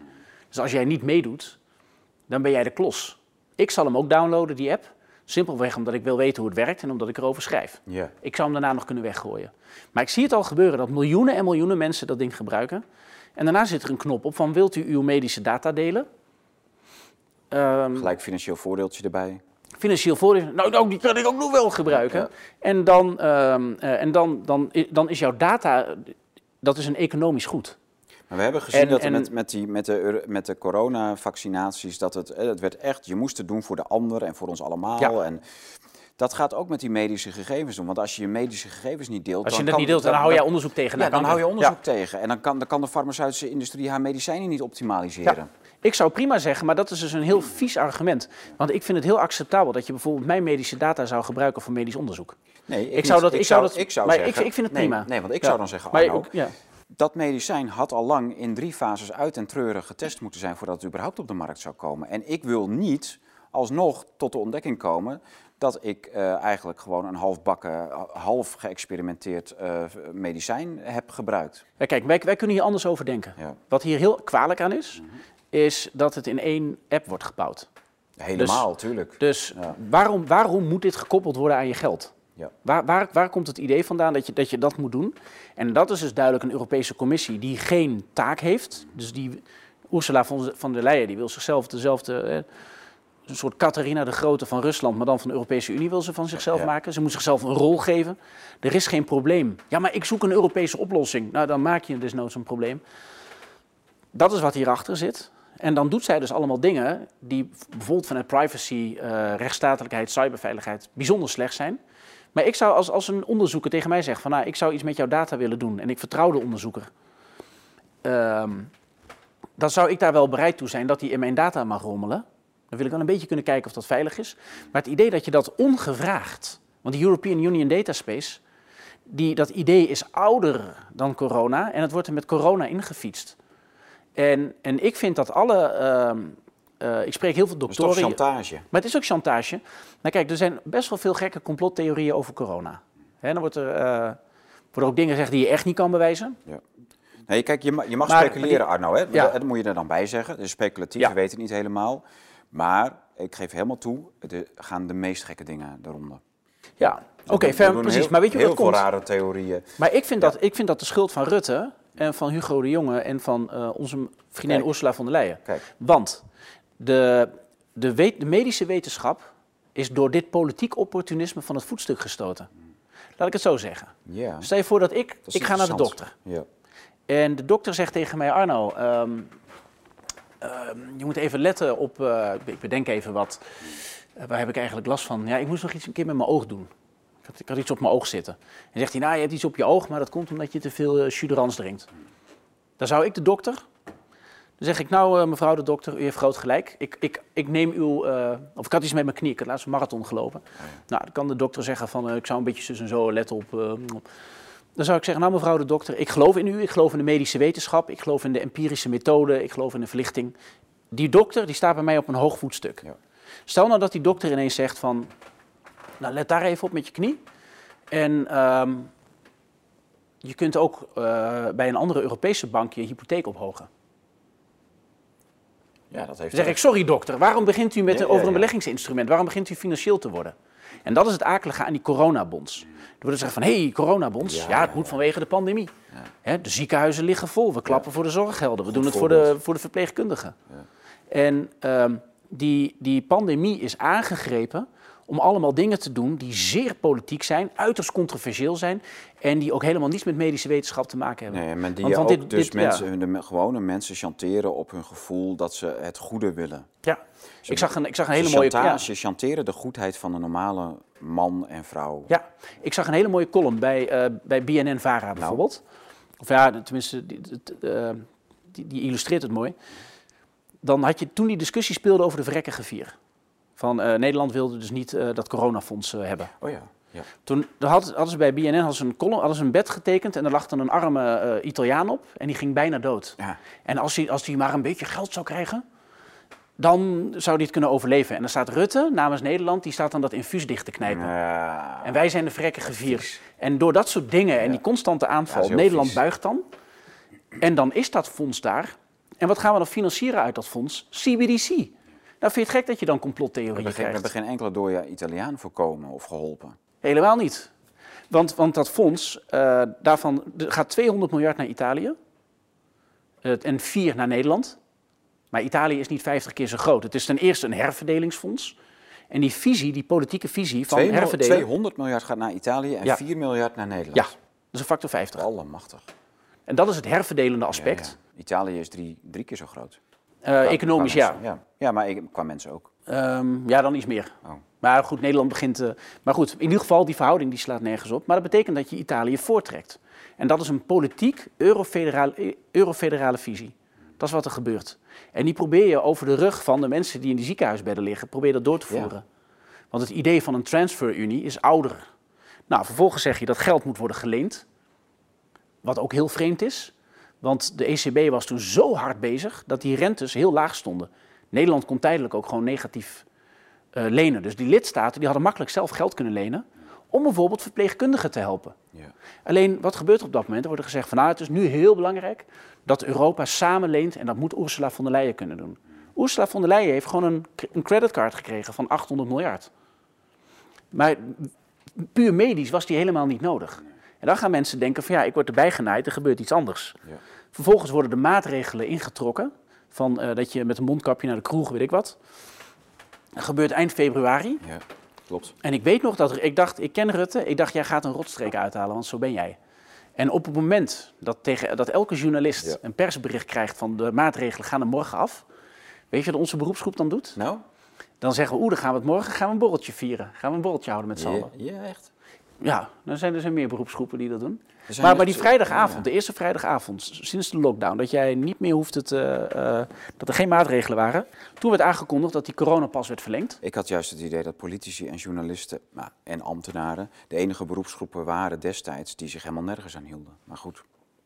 Dus als jij niet meedoet, dan ben jij de klos. Ik zal hem ook downloaden, die app. Simpelweg omdat ik wil weten hoe het werkt en omdat ik erover schrijf. Ik zou hem daarna nog kunnen weggooien. Maar ik zie het al gebeuren dat miljoenen en miljoenen mensen dat ding gebruiken. En daarna zit er een knop op van wilt u uw medische data delen? Ehm, Gelijk financieel voordeeltje erbij. financieel voordeel. Nou, nou, die kan ik ook nog wel gebruiken. Ja. En, dan, ehm, eh, en dan, dan, dan is jouw data, dat is een economisch goed. Maar we hebben gezien En- dat en- met, met, die, met, de, met de coronavaccinaties, dat het, eh, het werd echt, je moest het doen voor de ander en voor ons allemaal. Ja. En dat gaat ook met die medische gegevens doen. Want als je je medische gegevens niet deelt... Als je dan dat kan- niet deelt, dan, hou jij onderzoek tegen. Ja, Nou, dan hou je onderzoek Ja. tegen. En dan kan, dan kan de farmaceutische industrie haar medicijnen niet optimaliseren. Ik zou prima zeggen, maar dat is dus een heel vies argument. Want ik vind het heel acceptabel dat je bijvoorbeeld mijn medische data zou gebruiken voor medisch onderzoek. Nee, Ik zou dat- ik zou dat- ik zou maar zeggen, ik- ik vind het nee, prima. Nee, want ik zou dan zeggen, Maar Arno, ook- ja. Dat medicijn had al lang in drie fases uit en treurig getest moeten zijn voordat het überhaupt op de markt zou komen. En ik wil niet alsnog tot de ontdekking komen dat ik eh, eigenlijk gewoon een halfbakken, half geëxperimenteerd eh, medicijn heb gebruikt. Ja, kijk, wij, wij kunnen hier anders over denken. Ja. Wat hier heel kwalijk aan is, is dat het in één app wordt gebouwd. Helemaal, tuurlijk. Dus Ja. waarom, waarom moet dit gekoppeld worden aan je geld? Ja. Waar, waar, waar komt het idee vandaan dat je, dat je dat moet doen? En dat is dus duidelijk een Europese Commissie die geen taak heeft. Dus die Ursula von, von der Leyen die wil zichzelf dezelfde, eh, een soort Catharina de Grote van Rusland, maar dan van de Europese Unie wil ze van zichzelf Ja. maken. Ze moet zichzelf een rol geven. Er is geen probleem. Ja, maar ik zoek een Europese oplossing. Nou, dan maak je desnoods een probleem. Dat is wat hierachter zit. En dan doet zij dus allemaal dingen die bijvoorbeeld vanuit privacy, eh, rechtsstatelijkheid, cyberveiligheid bijzonder slecht zijn. Maar ik zou als, als een onderzoeker tegen mij zegt van nou, ik zou iets met jouw data willen doen en ik vertrouw de onderzoeker. Ehm, dan zou ik daar wel bereid toe zijn dat hij in mijn data mag rommelen. Dan wil ik wel een beetje kunnen kijken of dat veilig is. Maar het idee dat je dat ongevraagd, want de European Union Dataspace, die, dat idee is ouder dan corona en het wordt er met corona ingefietst. En, en ik vind dat alle, ehm, eh, ik spreek heel veel Dat is toch doktoren. chantage? Maar het is ook chantage. Maar kijk, er zijn best wel veel gekke complottheorieën over corona. Hè, dan wordt er, eh, worden ook dingen gezegd die je echt niet kan bewijzen. Nee, kijk, je, ma- je mag Maar- speculeren, maar Arno. Hè? Ja. Dat moet je er dan bij zeggen. Het is speculatief, Ja. we weten het niet helemaal. Maar ik geef helemaal toe, er gaan de meest gekke dingen eronder. Ja, oké, fair, doen precies. heel- maar weet je Heel veel komt? rare theorieën. Maar ik vind, dat, ik vind dat de schuld van Rutte en van Hugo de Jonge en van eh, onze vriendin Kijk. Ursula von der Leyen. Kijk, Want de, de, weet- de medische wetenschap is door dit politiek opportunisme van het voetstuk gestoten. Laat ik het zo zeggen. Stel je voor dat ik, dat ik ga naar de dokter. Ja. En de dokter zegt tegen mij, Arno, ehm, ehm, je moet even letten op, eh, ik bedenk even wat, Eh, waar heb ik eigenlijk last van? Ja, ik moest nog iets een keer met mijn oog doen. Ik had, ik had iets op mijn oog zitten. En zegt hij, nou, je hebt iets op je oog, maar dat komt omdat je te veel uh, drinkt. Dan zou ik de dokter, dan zeg ik, nou eh, mevrouw de dokter, u heeft groot gelijk. Ik, ik, ik neem uw, eh, of ik had iets met mijn knie, ik had laatst een marathon gelopen. Nou, dan kan de dokter zeggen van, eh, ik zou een beetje zus en zo letten op... eh, dan zou ik zeggen, nou mevrouw de dokter, ik geloof in u, ik geloof in de medische wetenschap, ik geloof in de empirische methode, ik geloof in de verlichting. Die dokter, die staat bij mij op een hoog voetstuk. Ja. Stel nou dat die dokter ineens zegt van, nou let daar even op met je knie. En ehm, je kunt ook bij een andere Europese bank je hypotheek ophogen. Ja, dat heeft Dan zeg ik, sorry dokter, waarom begint u met Ja, over een beleggingsinstrument? Waarom begint u financieel te worden? En dat is het akelige aan die coronabonds. Er wordt gezegd van, hé, hey, coronabonds, ja, Ja, het ja, moet vanwege de pandemie. Hè, de ziekenhuizen liggen vol, we klappen voor de zorggelden, we Goed doen het voor de, voor de verpleegkundigen. En ehm, die, die pandemie is aangegrepen om allemaal dingen te doen die zeer politiek zijn, uiterst controversieel zijn en die ook helemaal niets met medische wetenschap te maken hebben. Nee, maar die Want- want ook dit- dus dit- ja. mensen, de gewone mensen chanteren op hun gevoel dat ze het goede willen. Ja, ik zag een, ik zag een hele mooie... chanta- ja. Ze chanteren de goedheid van de normale man en vrouw. Ja, ik zag een hele mooie column bij, eh, bij BNN-Vara bijvoorbeeld. Of ja, tenminste, die, die, eh, die, die illustreert het mooi. Dan had je toen die discussie speelde over de vrekkige vier. Van eh, Nederland wilde dus niet eh, dat coronafonds eh, hebben. Oh ja. ja. Toen dan hadden, ze bij BNN hadden ze een, column, hadden ze een bed getekend en er lag dan een arme Italiaan op en die ging bijna dood. ja. En als hij, als hij maar een beetje geld zou krijgen, dan zou die het kunnen overleven. En dan staat Rutte namens Nederland, die staat dan dat infuus dicht te knijpen. Ja. En wij zijn de vrekkige vier. En door dat soort dingen en die constante aanval, Nederland vies. buigt dan. En dan is dat fonds daar. En wat gaan we dan financieren uit dat fonds? CBDC. Nou, vind je het gek dat je dan complottheorieën geen, we krijgt? hebben geen enkele dode Italiaan voorkomen of geholpen. Helemaal niet. Want, want dat fonds, eh, daarvan gaat 200 miljard naar Italië. En 4 naar Nederland. Maar Italië is niet 50 keer zo groot. Het is ten eerste een herverdelingsfonds. En die visie, die politieke visie van 200 herverdelen... 200 miljard gaat naar Italië en Ja. 4 miljard naar Nederland. Ja, dat is een factor 50. Allemachtig. En dat is het herverdelende Ja, aspect. ja. Italië is drie, drie keer zo groot. Eh, economisch, ja. mensen. ja. Ja, maar qua mensen ook. Ehm, ja, dan iets meer. Oh. Maar goed, Nederland begint. eh, maar goed, in ieder geval, die verhouding die slaat nergens op. Maar dat betekent dat je Italië voortrekt. En dat is een politiek eurofederale, eh, eurofederale visie. Dat is wat er gebeurt. En die probeer je over de rug van de mensen die in die ziekenhuisbedden liggen, probeer dat door te Ja. voeren. Want het idee van een transferunie is ouder. Nou, vervolgens zeg je dat geld moet worden geleend. Wat ook heel vreemd is. Want de ECB was toen zo hard bezig dat die rentes heel laag stonden. Nederland kon tijdelijk ook gewoon negatief eh, lenen. Dus die lidstaten die hadden makkelijk zelf geld kunnen lenen om bijvoorbeeld verpleegkundigen te helpen. Ja. Alleen wat gebeurt er op dat moment? Er wordt gezegd van nou, het is nu heel belangrijk dat Europa samen leent en dat moet Ursula von der Leyen kunnen doen. Ursula von der Leyen heeft gewoon een, een creditcard gekregen van 800 miljard. Maar puur medisch was die helemaal niet nodig. En dan gaan mensen denken van ja, ik word erbij genaaid, er gebeurt iets anders. Ja. Vervolgens worden de maatregelen ingetrokken. Van eh, dat je met een mondkapje naar de kroeg, weet ik wat. Dat gebeurt eind februari. ja, klopt. En ik weet nog dat ik dacht, ik ken Rutte, ik dacht jij gaat een rotstreek uithalen, want zo ben jij. En op het moment dat, tegen, dat elke journalist Ja. een persbericht krijgt van de maatregelen gaan er morgen af. Weet je wat onze beroepsgroep dan doet? Nou? Dan zeggen we, oeh, dan gaan we het morgen gaan we een borreltje vieren. Gaan we een borreltje houden met z'n Ja, allen. ja, echt. Ja, dan zijn er zijn meer beroepsgroepen die dat doen. Maar, maar die vrijdagavond, de eerste vrijdagavond sinds de lockdown, dat jij niet meer hoeft het, eh, dat er geen maatregelen waren. Toen werd aangekondigd dat die coronapas werd verlengd. Ik had juist het idee dat politici en journalisten nou, en ambtenaren de enige beroepsgroepen waren destijds die zich helemaal nergens aan hielden. Maar goed,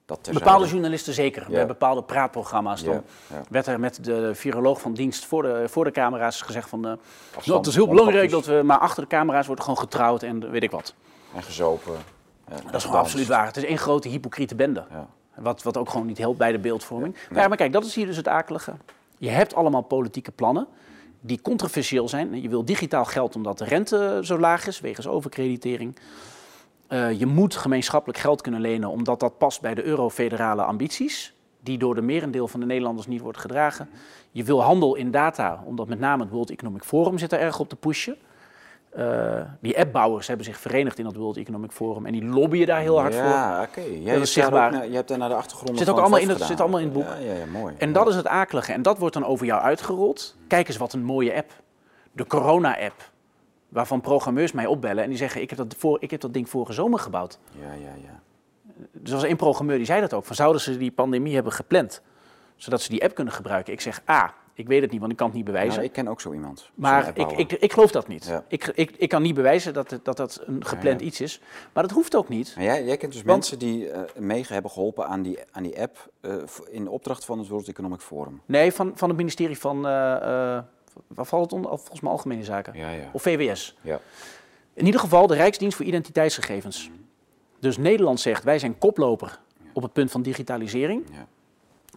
dat. Bepaalde journalisten zeker. Ja. Bij bepaalde praatprogramma's dan Ja, ja. werd er met de viroloog van dienst voor de, voor de camera's gezegd van... eh, Afstand, nou, het is heel belangrijk dat we... Maar achter de camera's wordt gewoon getrouwd en weet ik wat. En gezopen. Dat is gewoon absoluut waar. Het is één grote hypocriete bende. Ja. Wat, wat ook gewoon niet helpt bij de beeldvorming. Ja, maar kijk, dat is hier dus het akelige. Je hebt allemaal politieke plannen die controversieel zijn. Je wil digitaal geld omdat de rente zo laag is, wegens overkreditering. Eh, je moet gemeenschappelijk geld kunnen lenen omdat dat past bij de eurofederale ambities, die door de merendeel van de Nederlanders niet wordt gedragen. Je wil handel in data, omdat met name het World Economic Forum zit er erg op te pushen. Eh, die appbouwers hebben zich verenigd in dat World Economic Forum en die lobbyen daar heel hard voor. Ja, oké. Jij is zichtbaar. naar- Je hebt daar naar de achtergrond Zit ook allemaal in het- zit allemaal in het boek. Ja, ja, ja mooi. En dat is het akelige. En dat wordt dan over jou uitgerold. Kijk eens wat een mooie app. De corona-app. Waarvan programmeurs mij opbellen en die zeggen: ik heb, dat voor, ik heb dat ding vorige zomer gebouwd. Ja, ja, ja. Dus er was één programmeur die zei dat ook. Van zouden ze die pandemie hebben gepland? Zodat ze die app kunnen gebruiken. Ik zeg: A, ik weet het niet, want ik kan het niet bewijzen. Nou, ik ken ook zo iemand. maar ik, ik, ik geloof dat niet. Ja. Ik, ik, ik kan niet bewijzen dat dat, dat een gepland Ja, iets is. Maar dat hoeft ook niet. Maar jij, jij kent dus Want- mensen die eh mee hebben geholpen aan die, aan die app eh, in opdracht van het World Economic Forum. Nee, van, van het ministerie van. eh eh, waar valt het onder? Volgens mij Algemene Zaken. Ja, ja. Of VWS. ja. In ieder geval de Rijksdienst voor Identiteitsgegevens. Dus Nederland zegt, wij zijn koploper op het punt van digitalisering. Ja.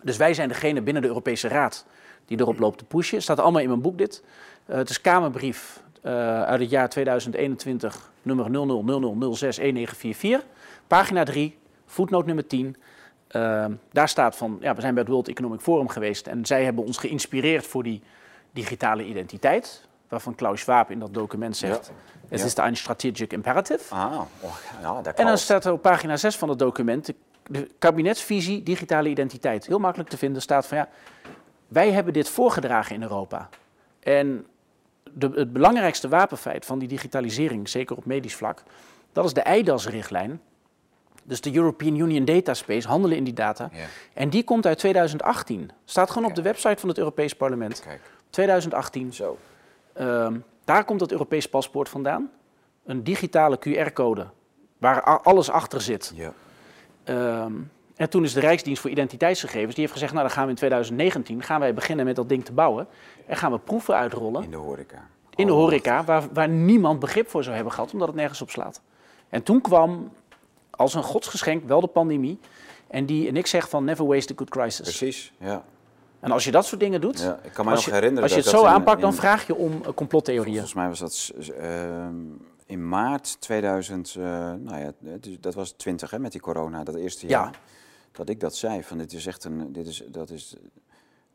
Dus wij zijn degene binnen de Europese Raad die erop loopt te pushen. Staat allemaal in mijn boek dit. Eh, het is Kamerbrief eh, uit het jaar 2021, nummer 0000061944. Pagina 3, voetnoot nummer 10. Eh, daar staat van, ja, we zijn bij het World Economic Forum geweest en zij hebben ons geïnspireerd voor die digitale identiteit. Waarvan Klaus Schwab in dat document zegt, het Ja. is een strategic imperative. Ah, oh, ja, En dan staat er op pagina 6 van het document de, de kabinetsvisie digitale identiteit. Heel makkelijk te vinden staat van ja, wij hebben dit voorgedragen in Europa. En de, het belangrijkste wapenfeit van die digitalisering, zeker op medisch vlak, dat is de EIDAS-richtlijn. Dus de European Union Data Space, handelen in die data. En die komt uit 2018. Staat gewoon op de website van het Europees Parlement. Kijk, 2018. zo. Ehm, daar komt dat Europees paspoort vandaan. Een digitale QR-code waar alles achter zit. Ja. Ehm, En toen is de Rijksdienst voor Identiteitsgegevens, die heeft gezegd, nou dan gaan we in 2019, gaan wij beginnen met dat ding te bouwen. En gaan we proeven uitrollen In de horeca. in de horeca, waar, waar niemand begrip voor zou hebben gehad, omdat het nergens op slaat. En toen kwam als een godsgeschenk wel de pandemie. En, die, en ik zeg van never waste a good crisis. Precies, ja. En als je dat soort dingen doet, ja. Ik kan me als nog je, herinneren als je dat het zo dat in- aanpakt, dan vraag je om eh, complottheorieën. Volgens mij was dat ehm, in maart 2000, eh, nou ja, dat was 20 hè, met die corona, dat eerste Ja. Dat ik dat zei, van dit is echt een, dit is, dat is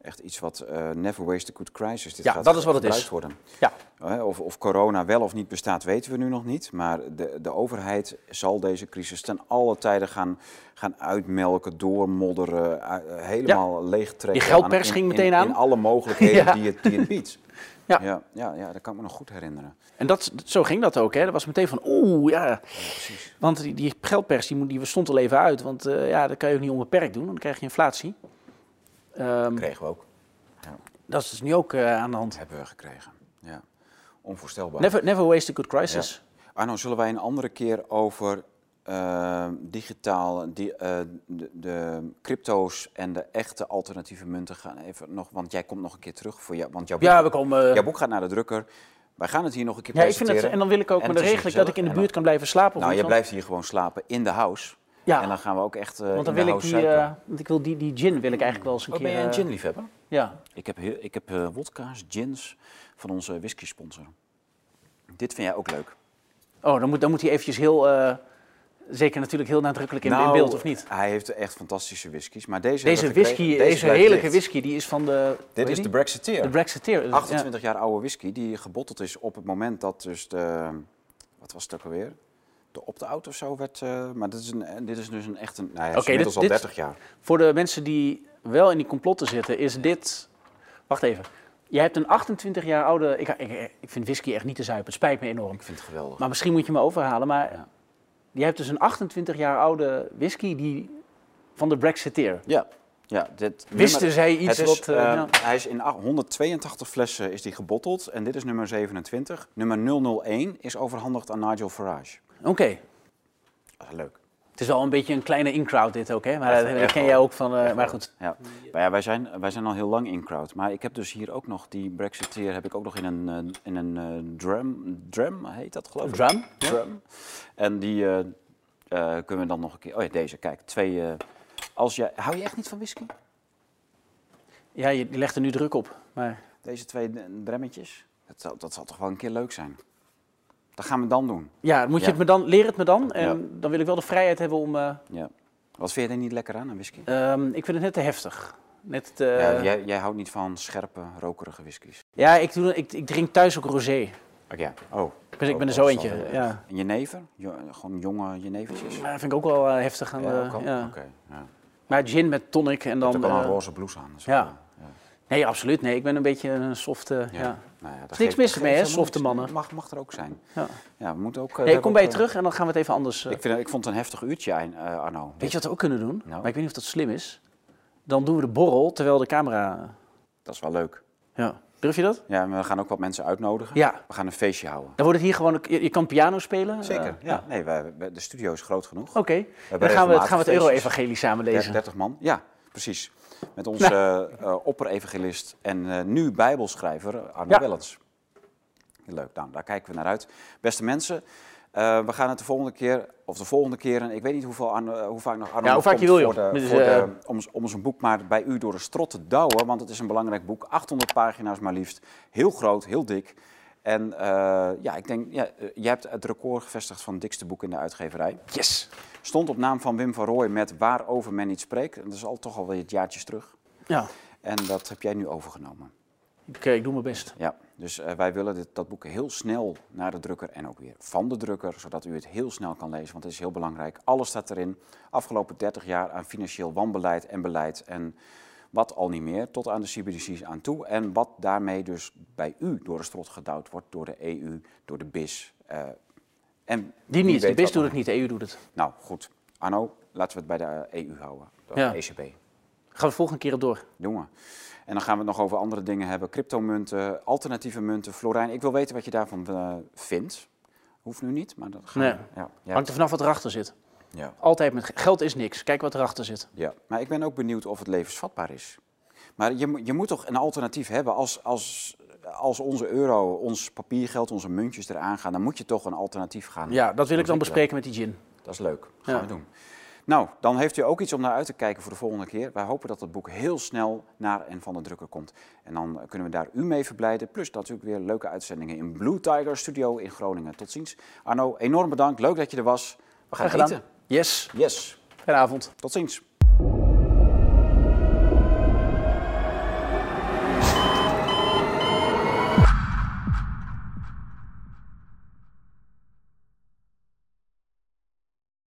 echt iets wat eh, never waste a good crisis. Dit Ja, gaat dat is wat het is. Worden. Ja. Hè, Of, of corona wel of niet bestaat, weten we nu nog niet. Maar de, de overheid zal deze crisis ten alle tijden gaan, gaan uitmelken, doormodderen, eh, helemaal leegtrekken. Die geldpers aan- ging in- meteen in, aan. In alle mogelijkheden [laughs] Ja. die, het, die het biedt. Ja. Ja, ja, ja, dat kan ik me nog goed herinneren. En dat, zo ging dat ook. Hè. Dat was meteen van, oeh, ja. precies. Want die, die geldpers die, die stond al even uit. Want eh, ja, dat kan je ook niet onbeperkt doen. Dan krijg je inflatie. Ehm, Kregen we ook. dat is dus nu ook eh, aan de hand. Hebben we gekregen. Ja. Onvoorstelbaar. Never, never waste a good crisis. Arno, zullen wij een andere keer over eh, digitaal, die, eh, de, de crypto's en de echte alternatieve munten gaan even nog, want jij komt nog een keer terug voor jou, want jouw boek, Ja, we komen... jouw boek gaat naar de drukker. Wij gaan het hier nog een keer ja, ik vind presenteren. het, en dan wil ik ook, En maar het dan is regel ik dat ik in de buurt kan blijven slapen. Nou, je blijft hier gewoon slapen in de house. Ja, En dan gaan we ook echt eh want dan wil ik die, eh, want ik wil die, die gin wil ik eigenlijk wel eens een Oh, keer... ben jij een eh, ginliefhebber? Ja. Ik heb, ik heb wodka's, gins van onze whisky sponsor. Dit vind jij ook leuk. Oh, dan moet, dan moet hij eventjes heel... zeker natuurlijk heel nadrukkelijk in, in Nou, beeld, of niet? Hij heeft echt fantastische whiskies. Maar deze, Deze whisky, gekregen. deze, heerlijke whisky, die is van de... Dit is de? Brexiteer. De Brexiteer. Dus, ja. 28 jaar oude whisky die gebotteld is op het moment dat dus de... Wat was het ook alweer? De opt-out of zo werd... eh, maar dit is, een, dit is dus een echt een... Nou, Oké, inmiddels dit- al dit- 30 jaar. Voor de mensen die wel in die complotten zitten, is dit... Wacht even. Jij hebt een 28 jaar oude... Ik, ik, ik vind whisky echt niet te zuipen. Het spijt me enorm. Ik vind het geweldig. Maar misschien moet je me overhalen. Maar Ja. Jij hebt dus een 28 jaar oude whisky die van de Brexiteer. Ja. Ja, dit Wisten nummer- zij iets het is, wat... eh, eh. Hij is in ach- 182 flessen is die gebotteld en dit is nummer 27. Nummer 001 is overhandigd aan Nigel Farage. Oké. Dat is leuk. Het is wel een beetje een kleine in-crowd dit ook, hè? Maar Echt- dat, echt ken wel. jij ook van... eh, maar goed. Ja. Maar ja, wij, zijn, wij zijn al heel lang in crowd. Maar ik heb dus hier ook nog die Brexiteer heb ik ook nog in een, eh, in een eh, drum, drum heet dat geloof ik? Drum? Drum. En die eh, eh, kunnen we dan nog een keer. Oh ja, deze. Kijk, twee. eh, als je, hou je echt niet van whisky? Ja, je legt er nu druk op. Maar Deze twee dremmetjes. Dat zal, dat zal toch wel een keer leuk zijn. Dat gaan we dan doen. ja, moet je Ja. het me dan... Leer het me dan. En Ja. dan wil ik wel de vrijheid hebben om... eh, Ja. Wat vind je er niet lekker aan, aan whisky? ehm, ik vind het net te heftig. Net te... ja, jij, jij houdt niet van scherpe, rokerige whiskies. Ja, ik, doe, ik, ik drink thuis ook rosé. Oké. ja. Oh. Ik ben, ik Oh, ben er oh, zo eentje. zal wel Ja. En jenever? Jo- gewoon jonge jenevertjes? Dat vind ik ook wel eh, heftig aan Ja, de... ook al? ja. Oké. ja. Maar gin met tonic en Dan dan... ook al een eh, roze blouse aan. is ja. Nee, absoluut. Nee, ik ben een beetje een softe... Ja. Ja. Nou ja, niks mis mee, hè, softe mannen. Mag, mag er ook zijn. Ja. Ja, we moeten ook... eh, Nee, ik kom bij je eh, terug en dan gaan we het even anders... eh, Ik, vind, ik vond het een heftig uurtje, eh, Arno. Weet je wat we ook kunnen doen? Nou? Maar ik weet niet of dat slim is. Dan doen we de borrel terwijl de camera... Dat is wel leuk. Ja. Durf je dat? Ja, we gaan ook wat mensen uitnodigen. Ja. We gaan een feestje houden. Dan wordt het hier gewoon... Je, je kan piano spelen. Zeker, eh, ja. Nee, wij, wij- de studio is groot genoeg. Oké. Dan gaan we, gaan we het. Euro-evangelie samen lezen. 30 man, ja, precies. Met onze eh, opper-evangelist en eh, nu bijbelschrijver Arno Ja. Wellens. Leuk, nou, daar kijken we naar uit. Beste mensen, eh, we gaan het de volgende keer, of de volgende keren, ik weet niet hoeveel Arno, hoe vaak nog Arno Ja, hoe vaak je wil, voor joh. de- Dus, voor de- om, om zijn boek maar bij u door de strot te douwen, want het is een belangrijk boek. 800 pagina's maar liefst, heel groot, heel dik. En eh, ja, ik denk, ja, eh, jij hebt het record gevestigd van het dikste boek in de uitgeverij. Yes. Stond op naam van Wim van Rooij met Waarover men niet spreekt. En dat is al toch alweer het jaartjes terug. Ja, En dat heb jij nu overgenomen. ik, eh, ik doe mijn best. Ja, dus wij willen dit, dat boek heel snel naar de drukker en ook weer van de drukker, zodat u het heel snel kan lezen, want het is heel belangrijk. Alles staat erin. Afgelopen 30 jaar aan financieel wanbeleid en beleid en wat al niet meer, tot aan de CBDC's aan toe. En wat daarmee dus bij u door de strot gedouwd wordt, door de EU, door de BIS. eh, en Die niet, de BIS doet het niet, de EU doet het. Nou, goed. Arno, laten we het bij de EU houden, de Ja. ECB. Gaan we volgende keer op door. Doen we. En dan gaan we het nog over andere dingen hebben. Cryptomunten, alternatieve munten. Florijn, ik wil weten wat je daarvan eh, vindt. Hoeft nu niet, maar dat gaan Nee. we. Ja, ja. Hangt er vanaf wat erachter zit. Ja. Altijd met geld is niks. Kijk wat erachter zit. Ja, maar ik ben ook benieuwd of het levensvatbaar is. Maar je, moet- je moet toch een alternatief hebben als, als, als onze euro, ons papiergeld, onze muntjes eraan gaan. Dan moet je toch een alternatief gaan. Ja, dat wil ik dan bespreken met die gin. Dat is leuk. Gaan Ja. we doen. Nou, dan heeft u ook iets om naar uit te kijken voor de volgende keer. Wij hopen dat het boek heel snel naar en van de drukker komt. En dan kunnen we daar u mee verblijden. Plus natuurlijk weer leuke uitzendingen in Blue Tiger Studio in Groningen. Tot ziens. Arno, enorm bedankt. Leuk dat je er was. We gaan eten. Yes. Yes. Fijne avond. Tot ziens.